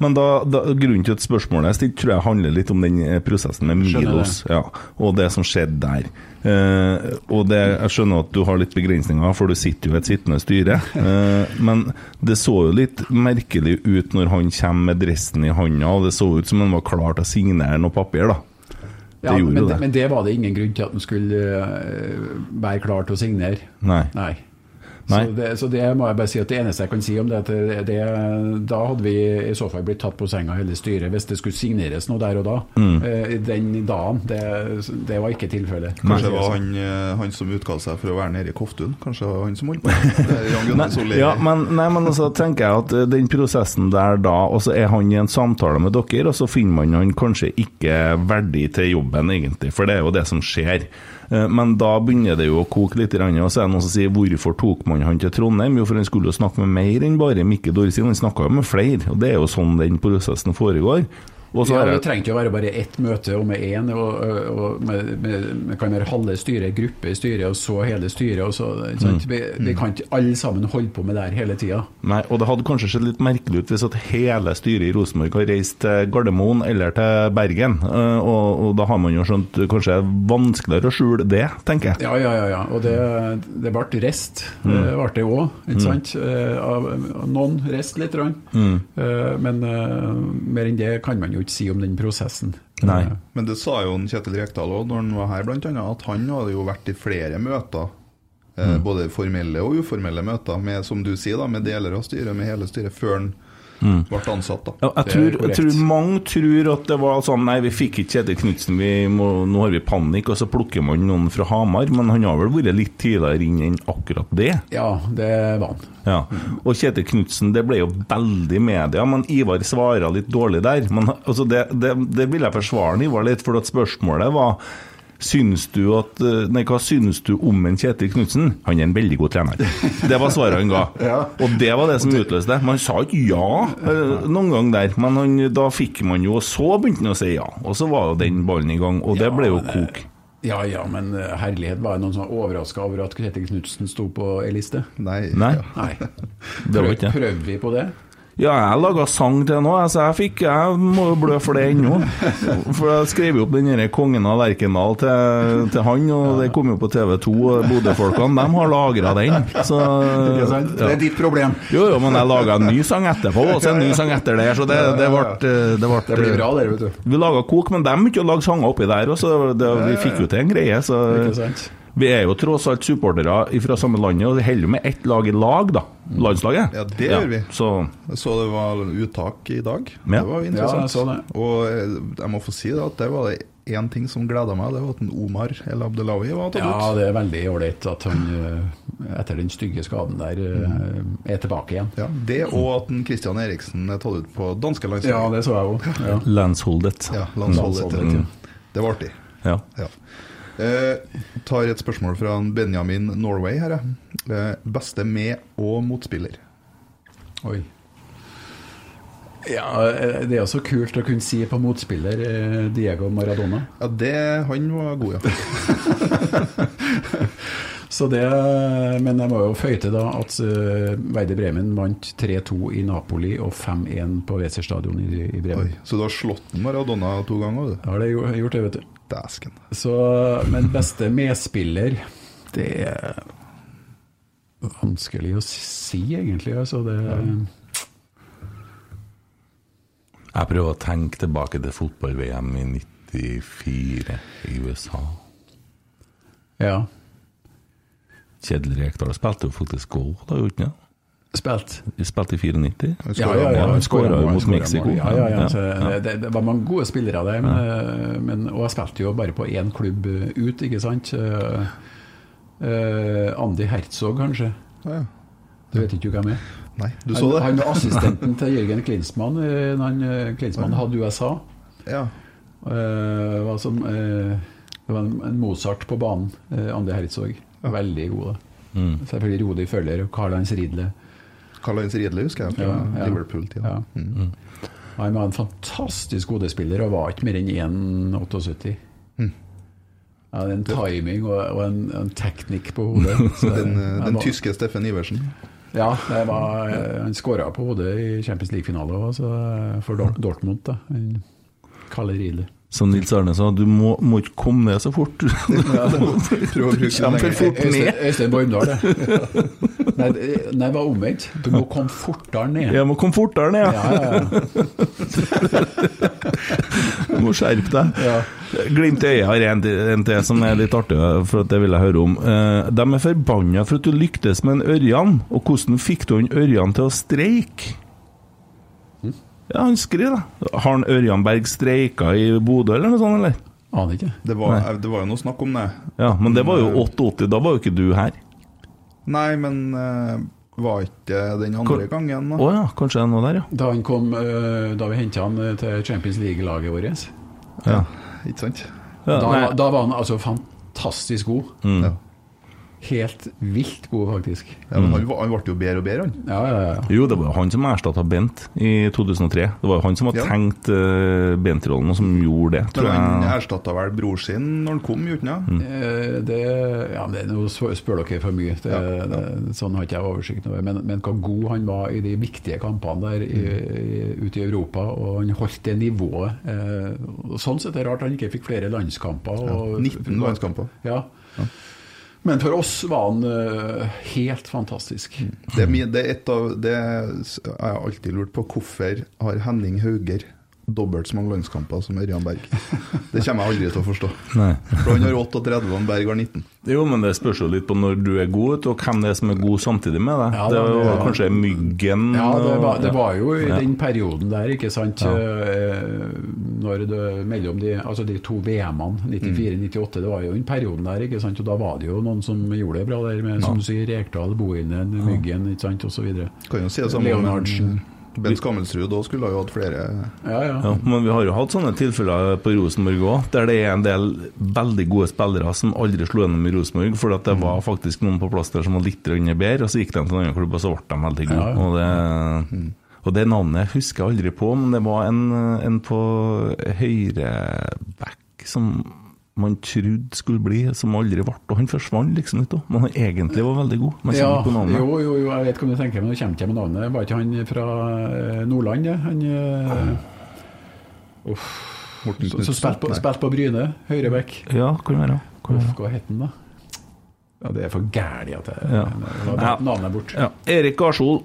Men da, da, grunnen til at spørsmålet er stilt, tror jeg handler litt om den prosessen med Milos ja, og det som skjedde der. Uh, og det, Jeg skjønner at du har litt begrensninger, for du sitter jo i et sittende styre. Uh, (laughs) men det så jo litt merkelig ut når han kommer med dressen i handa, og det så ut som han var klar til å signere noe papir. da. Ja, men, det. men det var det ingen grunn til at han skulle eh, være klar til å signere. Nei. Nei. Nei. Så, det, så det må jeg bare si at det eneste jeg kan si om det, at det, det Da hadde vi i så fall blitt tatt på senga hele styret hvis det skulle signeres noe der og da. Mm. Eh, den dagen. Det, det var ikke tilfellet. Kanskje det var han, eh, han som utga seg for å være nede i Koftun? Kanskje det var han som holdt på? Er Solli. Ja, men, nei, men så tenker jeg at eh, den prosessen der da, og så er han i en samtale med dere, og så finner man han kanskje ikke verdig til jobben, egentlig, for det er jo det som skjer. Eh, Men da begynner det jo å koke litt, og så er det noen som sier hvorfor tok man han til Trondheim? Jo, for han skulle jo snakke med mer enn bare Mikke Dorsin, han snakka jo med flere, og det er jo sånn den prosessen foregår. Ja, Det trengte jo være bare ett møte og med én. Og, og med, med, med kan være halve styret, gruppe i styret, og så hele styret. Og så? Mm. Vi, vi kan ikke alle sammen holde på med det her hele tida. Nei, og det hadde kanskje sett litt merkelig ut hvis at hele styret i Rosenborg har reist til Gardermoen eller til Bergen, eh, og, og da har man jo skjønt kanskje vanskeligere å skjule det, tenker jeg. Ja, ja, ja. ja. Og det, det ble rest. Mm. Det ble det òg, ikke Mm. sant. Eh, Av, noen rest litt, grann. Mm. Eh, men eh, mer enn det kan man jo ikke si om den prosessen. Nei. Eh, Men det sa jo Kjetil Rekdal òg når han var her, annet, at han hadde jo vært i flere møter. Eh, Mm. Både formelle og uformelle møter, med, som du sier, da, med deler av styret, med hele styret, før han Mm. ble ansatt. da Ja, jeg, tror, jeg tror mange tror at det var sånn Nei, vi fikk ikke Kjetil Knutsen, nå har vi panikk, og så plukker man noen fra Hamar. Men han har vel vært litt tidligere inn enn akkurat det? Ja, det var han. Ja. Og Kjetil Knutsen, det ble jo veldig media, men Ivar svara litt dårlig der. Men altså, det, det, det vil jeg forsvare Ivar litt, for at spørsmålet var Syns du at, eh, nei, Hva syns du om en Kjetil Knutsen? Han er en veldig god trener. Det var svaret han ga. (laughs) Og det var det som utløste det. Man sa ikke ja eh, noen gang der, men han, da fikk man jo Og så begynte han å si ja. Og så var jo den ballen i gang, og det ble jo kok. Ja ja, men eh, herlighet, var det noen som var overraska over at Kjetil Knutsen sto på ei liste? Nei. Nei. Nei. Det var ikke det. Prøvde vi på det? Ja, jeg laga sang til nå, så jeg fikk Jeg må jo blø for det ennå. For jeg skrev jo opp den derre Kongen av Lerkendal til, til han, og det kom jo på TV2. Og Bodø-folkene, de har lagra den. Så ja. Det er ditt problem. Jo, jo, men jeg laga en ny sang etterpå, og så en ny sang etter det. Så det, det ble Det, ble, Det blir bra, det, vet du. Vi laga kok, men de begynte å lage sanger oppi der, og så det, vi fikk jo til en greie. Så? Vi er jo tross alt supportere fra samme landet, og det holder jo med ett lag i lag, da. Landslaget. Ja, det gjør vi. Så Jeg så det var uttak i dag. Ja. Det var interessant. Ja, jeg så det. Og eh, jeg må få si det at det var det én ting som gleda meg, det var at en Omar El Abdelawi var tatt ut. Ja, det er veldig ålreit at han eh, etter den stygge skaden der eh, er tilbake igjen. Ja, det og at en Christian Eriksen er tatt ut på danske Ja, det så jeg òg. Ja. Landsholdet. Ja, landsholdet. Landsholdet, ja. Det var artig. Ja. Ja. Eh, tar et spørsmål fra Benjamin Norway her. Eh, beste med- og motspiller. Oi. Ja, eh, det er jo så kult å kunne si på motspiller eh, Diego Maradona. Ja, det, han var god, ja. (laughs) Så det, men jeg må jo føye til da at uh, Veide Bremen vant 3-2 i Napoli og 5-1 på Weser stadion i, i Bremen. Oi, så du har slått Maradona to ganger? du? Ja, det har jeg gjort det, vet du. Dæsken. Så, men beste medspiller, det er Vanskelig å si, egentlig. Altså, det, Jeg prøver å tenke tilbake til fotball-VM i 94 i USA. Ja. Kjetil Rekdal spilte jo faktisk goal, da gjorde han? Spilt. Spilte i 94. Ja, ja, ja. Han skåra jo mot Mexico. Ja, ja, ja. Så Ja. det, det var mange gode spillere der, men, ja. men, og jeg spilte jo bare på én klubb eh, ut, ikke sant. Uh, eh, Andy Herzog, kanskje. Ja, ja. Du vet ikke hvem er? Nei, du så det? Han var assistenten (laughs) til Jørgen Klinsmann da han, eh, Klinsmann hadde USA. Ja. Uh, var som, uh, det var en, Mozart på banen, eh, Andy Herzog. Veldig god. da. Mm. Selvfølgelig Rodi Føller og Karl-Heinz Riedle. Karl-Heinz Riedle husker jeg fra Ja, ja. Liverpool-tida. Ja. Mm. Han var en fantastisk hodespiller og var ikke mer enn 1,78. Mm. Ja, det er en timing og, og en, en teknikk på hodet. (laughs) Så Den, eh, den var- tyske Steffen Iversen. Ja, det var, eh, han skåra på hodet i Champions League-finale også, for Dortmund. da Kalle Riedle. Som Nils Arne sa, du må, må ikke komme ned så fort. (laughs) Prøv å bruke for fort ned. Øystein Bormdal, (laughs) det. Nei, det var omvendt. Du må komme fortere ned. Jeg må komme fortere ned, Ja, ja, ja. (laughs) Du må skjerpe deg. Ja. Glimt i øyet har en, en til som er litt artig, for at det vil jeg høre om. Eh, de er forbanna for at du lyktes med en Ørjan, og hvordan fikk du en Ørjan til å streike? Ja, han skriver da. Har han Ørjan Berg streika i Bodø, eller noe sånt, eller? Aner ikke. Det var, det var jo noe snakk om det. Ja, men det var jo 88, da var jo ikke du her. Nei, men uh, var ikke den andre Hvor- gangen, Å da? ja, kanskje det er noe der, ja. Da, han kom, uh, da vi henta han eh, til Champions League-laget vårt, ja. Ikke sant? ja da, da var han altså fantastisk god. Mm. Ja. Helt vilt god, faktisk. Ja, men han, han ble jo bedre og bedre, han. Ja, ja, ja. Jo, det var jo han som erstatta Bent i 2003. Det var jo han som hadde Ja. tenkt uh, Bent-rollen, og som gjorde det, tror Men han jeg. erstatta vel bror sin når han kom, gjorde han mm. Eh, Det, ja, det, nå spør dere for mye. Det, Ja, ja. Det, sånn har ikke jeg oversikt over. Men, men hvor god han var i de viktige kampene der i, i, ute i Europa, og han holdt det nivået. Eh, sånn sett er det rart han ikke fikk flere landskamper. Ja, Og, 19 landskamper. Ja. Men for oss var han uh, helt fantastisk. Det er, det er av Det er, jeg har alltid lurt på. Hvorfor har Henning Hauger dobbelt så mange landskamper som Ørjan Berg? (laughs) Det kommer jeg aldri til å forstå. Nei. For han har 38, og Berg har 19. Jo, men det spørs jo litt på når du er god, og hvem det er som er god samtidig med deg. Ja, det da, var ja. kanskje Myggen Ja, det var, det var jo i Ja. den perioden der, ikke sant. eh, Når det, mellom de, altså de to VM-ene, 94-98, det var jo den perioden der, ikke sant. Og da var det jo noen som gjorde det bra der, med som du sier, Rekdal, Bohinen, Myggen, ikke sant, osv. Kan jo Ben Skammelsrud. Da skulle jo hatt flere Ja, ja. Ja, men vi har jo hatt sånne tilfeller på Rosenborg òg, der det er en del veldig gode spillere som aldri slo gjennom i Rosenborg, for det Mm. var faktisk noen på plass der som var litt bedre, og så gikk de til en annen klubb, og så ble de veldig gode. Ja, ja. Og, det, og det navnet husker jeg aldri på, men det var en, en på høyreback som man trodde skulle bli, som aldri ble, og han forsvant liksom litt òg. Men han egentlig var veldig god. Man Ja, på navnet. jo, jo, jo, jeg vet hva du tenker, men nå kommer ikke jeg med navnet. Var ikke han fra eh, Nordland, det? Han eh, uff, Morten som spilte på, spilt på Bryne, Høyrebekk. Ja, kan være. Uff, hva het han da? Ja, det er for gærlig at jeg Ja. ja. Navnet bort. Ja. Erik Garsol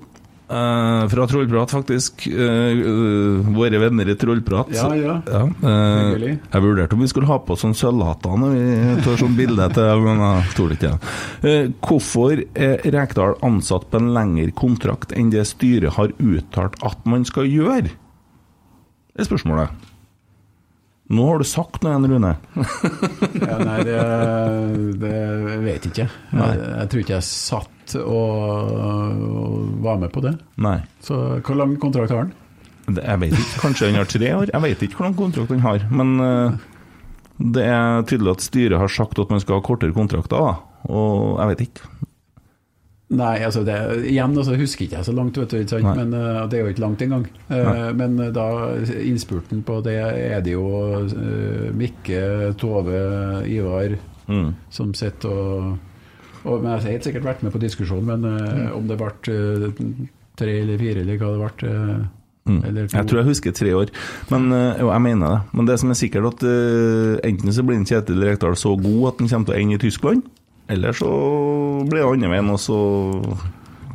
eh, fra Trollprat, faktisk. Uh, våre venner i Trollprat. Ja, ja. ja uh, jeg vurderte om vi skulle ha på sånn sølvhatter når vi tar sånn bilde til men jeg tror ikke hvorfor er Rekdal ansatt på en lengre kontrakt enn det styret har uttalt at man skal gjøre? Det er spørsmålet. Nå har du sagt noe igjen, Rune. (laughs) Ja, nei, det, det vet jeg ikke. Jeg, jeg tror ikke jeg satt og, og var med på det. Nei. Så hvor lang kontrakt har han? Det, jeg vet ikke, kanskje han har tre år? Jeg vet ikke hvor lang kontrakt han har. Men uh, det er tydelig at styret har sagt at man skal ha kortere kontrakter, da. Og jeg vet ikke. Nei, altså det, igjen altså, husker ikke jeg så langt, vet du, ikke sant? Men uh, det er jo ikke langt engang. Uh, men uh, da innspurten på det er det jo Mikke, Tove, Ivar Mm. som sitter og, og Men jeg har helt sikkert vært med på diskusjonen, men mm. om det ble tre eller fire, eller hva det ble Mm. Jeg tror jeg husker tre år, men jo, jeg mener det. Men det som er sikkert, at enten så blir Kjetil Rekdal så god at han kommer til å ende i Tyskland, eller så blir det andre veien, og så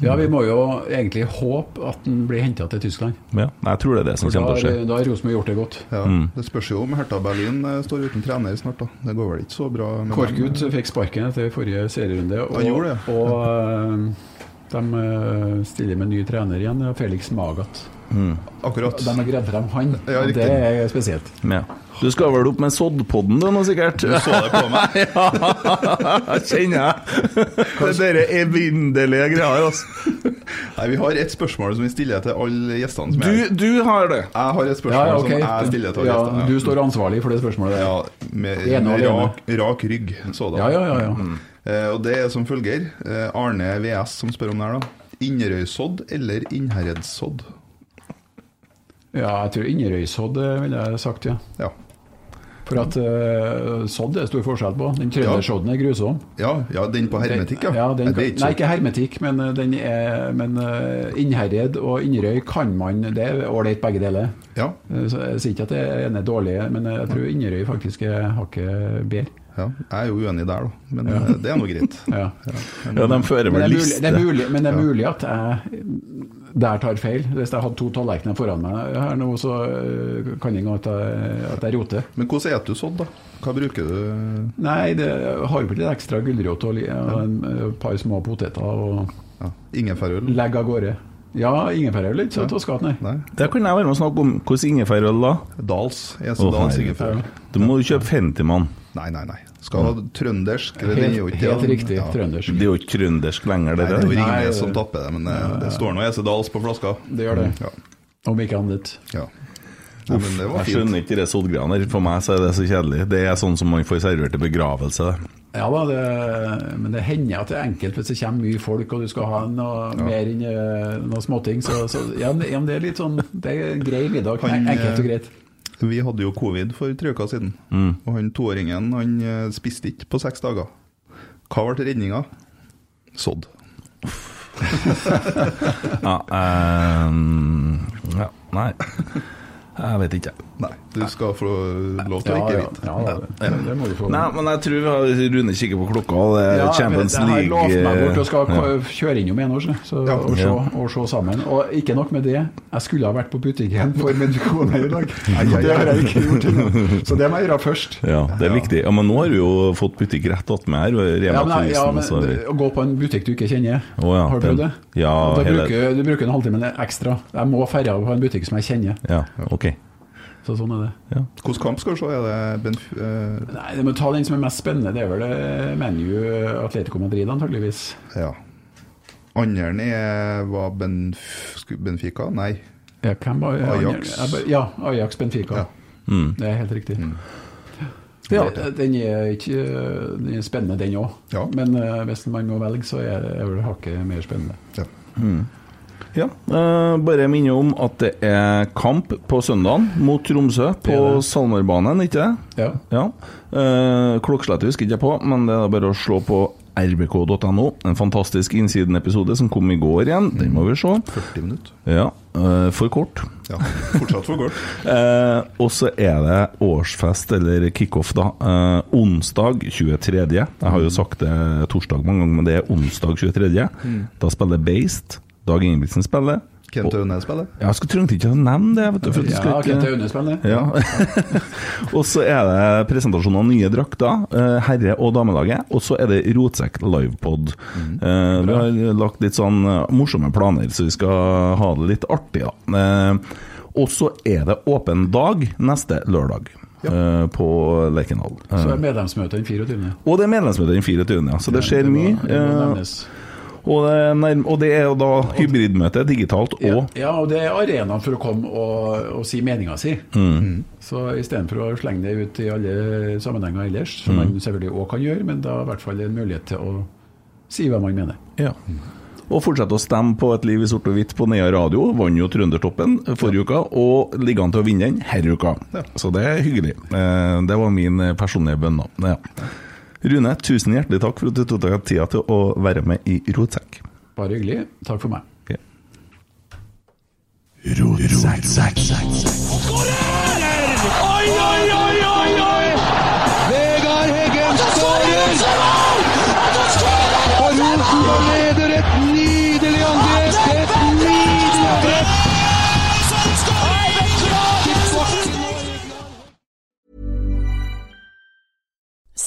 Ja, vi må jo egentlig håpe at den blir henta til Tyskland. Ja, jeg tror det er det som kommer til å skje. da har Rosenborg gjort det godt. Ja, Mm. Det spørs jo om Hertha Berlin eh, står uten trener snart. da Det går vel ikke så bra. med Korkut fikk sparken etter forrige serierunde, og, Han gjorde det. og eh, de eh, stiller med ny trener igjen, Felix Magat. Akkurat. De har greid frem han, Ja, og det er spesielt. Ja. Du skal vel opp med soddpodden du nå, sikkert? Du så det på meg. (laughs) ja, kjenner jeg. Det der evinnelige greia, altså. Nei, Vi har et spørsmål som vi stiller til alle gjestene som er Du, du har det. Jeg har et spørsmål Ja, okay. som jeg stiller til alle ja, gjestene. du står ansvarlig for det spørsmålet. der. Ja, med, med rak, rak rygg, sådan. Ja, ja, ja, ja. Eh, og det er som følger. Eh, Arne VS som spør om det her, da. Inderøysodd eller Innherredsodd? Ja, jeg tror Inderøysodd eh, ville jeg sagt, ja. Ja. For at uh, sodd er stor forskjell på. Den trøndersodden er grusom. Ja, ja, den på hermetikk, ja. ja den, Nei, det er ikke nei, ikke hermetikk, men eh, den er Men uh, Innherred og Inderøy kan man Det er ålreit begge deler. Ja. Eh, Så jeg sier ikke at det ene er dårlig, men jeg tror Inderøy faktisk er hakket bedre. ja. Jeg er jo uenig der, da. Men Ja. eh, det er nå greit. (laughs) Ja. Ja, de fører Men det vel er mulig, liste. det er mulig, men det er mulig at jeg der tar feil. Hvis jeg hadde to tallerkener foran meg her nå, så øh, kan det hende at, jeg- at jeg roter. Men hvordan spiser du sånn, da? Hva bruker du? Nei, det har jo litt ekstra gulrot og en, et par små poteter og Ja. Ingefærøl? Legg av gårde. Ja, ingefærøl er ikke så toskete, nei. Nei. Det kan jeg være med og snakke om. Hvordan ingefærøl da? Dals. Å, Dals ingefærøl. Du må jo kjøpe Fentiman. Nei, nei, nei. Skal ha trøndersk. det- det er jo Helt, ikke- helt riktig Ja. trøndersk. Det er jo ikke trøndersk lenger, Nei, det det er der. Ringnes det- som tapper det, men det, det står nå Ese Dals på flaska. Det gjør det. Ja. Om ikke annet. ja. Nei, men det var Jeg fint. skjønner ikke de soddgreiene der. For meg så er det så kjedelig. Det er sånn som man får servert til begravelse. Ja da, det, men det hender at det er enkelt hvis det kommer mye folk og du skal ha noe mer enn eh, noe småting. Så, så ja, men- det er litt sånn Det er en grei middag. Han, enkelt og eh, greit. Vi hadde jo covid for tre uker siden, Mm. og han toåringen han eh, spiste ikke på seks dager. Hva ble redninga? Sodd. (laughs) Ja, um, ja, nei. Jeg vet ikke. Nei, du skal få lov til å ikke ja, vite. ja, det, må du få. Nei, men jeg tror vi har Rune kikker på klokka, og det er Ja, Champions jeg har lovt League meg bort og skal kjøre innom en år, så, og, se, og se sammen. Og ikke nok med det, jeg skulle ha vært på butikken for min kone i dag. (laughs) Det har jeg ikke gjort ennå. Så det må jeg gjøre først. Ja, det er viktig. Ja, Men nå har du jo fått butikk rett attmed her. Rema Ja, men, ja, 1000. men så- Å gå på en butikk du ikke kjenner, oh, ja, har du prøvd det? ja, da hele- bruker, du bruker en halvtime ekstra. Jeg må ferde på en butikk som jeg kjenner. Ja, ok. Så sånn er det. Ja. Hvilken kamp skal du se? Er det Benf Uh... Nei, det må ta den som er mest spennende. Det er vel eh, ManU Atletico Madrid, antageligvis. Ja. Andre er var Benf Benfica? Nei. Ja, hvem var Ajax. Ja, Ajax Benfica. Ja. Mm. Det er helt riktig. Ja. Den er ikke den er spennende, den òg. Ja. Men eh, hvis man må velge, så er det vel hakket mer spennende. Ja. Ja, uh, bare minne om at det er kamp på søndagen mot Tromsø på Det det. Salmerbanen, ikke det? Ja. Ja. Uh, Klokkeslettet husker ikke jeg på, men det er bare å slå på rbk.no. En fantastisk Innsiden-episode som kom i går igjen. Den må vi se. 40 minutter. Ja, Uh, for kort. Ja, Fortsatt for kort. uh, (laughs) og så er det årsfest, eller kickoff, da. Uh, onsdag 23. Jeg har jo sagt det torsdag mange ganger, men det er onsdag 23. Da spiller Based. Dag Ingebrigtsen spiller. Kent Aune spiller. Jeg skulle trengte ikke å nevne det. Vet du, for Ja, ikke- Kent Aune spiller. ja. (laughs) og så er det presentasjon av nye drakter, eh, herre- og damelaget. Og så er det Rotsekk livepod. Eh, vi har lagt litt sånn eh, morsomme planer, så vi skal ha det litt artig, da. Eh, og så er det åpen dag neste lørdag. eh, På Lerkendal. Så er medlemsmøtet den 24. og det er medlemsmøte den 24., ja. Så det skjer må- mye. det må det nevnes. Og, det er og det er jo da hybridmøte, digitalt og ja, og det er arenaen for å komme og, og si meninga si. Mm. Så istedenfor å slenge det ut i alle sammenhenger ellers, Mm. som man selvfølgelig òg kan gjøre, men da i hvert fall en mulighet til å si hva man mener. Ja. Og fortsette å stemme på Et liv i sort og hvitt på Nea Radio. Vant jo Trøndertoppen forrige uka, og ligger an til å vinne den denne uka. Så det er hyggelig. Eh, Det var min personlige bønn. Ja. Rune, tusen hjertelig takk for at du tok deg tida til å være med i Rotsekk. Bare hyggelig. Takk for meg. Ok. Oi, oi, oi, oi, oi! Vegard Heggen skårer! Og